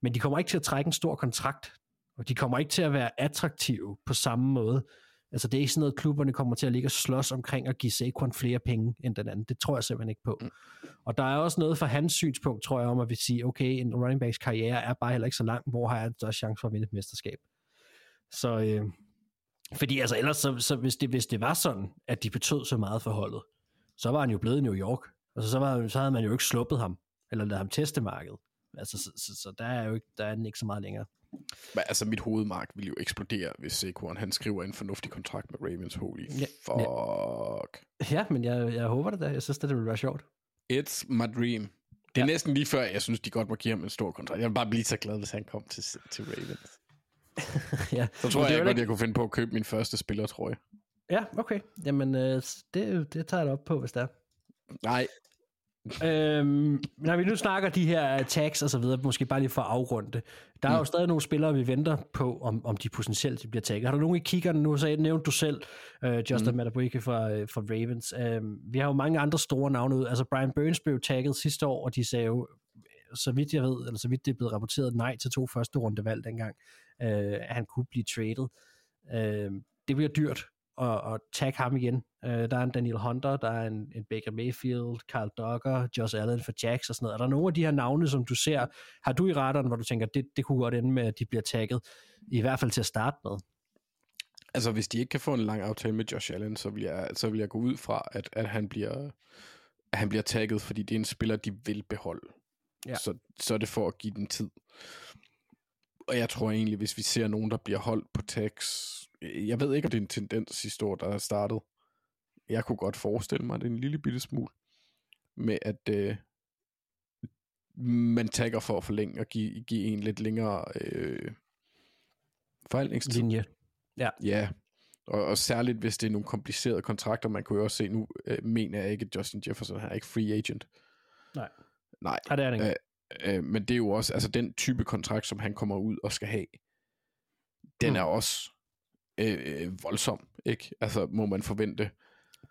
S5: men de kommer ikke til at trække en stor kontrakt, og de kommer ikke til at være attraktive på samme måde. Altså det er ikke sådan noget, klubberne kommer til at ligge og slås omkring at give Saquon flere penge end den anden. Det tror jeg simpelthen ikke på. Mm. Og der er også noget fra hans synspunkt, tror jeg, om at vi sige, okay, en running backs karriere er bare heller ikke så lang, hvor har jeg større chance for at vinde et mesterskab. Så, øh, fordi altså ellers, så, så hvis, det, hvis det var sådan, at de betød så meget for holdet, så var han jo blevet i New York. Altså så, var, så havde man jo ikke sluppet ham, eller ladet ham teste markedet. Altså, så, så, så der er jo ikke, der er den ikke så meget længere.
S6: Men altså, mit hovedmark vil jo eksplodere, hvis Saquon han skriver en fornuftig kontrakt med Ravens. Holy
S5: Ja,
S6: fuck.
S5: Ja, men jeg, jeg håber det da. Jeg synes, det, det vil være sjovt.
S6: It's my dream. Det er ja. næsten lige før, jeg synes, de godt må give ham en stor kontrakt. Jeg vil bare blive så glad, hvis han kom til, til Ravens.
S5: ja.
S6: Så tror jeg
S5: er jo
S6: godt,
S5: ikke-
S6: jeg kunne finde på at købe min første spiller, tror jeg.
S5: Ja, okay. Jamen, øh, det, det tager jeg op på, hvis det er.
S6: Nej,
S5: øhm, når vi nu snakker de her tags og så videre, måske bare lige for at afrunde det. Der er mm. jo stadig nogle spillere, vi venter på, om, om de potentielt de bliver tagget. Har du nogen i kiggeren nu? Så nævnte du selv øh, Justin mm. Matabuike fra, øh, fra Ravens. Øh, vi har jo mange andre store navne ud. Altså Brian Burns blev tagget sidste år, og de sagde jo, så vidt jeg ved, eller så vidt det er blevet rapporteret, nej til to første rundevalg dengang, øh, at han kunne blive traded. Øh, det bliver dyrt at, at tagge ham igen. Øh, der er en Daniel Hunter, der er en, en Baker Mayfield, Carl Duggar, Josh Allen for Jacks og sådan noget. Er der nogle af de her navne, som du ser, har du i radaren, hvor du tænker, det, det kunne godt ende med, at de bliver tagget, i hvert fald til at starte med?
S6: altså hvis de ikke kan få en lang aftale med Josh Allen, så vil jeg, så vil jeg gå ud fra, at, at han bliver at han bliver tagget, fordi det er en spiller, de vil beholde.
S5: Ja.
S6: Så, så er det for at give den tid. Og jeg tror egentlig, hvis vi ser nogen, der bliver holdt på tags, jeg ved ikke, om det er en tendens sidste år, der er startet. Jeg kunne godt forestille mig, at det er en lille bitte smule, med at øh, man tagger for at forlænge og give, give en lidt længere øh, forhandlingstid.
S5: Linje.
S6: Ja, og, og særligt hvis det er nogle komplicerede kontrakter, man kunne jo også se, nu øh, mener jeg ikke, at Justin Jefferson er ikke free agent.
S5: Nej.
S6: Nej,
S5: Ja, det er det ikke.
S6: øh, øh, men det er jo også, altså den type kontrakt, som han kommer ud og skal have, den
S5: Mm.
S6: er også øh, øh, voldsom, ikke? Altså må man forvente.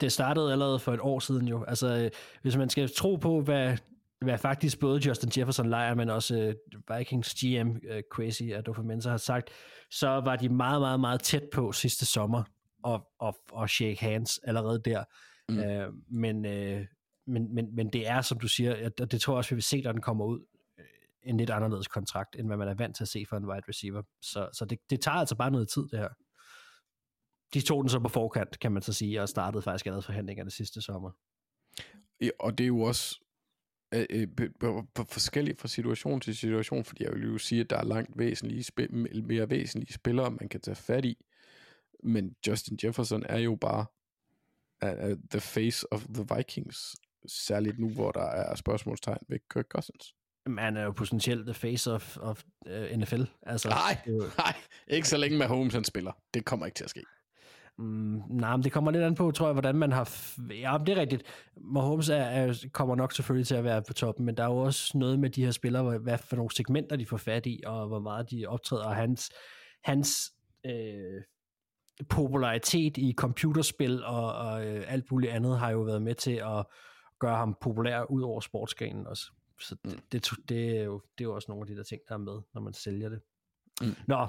S5: det startede allerede for et år siden jo. Altså, øh, hvis man skal tro på, hvad, hvad faktisk både Justin Jefferson lejer, men også øh, Vikings GM øh, Crazy Adolfo Mensa har sagt, så var de meget, meget, meget tæt på sidste sommer og, og, og shake hands allerede der.
S6: Mm.
S5: Øh, men, øh, men, men, men det er, som du siger, og det tror jeg også, vi vil se, når den kommer ud, øh, en lidt anderledes kontrakt, end hvad man er vant til at se for en wide receiver. Så, så det, det tager altså bare noget tid, det her de tog den så på forkant, kan man så sige, og startede faktisk allerede forhandlingerne sidste sommer.
S6: Ja, og det er jo også øh, øh, be- forskelligt fra situation til situation, fordi jeg vil jo sige, at der er langt væsentlige spil- mere væsentlige spillere, man kan tage fat i. Men Justin Jefferson er jo bare uh, uh, the face of the Vikings, særligt nu, hvor der er spørgsmålstegn ved Kirk Cousins.
S5: Men han er jo potentielt the face of, of uh, NFL. Altså,
S6: Nej, nej, ikke så længe med Holmes han spiller. Det kommer ikke til at ske.
S5: Mm, nej, men det kommer lidt an på, tror jeg, hvordan man har... F- ja, det er rigtigt. Mahomes er, er, kommer nok selvfølgelig til at være på toppen, men der er jo også noget med de her spillere, hvor- hvad for nogle segmenter de får fat i, og hvor meget de optræder, og hans, hans øh, popularitet i computerspil og, og øh, alt muligt andet har jo været med til at gøre ham populær ud over sportsgrenen også. Så det, det, det, er jo, det er jo også nogle af de der ting, der er med, når man sælger det.
S6: Mm.
S5: Nå,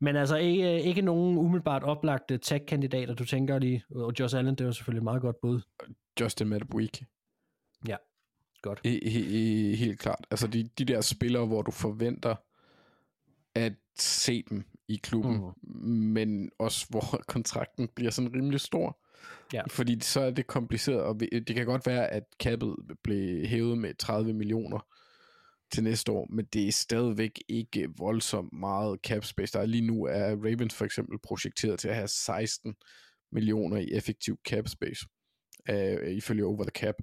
S5: men altså ikke, ikke nogen umiddelbart oplagte tech-kandidater, du tænker lige, og Josh Allen, det er jo selvfølgelig et meget godt bud.
S6: Justin Madbuik.
S5: Ja, godt.
S6: He, he, he, helt klart. Altså de, de der spillere, hvor du forventer at se dem i klubben, mm. men også hvor kontrakten bliver sådan rimelig stor.
S5: Ja.
S6: Fordi så er det kompliceret, og det kan godt være, at kappet blev hævet med 30 millioner til næste år, men det er stadigvæk ikke voldsomt meget cap space. Der er lige nu er Ravens for eksempel projekteret til at have 16 millioner i effektiv cap space, øh, ifølge over the cap.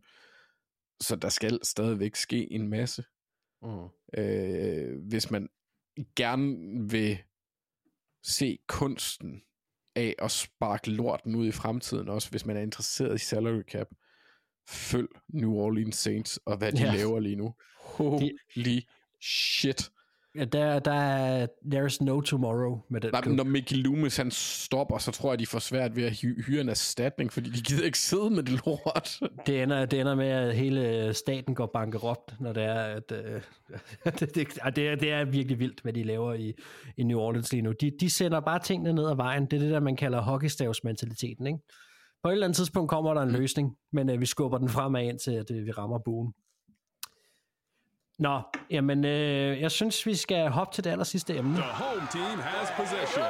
S6: Så der skal stadigvæk ske en masse.
S5: Mm.
S6: Øh, hvis man gerne vil se kunsten af at sparke lorten ud i fremtiden, også hvis man er interesseret i salary cap, følg New Orleans Saints og hvad de
S5: ja.
S6: laver lige nu. Holy shit.
S5: Ja, der, der er there's no tomorrow med den
S6: Nej, men når Mickey Loomis han stopper, så tror jeg, de får svært ved at hy- hyre en erstatning, fordi de gider ikke sidde med det lort.
S5: Det ender, det ender med, at hele staten går bankerot, når det er, at øh, det, det, det, er, det er virkelig vildt, hvad de laver i, i New Orleans lige nu. De, de sender bare tingene ned ad vejen. Det er det der, man kalder hockeystavsmentaliteten. Ikke? På et eller andet tidspunkt kommer der en løsning, men øh, vi skubber den fremad ind til, at øh, vi rammer buen. Nå, jamen, øh, jeg synes, vi skal hoppe til det aller sidste emne.
S8: The home team has possession.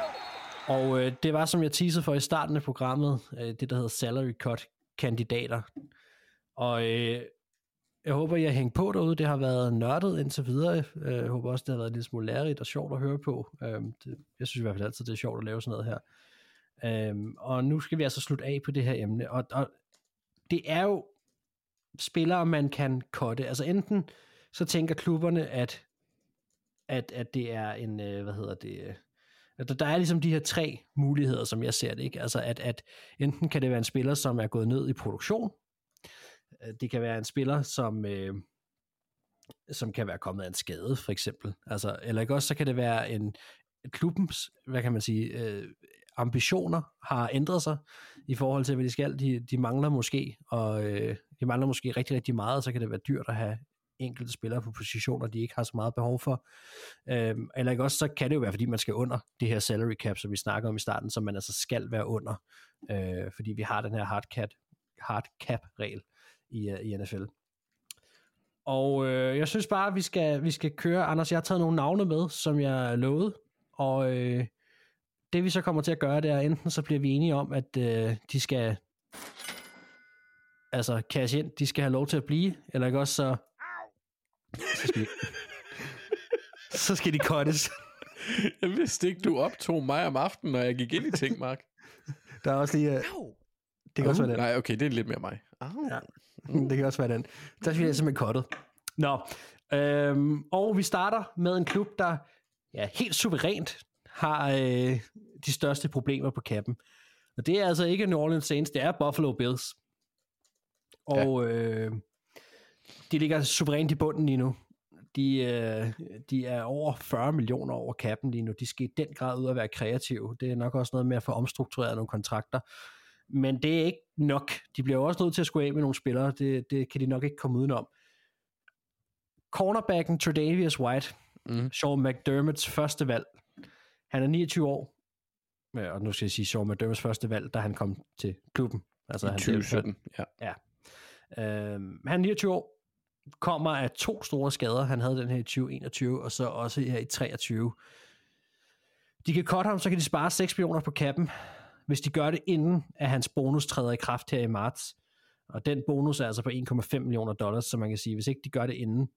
S5: Og øh, det var, som jeg teasede for i starten af programmet, øh, det der hedder salary cut kandidater. Og øh, jeg håber, I har hængt på derude. Det har været nørdet indtil videre. Øh, jeg håber også, det har været en lille smule lærerigt og sjovt at høre på. Øh, det, jeg synes i hvert fald altid, det er sjovt at lave sådan noget her. Øh, og nu skal vi altså slutte af på det her emne. Og, og det er jo spillere, man kan kotte. Altså enten så tænker klubberne, at, at, at det er en, øh, hvad hedder det, øh, der, der er ligesom de her tre muligheder, som jeg ser det. Ikke? Altså at, at enten kan det være en spiller, som er gået ned i produktion. Øh, det kan være en spiller, som, øh, som kan være kommet af en skade, for eksempel. Altså, eller ikke også, så kan det være en klubbens, hvad kan man sige, øh, ambitioner har ændret sig i forhold til, hvad de skal. De, de mangler måske, og øh, de mangler måske rigtig, rigtig meget, og så kan det være dyrt at have enkelte spillere på positioner, de ikke har så meget behov for. Øhm, eller ikke også, så kan det jo være, fordi man skal under det her salary cap, som vi snakker om i starten, som man altså skal være under, øh, fordi vi har den her hard cap, hard cap regel i, øh, i NFL. Og øh, jeg synes bare, at vi skal, vi skal køre. Anders, jeg har taget nogle navne med, som jeg lovede, og øh, det vi så kommer til at gøre, det er enten så bliver vi enige om, at øh, de skal altså cash ind, de skal have lov til at blive, eller ikke også så så skal de, så skal de cuttes.
S6: Jeg vidste ikke, du optog mig om aftenen, når jeg gik ind i ting, Mark.
S5: Der er også lige... Uh, det kan også være den.
S6: Nej, okay, det er lidt mere mig. Au.
S5: Ja. Det kan også være den. Der skal vi simpelthen cuttet. Nå, øhm, og vi starter med en klub, der ja, helt suverænt har øh, de største problemer på kappen. Og det er altså ikke New Orleans Saints, det er Buffalo Bills. Og ja. øh, de ligger suverænt i bunden lige nu. De, øh, de er over 40 millioner over kappen lige nu. De skal i den grad ud at være kreative. Det er nok også noget med at få omstruktureret nogle kontrakter. Men det er ikke nok. De bliver også nødt til at skulle af med nogle spillere. Det, det kan de nok ikke komme udenom. Cornerbacken Tredavious White,
S6: Mm.
S5: Sean McDermotts første valg. Han er 29 år. Ja, og nu skal jeg sige Sean McDermotts første valg, da han kom til klubben. Altså,
S6: I
S5: han
S6: 2017, ja.
S5: Øhm, han er 29 år, kommer af to store skader. Han havde den her i 2021, og så også her i 23. De kan cutte ham, så kan de spare 6 millioner på kappen, hvis de gør det inden, at hans bonus træder i kraft her i marts. Og den bonus er altså på 1,5 millioner dollars, så man kan sige, hvis ikke de gør det inden,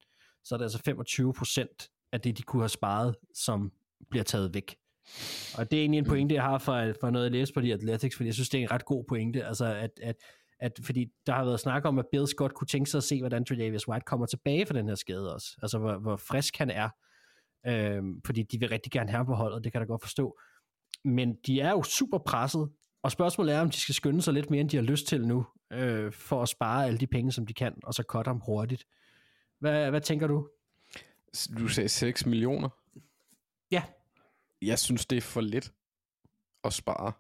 S5: så er det altså 25 procent af det, de kunne have sparet, som bliver taget væk. Og det er egentlig en pointe, jeg har for, for noget, jeg læste på de Athletics, fordi jeg synes, det er en ret god pointe, altså at, at, at fordi der har været snak om, at Bills godt kunne tænke sig at se, hvordan Tredavious White kommer tilbage fra den her skade også. Altså, hvor, hvor frisk han er. Øhm, fordi de vil rigtig gerne have på holdet, det kan jeg da godt forstå. Men de er jo super presset, Og spørgsmålet er, om de skal skynde sig lidt mere, end de har lyst til nu, øh, for at spare alle de penge, som de kan, og så cutte ham hurtigt. Hvad, hvad tænker du?
S6: Du sagde 6 millioner.
S5: Ja.
S6: Jeg synes, det er for lidt at spare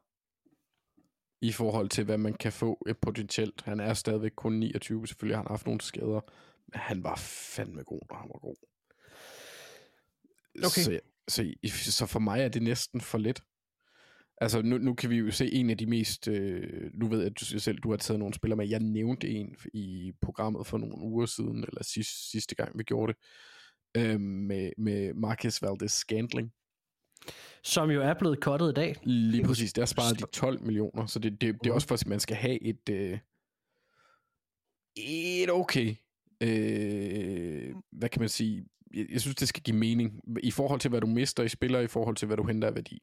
S6: i forhold til, hvad man kan få et potentielt. Han er stadigvæk kun 29, selvfølgelig har han haft nogle skader, men han var fandme god, når han var god.
S5: Okay.
S6: Så, så, så for mig er det næsten for lidt. Altså, nu, nu kan vi jo se en af de mest... Øh, nu ved jeg, at du selv, du har taget nogle spillere med. Jeg nævnte en i programmet for nogle uger siden, eller sidste, sidste gang, vi gjorde det, øh, med, med Marcus Valdez Scantling.
S5: Som jo er blevet cuttet i dag.
S6: Lige præcis, der sparede de 12 millioner, så det, det, det er også for, at man skal have et, øh, et okay, øh, hvad kan man sige, jeg, jeg synes, det skal give mening, i forhold til, hvad du mister i spiller, i forhold til, hvad du henter af værdi.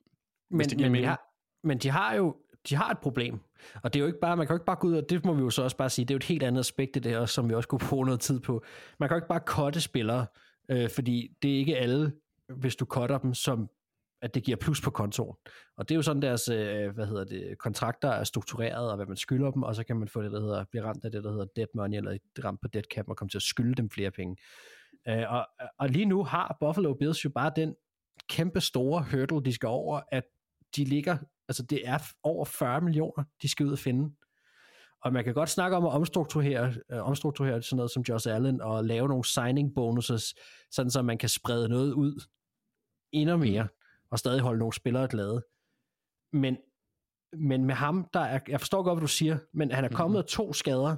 S5: Men, men, de
S6: mening.
S5: har, men de har jo de har et problem. Og det er jo ikke bare, man kan jo ikke bare gå ud, og det må vi jo så også bare sige, det er jo et helt andet aspekt i det her, som vi også kunne bruge noget tid på. Man kan jo ikke bare cutte spillere, øh, fordi det er ikke alle, hvis du cutter dem, som at det giver plus på kontoen. Og det er jo sådan, deres øh, hvad hedder det, kontrakter er struktureret, og hvad man skylder dem, og så kan man få det, der hedder, blive ramt af det, der hedder dead money, eller ramt på dead cap, og komme til at skylde dem flere penge. Øh, og, og lige nu har Buffalo Bills jo bare den kæmpe store hurdle, de skal over, at de ligger, altså det er over 40 millioner, de skal ud og finde. Og man kan godt snakke om at omstrukturere, øh, omstrukturere sådan noget som Josh Allen, og lave nogle signing bonuses, sådan så man kan sprede noget ud endnu mere, og stadig holde nogle spillere glade. Men, men med ham, der er, jeg forstår godt, hvad du siger, men han er kommet af to skader,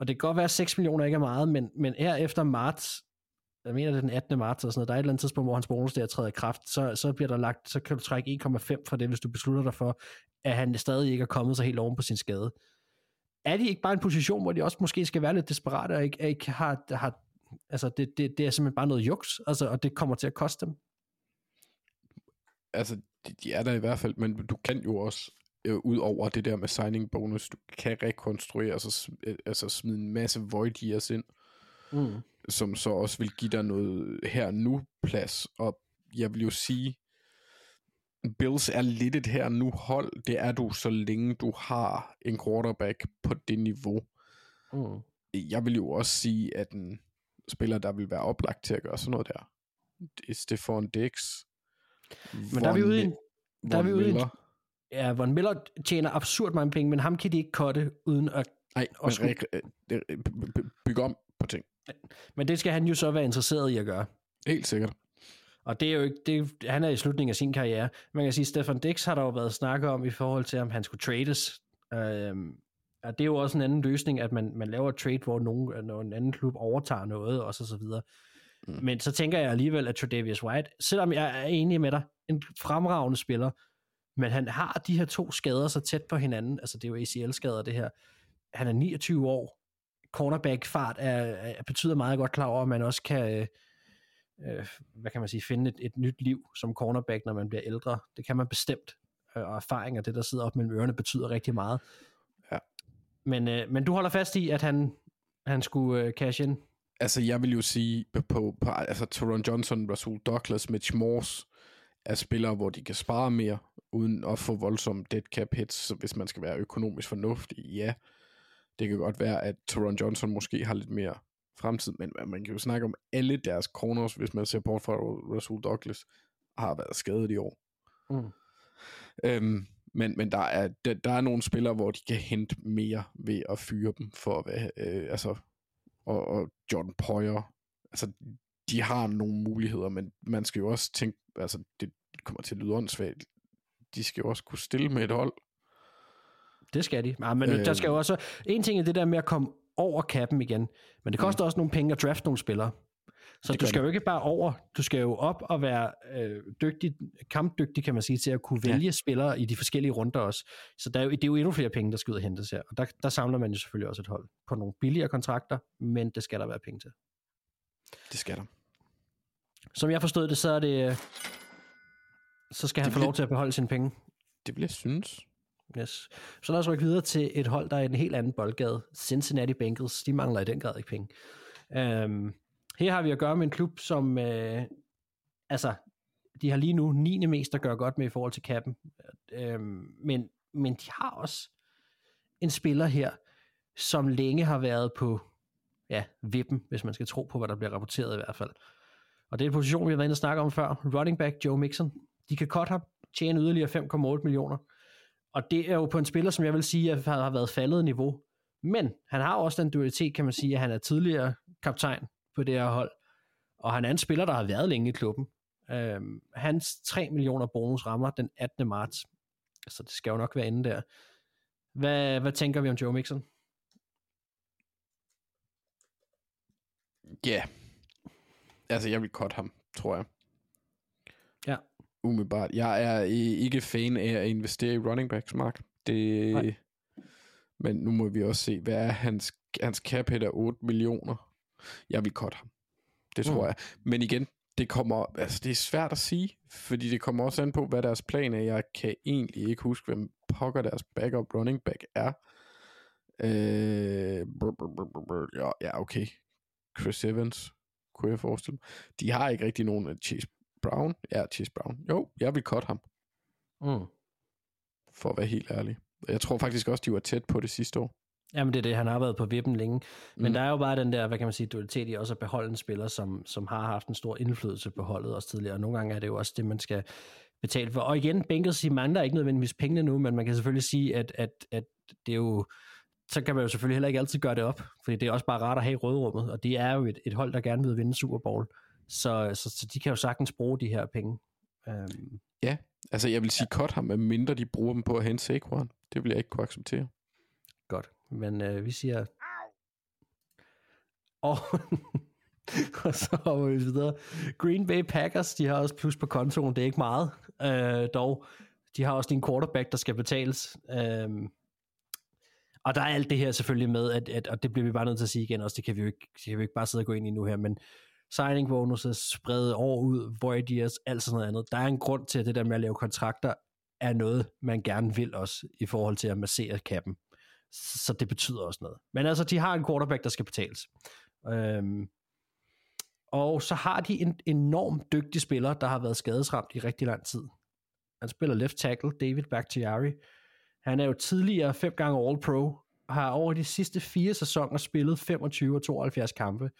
S5: og det kan godt være, at 6 millioner ikke er meget, men, men her efter marts, jeg mener det er den 18. marts, og sådan noget, der er et eller andet tidspunkt, hvor hans bonus der træder i kraft, så, så bliver der lagt, så kan du trække 1,5 fra det, hvis du beslutter dig for, at han stadig ikke er kommet så helt oven på sin skade. Er de ikke bare en position, hvor de også måske skal være lidt desperate, og ikke, ikke har, har altså det, det, det er simpelthen bare noget juks, altså, og det kommer til at koste dem?
S6: Altså, de, de er der i hvert fald, men du kan jo også, øh, ud over det der med signing bonus, du kan rekonstruere, altså, altså smide en masse void years ind,
S5: Mm.
S6: som så også vil give dig noget her nu plads. Og jeg vil jo sige, Bills er lidt et her nu hold. Det er du, så længe du har en quarterback på det niveau.
S5: Mm.
S6: Jeg vil jo også sige, at en spiller, der vil være oplagt til at gøre sådan noget der, det er Stefan Dix.
S5: Men der er vi ude i der er vi ude i ja, Von Miller tjener absurd mange penge, men ham kan de ikke cutte uden at
S6: Nej, men øh, øh, by- by- bygge om på ting.
S5: Men det skal han jo så være interesseret i at gøre.
S6: Helt sikkert.
S5: Og det er jo ikke, det han er i slutningen af sin karriere. Man kan sige, Stefan Dix har der jo været snakket om i forhold til, om han skulle trades. Øhm, og det er jo også en anden løsning, at man, man laver et trade, hvor nogen, når en anden klub overtager noget, og så, så videre. Mm. Men så tænker jeg alligevel, at Tredavious White, selvom jeg er enig med dig, en fremragende spiller, men han har de her to skader så tæt på hinanden, altså det er jo ACL-skader det her. Han er 29 år, cornerback-fart er, er, betyder meget godt klar over, at man også kan, øh, øh, hvad kan man sige, finde et, et nyt liv som cornerback, når man bliver ældre. Det kan man bestemt, øh, og erfaring og det, der sidder op mellem ørerne, betyder rigtig meget.
S6: Ja.
S5: Men, øh, men du holder fast i, at han, han skulle øh, cash in?
S6: Altså, jeg vil jo sige, på, på, altså, Teron Johnson, Rasul Douglas, Mitch Morse, er spillere, hvor de kan spare mere, uden at få voldsomme dead cap hits, så hvis man skal være økonomisk fornuftig, ja. Det kan godt være, at Teron Johnson måske har lidt mere fremtid, men man kan jo snakke om alle deres corners, hvis man ser bort fra Rasul Douglas, har været skadet i år.
S5: Mm.
S6: Øhm, men, men der er, der, der er nogle spillere, hvor de kan hente mere ved at fyre dem for at være, øh, altså, og, og John Poyer, altså, de har nogle muligheder, men man skal jo også tænke, altså, det kommer til at lyde åndssvagt, de skal jo også kunne stille med et hold.
S5: Det skal de. Ja, men øh, der skal jo også... En ting er det der med at komme over kappen igen, men det koster mm. også nogle penge at drafte nogle spillere. Så
S6: Det
S5: du skal
S6: det.
S5: jo ikke bare over, du skal jo op og være øh, dygtig, kampdygtig, kan man sige, til at kunne vælge ja. spillere i de forskellige runder også. Så der er jo, det er jo endnu flere penge, der skal ud og hentes her. Og der, der samler man jo selvfølgelig også et hold på nogle billigere kontrakter, men det skal der være penge til.
S6: Det skal der.
S5: Som jeg forstod det, så er det... øh, Så skal han
S6: Det
S5: få lov til at beholde sine penge.
S6: Det vil jeg synes.
S5: Yes. Så lad os rykke videre til et hold, der er i en helt anden boldgade. Cincinnati Bengals, de mangler i den grad ikke penge. Um, her har vi at gøre med en klub, som øh, altså, de har lige nu 9. mest at gøre godt med i forhold til kappen. Øh, men, men de har også en spiller her, som længe har været på ja, vippen, hvis man skal tro på, hvad der bliver rapporteret i hvert fald. Og det er en position, vi har været inde og snakke om før. Running back Joe Mixon. De kan godt ham, tjene yderligere 5,8 millioner. Og det er jo på en spiller, som jeg vil sige, at har været faldet niveau. Men han har også den dualitet, kan man sige, at han er tidligere kaptajn på det her hold. Og han er en spiller, der har været længe i klubben. Øhm, hans 3 millioner bonus rammer den 18. marts. Så det skal jo nok være inde der. Hvad, hvad tænker vi om Joe Mixon?
S6: Ja. Yeah. Altså, jeg vil cut ham, tror jeg.
S5: Ja.
S6: Umiddelbart. Jeg er ikke fan af at investere i running backs, Mark. Det...
S5: Nej.
S6: Men nu må vi også se, hvad er hans, hans cap hit er 8 millioner. Jeg vil cut ham. Det tror
S5: Mm.
S6: jeg. Men igen, det kommer, altså det er svært at sige, fordi det kommer også an på, hvad deres plan er. Jeg kan egentlig ikke huske, hvem pokker deres backup running back er. Øh, brr, brr, brr, brr, ja, ja, okay. Chris Evans, kunne jeg forestille mig. De har ikke rigtig nogen af Chase Brown. Ja, Chase Brown. Jo, jeg vil cut ham,
S5: Mm.
S6: for at være helt ærlig. Jeg tror faktisk også, de var tæt på det sidste år.
S5: Jamen det er det, han har været på vippen længe. Men
S6: Mm.
S5: der er jo bare den der, hvad kan man sige, dualitet i også at beholde en spiller, som, som har haft en stor indflydelse på holdet også tidligere. Og nogle gange er det jo også det, man skal betale for. Og igen, Bengals, mangler ikke nødvendigvis pengene nu, men man kan selvfølgelig sige, at, at, at det er jo, så kan man jo selvfølgelig heller ikke altid gøre det op, fordi det er også bare rart at have i rødrummet, og det er jo et, et hold, der gerne vil vinde Super Bowl. Så, så, så de kan jo sagtens bruge de her penge. Um,
S6: Altså, jeg vil sige cut ham, medmindre de bruger dem på at hente Saquon. Det vil jeg ikke kunne acceptere.
S5: Men øh, vi siger... Og, og så hopper vi videre. Green Bay Packers, de har også plus på kontoen, det er ikke meget, øh, dog. De har også din en quarterback, der skal betales. Øh, og der er alt det her selvfølgelig med, at, at, og det bliver vi bare nødt til at sige igen også, det kan vi jo ikke, det kan vi ikke bare sidde og gå ind i nu her, men signing bonuses, spredt år ud, void years, alt sådan noget andet. Der er en grund til, at det der med at lave kontrakter er noget, man gerne vil også, i forhold til at massere kappen så det betyder også noget. Men altså, de har en quarterback, der skal betales. Øhm, og så har de en enormt dygtig spiller, der har været skadesramt i rigtig lang tid. Han spiller left tackle, David Bakhtiari. Han er jo tidligere fem gange All-Pro, har over de sidste fire sæsoner spillet 25 og 72 kampe.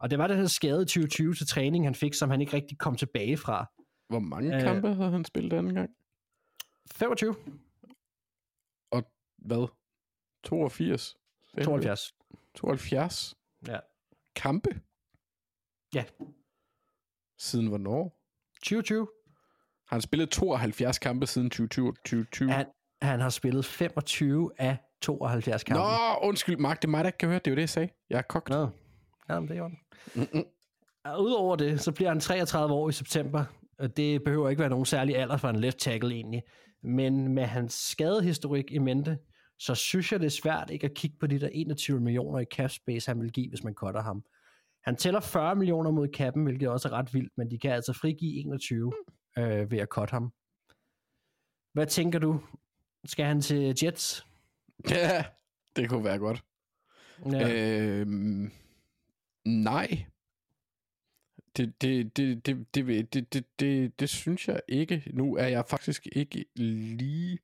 S5: Og det var den her skade i 2020 til træning, han fik, som han ikke rigtig kom tilbage fra.
S6: Hvor mange
S5: Øh.
S6: øh, kampe havde han spillet anden gang?
S5: 25,
S6: Og hvad? 82?
S5: 72.
S6: 72
S5: Ja.
S6: kampe?
S5: Ja.
S6: Siden hvornår?
S5: 2020.
S6: Har han spillet 72 kampe siden 2020? 2020?
S5: Han, han har spillet 25 af 72 kampe.
S6: Nå, undskyld, Mark, det er mig, der ikke kan høre. Det er jo det, jeg sagde. Jeg er kogt.
S5: Nå. Ja, men det er jo Udover det, så bliver han 33 år i september. Og det behøver ikke være nogen særlig alder for en left tackle egentlig. Men med hans skadehistorik i mente, så synes jeg, det er svært ikke at kigge på de der 21 millioner i cap space, han vil give, hvis man cutter ham. Han tæller 40 millioner mod kappen, hvilket også er ret vildt, men de kan altså frigive 21 øh, ved at cutte ham. Hvad tænker du? Skal han til Jets?
S6: Ja, det kunne være godt.
S5: Ja.
S6: Øhm, nej. Det, det, det, det, det, det, det, det, det, det synes jeg ikke. Nu er jeg faktisk ikke lige...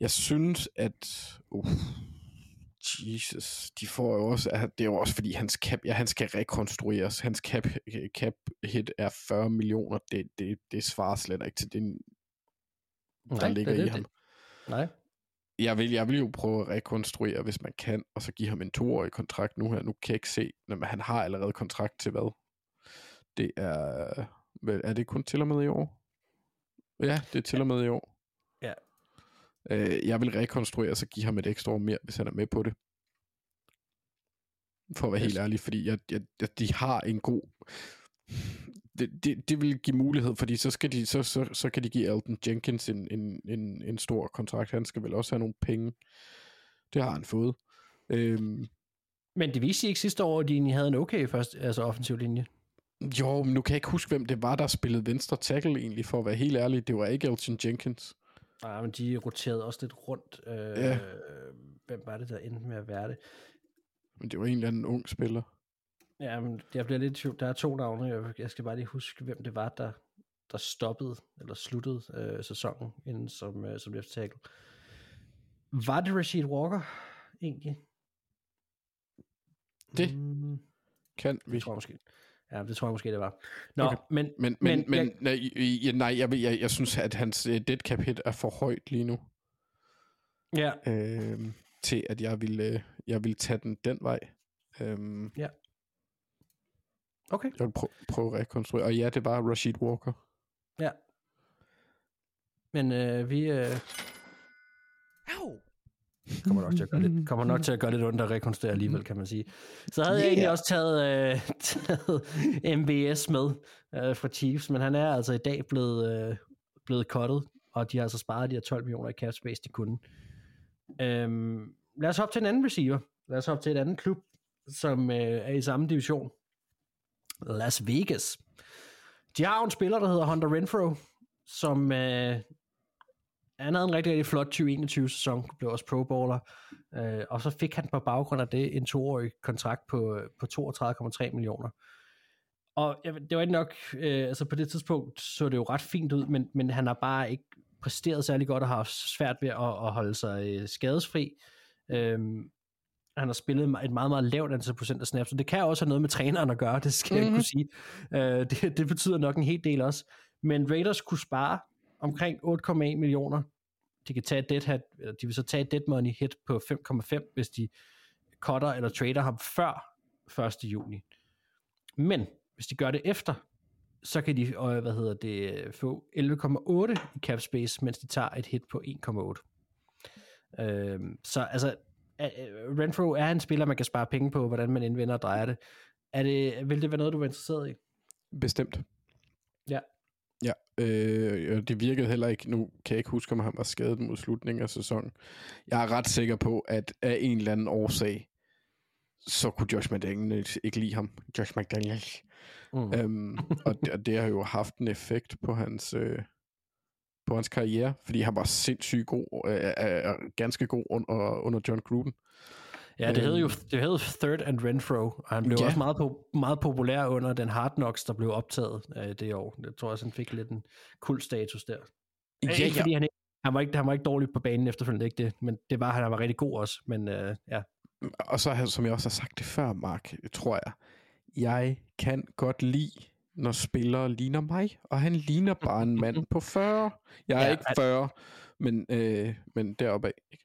S6: Jeg synes, at... Uh, Jesus, de får jo også... at Det er jo også fordi, hans cap, ja, han skal rekonstrueres. Hans cap, cap hit er 40 millioner. Det, det, det svarer slet ikke til det, der
S5: Nej,
S6: ligger
S5: det
S6: i
S5: det.
S6: ham.
S5: Nej.
S6: Jeg vil, jeg vil jo prøve at rekonstruere, hvis man kan, og så give ham en toårig kontrakt nu her. Nu kan jeg ikke se, men han har allerede kontrakt til hvad? Det er, er det kun til og med i år? Ja, det er til og med i år. Øh, jeg vil rekonstruere, og så give ham et ekstra år mere, hvis han er med på det. For at være
S5: Yes.
S6: helt ærlig, fordi jeg, jeg, jeg, de har en god... Det, det, det vil give mulighed, fordi så, skal de, så, så, så kan de give Alton Jenkins en, en, en, en stor kontrakt. Han skal vel også have nogle penge. Det har han fået. Øhm,
S5: Men det viste ikke sidste år, at de egentlig havde en okay først, altså offensiv linje.
S6: jo, men nu kan jeg ikke huske, hvem det var, der spillede venstre tackle egentlig, for at være helt ærlig. Det var ikke Elton Jenkins.
S5: Nej, men de roterede også lidt rundt. Øh,
S6: Ja.
S5: Hvem var det, der endte med at være det?
S6: Men det var en eller anden ung spiller.
S5: Ja, men jeg bliver lidt i tvivl. Der er to navne. Jeg, jeg skal bare lige huske, hvem det var, der... der stoppede, eller sluttede øh, sæsonen inden som, øh, som left tackle. Var det Rashid Walker, egentlig?
S6: Det
S5: Mm,
S6: kan vi.
S5: det tror jeg måske. Ja, det tror jeg måske, det var. Nå,
S6: Okay.
S5: okay. men,
S6: Men, men, men,
S5: jeg-
S6: men nej, jeg, jeg, jeg synes, at hans uh, dead cap hit er for højt lige nu,
S5: ja,
S6: øh, til at jeg vil, uh, jeg vil tage den den vej. Um,
S5: okay.
S6: jeg vil prø- prøve at rekonstruere. Og ja, det var Rashid Walker.
S5: Ja. Men øh, vi... Øh, kommer nok til at gøre lidt, kommer nok til at gøre lidt ondt at rekonstruere alligevel, kan man sige. Så havde yeah. jeg egentlig også taget, øh, taget MBS med øh, fra Chiefs, men han er altså i dag blevet, øh, blevet cuttet, og de har altså sparet de her 12 millioner i cap space, de kunne. Øhm, lad os hoppe til en anden receiver. Lad os hoppe til et andet klub, som øh, er i samme division. Las Vegas. De har jo en spiller, der hedder Hunter Renfro, som øh, han havde en rigtig, rigtig flot 2021-sæson, blev også pro bowler, øh, og så fik han på baggrund af det en toårig kontrakt på, på 32,3 millioner. Og ved- det var ikke nok, øh, altså på det tidspunkt så det jo ret fint ud, men, men han har bare ikke præsteret særlig godt og har haft svært ved at, at holde sig øh, skadesfri. Øhm, han har spillet et meget, meget lavt antal procent af snaps, og det kan også have noget med træneren at gøre, det skal mm-hmm. jeg kunne sige. Øh, det, det betyder nok en hel del også. Men Raiders kunne spare omkring 8,1 millioner. De kan tage det dead hat, eller de vil så tage et dead money hit på 5,5, hvis de cutter eller trader ham før 1. juni. Men hvis de gør det efter, så kan de øh, hvad hedder det, få 11,8 i cap space, mens de tager et hit på 1,8. Øh, så altså, øh, øh, Renfro er en spiller, man kan spare penge på, hvordan man indvender og drejer det. Er det. Vil det være noget, du er interesseret i?
S6: Bestemt.
S5: Ja.
S6: Øh, og det virkede heller ikke, nu kan jeg ikke huske, om han var skadet mod slutningen af sæsonen. Jeg er ret sikker på, at af en eller anden årsag, så kunne Josh McDaniels ikke lide ham. Josh McDaniels.
S5: Mm.
S6: Øhm, og, det, og det har jo haft en effekt på hans, øh, på hans karriere, fordi han var sindssygt god, øh, øh, øh, ganske god under, under John Gruden.
S5: Ja, det hed jo
S6: Øhm.
S5: det hed Third and Renfro, og han blev
S6: Ja.
S5: ja. også meget, po- meget populær under den Hard Knocks, der blev optaget øh, det år. Jeg tror også, han fik lidt en kul status der. Ja, ikke fordi han, han, var ikke, han var ikke dårlig på banen efterfølgende, ikke det, men det var han, var rigtig god også, men øh, ja.
S6: Og så, som jeg også har sagt det før, Mark, tror jeg, jeg kan godt lide, når spillere ligner mig, og han ligner bare en mand på 40. Jeg er
S5: Ja,
S6: ja, ikke
S5: han-
S6: 40, men, øh, men deroppe af.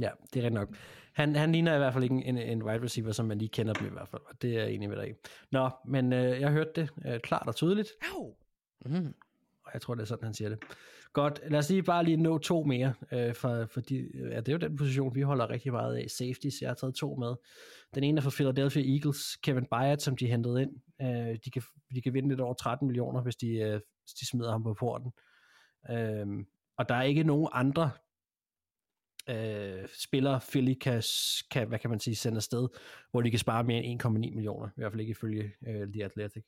S5: Ja, det er nok. Han, han ligner i hvert fald ikke en, en wide receiver, som man lige kender dem i hvert fald, og det er jeg enig med dig i. Nå, men øh, jeg hørte det øh, klart og tydeligt,
S6: Mm.
S5: og jeg tror, det er sådan, han siger det. Godt, lad os lige bare lige nå to mere, øh, for, fordi øh, ja, det er jo den position, vi holder rigtig meget af. Safeties, jeg har taget to med. Den ene er fra Philadelphia Eagles, Kevin Byard, som de hentede ind. Øh, de, kan, de kan vinde lidt over 13 millioner, hvis de, øh, hvis de smider ham på porten. Øh, og der er ikke nogen andre øh, spillere, Philly kan, kan, hvad kan man sige, sende afsted, hvor de kan spare mere end 1,9 millioner, i hvert fald ikke ifølge øh, The Athletic.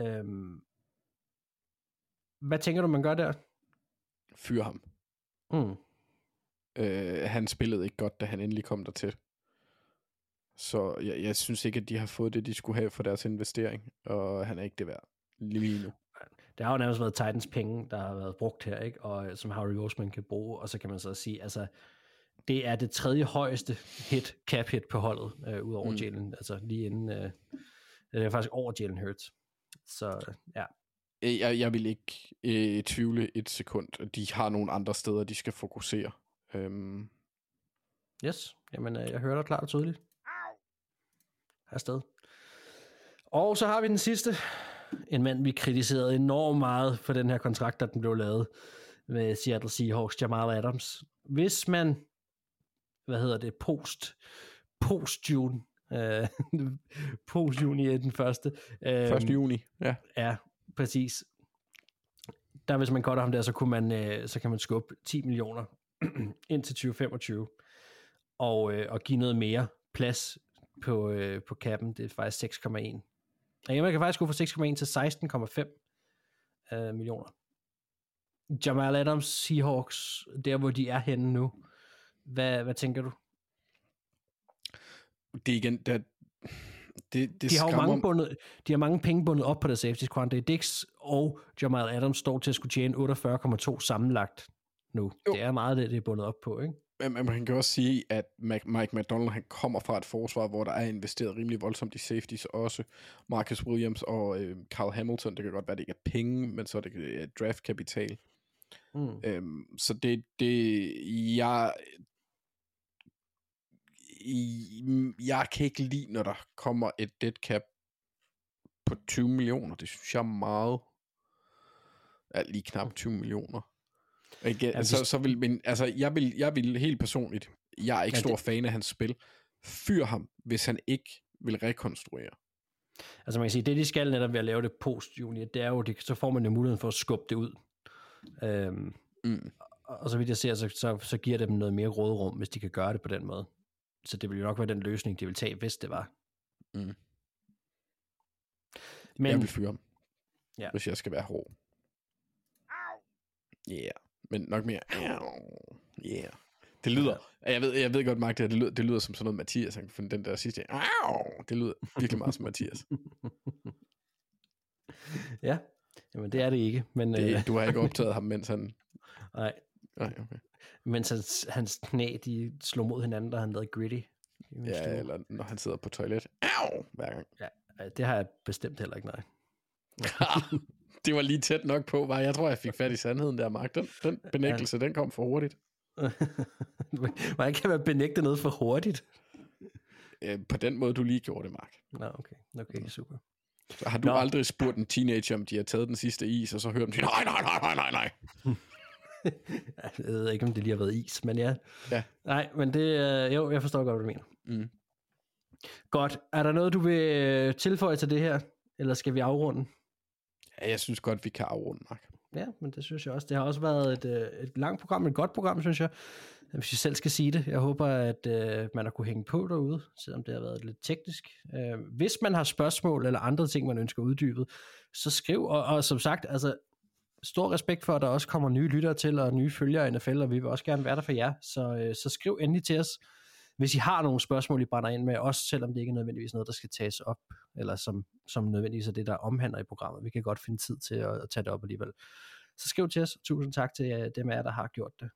S5: Øh, hvad tænker du, man gør der?
S6: Fyr ham.
S5: Mm.
S6: Øh, han spillede ikke godt, da han endelig kom dertil. Så jeg, jeg synes ikke, at de har fået det, de skulle have for deres investering, og han er ikke det værd lige nu.
S5: Det har jo nærmest været Titans penge, der har været brugt her, ikke? og øh, som Harry Osman kan bruge, og så kan man så sige, altså, det er det tredje højeste hit, cap hit på holdet, øh, ud over
S6: Mm.
S5: Jalen, altså lige inden, øh, det er faktisk over Jalen Hurts. Så ja,
S6: Øh, Jeg, jeg vil ikke øh, tvivle et sekund. De har nogle andre steder, de skal fokusere. Øhm,
S5: yes, jamen øh, jeg hører dig klart og tydeligt. Afsted. Og så har vi den sidste, en mand, vi kritiserede enormt meget for den her kontrakt, da den blev lavet med Seattle Seahawks, Jamal Adams. Hvis man, hvad hedder det, post, post-June, øh, post-juni er den første. Øh,
S6: 1. juni, ja.
S5: Ja, præcis. Der hvis man cutter ham der, så, kunne man, øh, så kan man skubbe 10 millioner ind til 2025 og, øh, og give noget mere plads på, øh, på kappen. Det er faktisk 6,1. Ja, man kan faktisk gå fra 6,1 til 16,5 øh, millioner. Jamal Adams, Seahawks, der hvor de er henne nu. Hvad, hvad tænker du?
S6: Det er igen, der, Det, det
S5: de har jo mange, bundet, de har mange penge bundet op på det safety. Quandre Dix og Jamal Adams står til at skulle tjene 48,2 sammenlagt nu. Jo. Det er meget det, det er bundet op på, ikke?
S6: Men man kan også sige, at Mike McDonald han kommer fra et forsvar, hvor der er investeret rimelig voldsomt i safeties også. Marcus Williams og øh, Carl Hamilton, det kan godt være, det ikke er penge, men så er det øh, draftkapital.
S5: Mm.
S6: Øhm, så det, det, jeg, jeg kan ikke lide, når der kommer et dead cap på 20 millioner. Det synes jeg er meget. Ja, lige knap 20 millioner. Igen,
S5: Ja,
S6: så, så vil, men, altså, jeg vil, jeg vil helt personligt, jeg er ikke
S5: Ja,
S6: stor
S5: det-
S6: fan af hans spil. Fyr ham, hvis han ikke vil rekonstruere.
S5: Altså man kan sige, det de skal netop ved at lave det post juni, det er jo, det, så får man jo muligheden for at skubbe det ud. Øhm,
S6: Mm.
S5: og og så vidt jeg ser, så, så, så giver det dem noget mere råderum, hvis de kan gøre det på den måde. Så det vil jo nok være den løsning, de vil tage, hvis det var.
S6: Mm.
S5: Men,
S6: jeg vil fyre ham,
S5: Ja.
S6: hvis jeg skal være hård. Ja, yeah. men nok mere. Ja, yeah. Det lyder, jeg ved, jeg ved godt, Mark, det, lyder, det lyder som sådan noget Mathias, han kan finde den der sidste. Det lyder virkelig meget som Mathias.
S5: ja, jamen det er det ikke. Men, øh,
S6: Det, du har ikke optaget ham, mens han...
S5: nej,
S6: Nej, okay.
S5: mens hans, hans knæ, de slog mod hinanden, da han lavede gritty.
S6: Ja,
S5: stue.
S6: eller når han sidder på toilet. Au! Hver gang.
S5: Ja, det har jeg bestemt heller ikke, nej.
S6: det var lige tæt nok på, var jeg tror, jeg fik fat i sandheden der, Mark. Den, den benægtelse, ja. den kom for hurtigt.
S5: Man kan være benægte noget for hurtigt.
S6: Øh, på den måde, du lige gjorde det, Mark.
S5: Nå, okay. Okay, super.
S6: Så har du.
S5: Nå.
S6: aldrig spurgt en teenager, om de har taget den sidste is, og så hørt dem sige, nej, nej, nej, nej, nej, nej.
S5: Jeg ved ikke, om det lige har været is, men ja.
S6: Ja.
S5: Nej, men det, øh, jo, jeg forstår godt, hvad du mener.
S6: Mm.
S5: Godt. Er der noget, du vil øh, tilføje til det her? Eller skal vi afrunde?
S6: Ja, jeg synes godt, vi kan afrunde, Mark.
S5: Ja, men det synes jeg også. Det har også været et, øh, et langt program, et godt program, synes jeg. Hvis jeg selv skal sige det. Jeg håber, at øh, man har kunne hænge på derude, selvom det har været lidt teknisk. Øh, hvis man har spørgsmål eller andre ting, man ønsker uddybet, så skriv. Og, og som sagt, altså, stor respekt for, at der også kommer nye lyttere til, og nye følgere i NFL, og vi vil også gerne være der for jer. Så, øh, så skriv endelig til os, hvis I har nogle spørgsmål, I brænder ind med, også selvom det ikke er nødvendigvis noget, der skal tages op, eller som, som nødvendigvis er det, der omhandler i programmet. Vi kan godt finde tid til at, at tage det op alligevel. Så skriv til os. Tusind tak til øh, dem af jer, der har gjort det.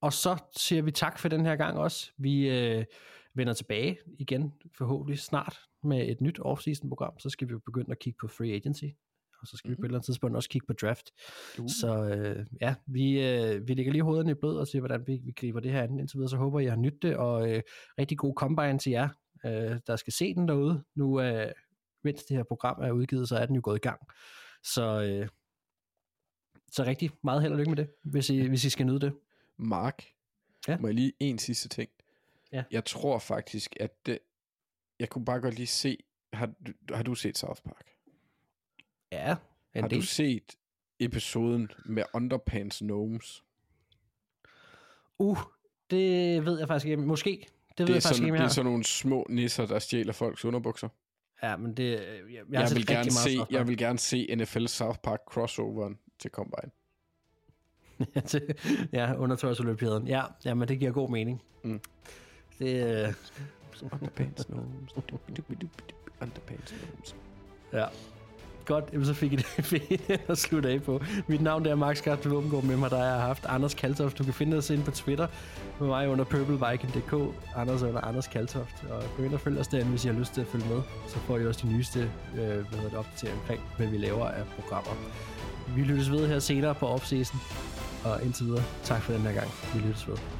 S5: Og så siger vi tak for den her gang også. Vi øh, vender tilbage igen, forhåbentlig snart, med et nyt off-season-program. Så skal vi jo begynde at kigge på free agency. Og så skal mm-hmm. vi på et eller andet tidspunkt også kigge på draft. Uh. Så øh, ja, vi, øh, vi lægger lige hovederne i blød og siger, hvordan vi, vi griber det her an indtil videre. Så håber jeg, I har nydt det, og øh, rigtig god combine til jer, øh, der skal se den derude. Nu, øh, mens det her program er udgivet, så er den jo gået i gang. Så, øh, så rigtig meget held og lykke med det, hvis I, hvis I skal nyde det.
S6: Mark,
S5: Ja.
S6: må jeg lige en sidste ting?
S5: Ja.
S6: Jeg tror faktisk, at det, jeg kunne bare godt lige se, har, du- har du set South Park?
S5: Ja,
S6: har
S5: del.
S6: du set episoden med Underpants Gnomes?
S5: Uh, det ved jeg faktisk ikke. Måske. Det ved
S6: Det er,
S5: jeg faktisk
S6: sådan,
S5: ikke,
S6: det er sådan nogle små nisser, der stjæler folks underbukser.
S5: Ja, men det... Jeg, jeg, jeg,
S6: vil gerne se, jeg vil gerne se NFL South Park crossoveren til Combine.
S5: ja, undertøjsolympiaden. Ja, ja, men det giver god mening.
S6: Mm.
S5: Det, øh,
S6: Underpants Gnomes. Underpants Gnomes.
S5: ja. Godt, jamen, så fik I det, fedt at slutte af på. Mit navn er Max Karsten Våbengård med mig, der jeg har haft Anders Kaltoft. Du kan finde os inde på Twitter med mig under purpleviking.dk, Anders under Anders Kaltoft. Og gå ind og følg os derinde, hvis I har lyst til at følge med. Så får I også de nyeste øh, hvad hedder det, opdateringer omkring, hvad vi laver af programmer. Vi lyttes ved her senere på off-season. Og indtil videre, tak for den her gang. Vi lyttes ved.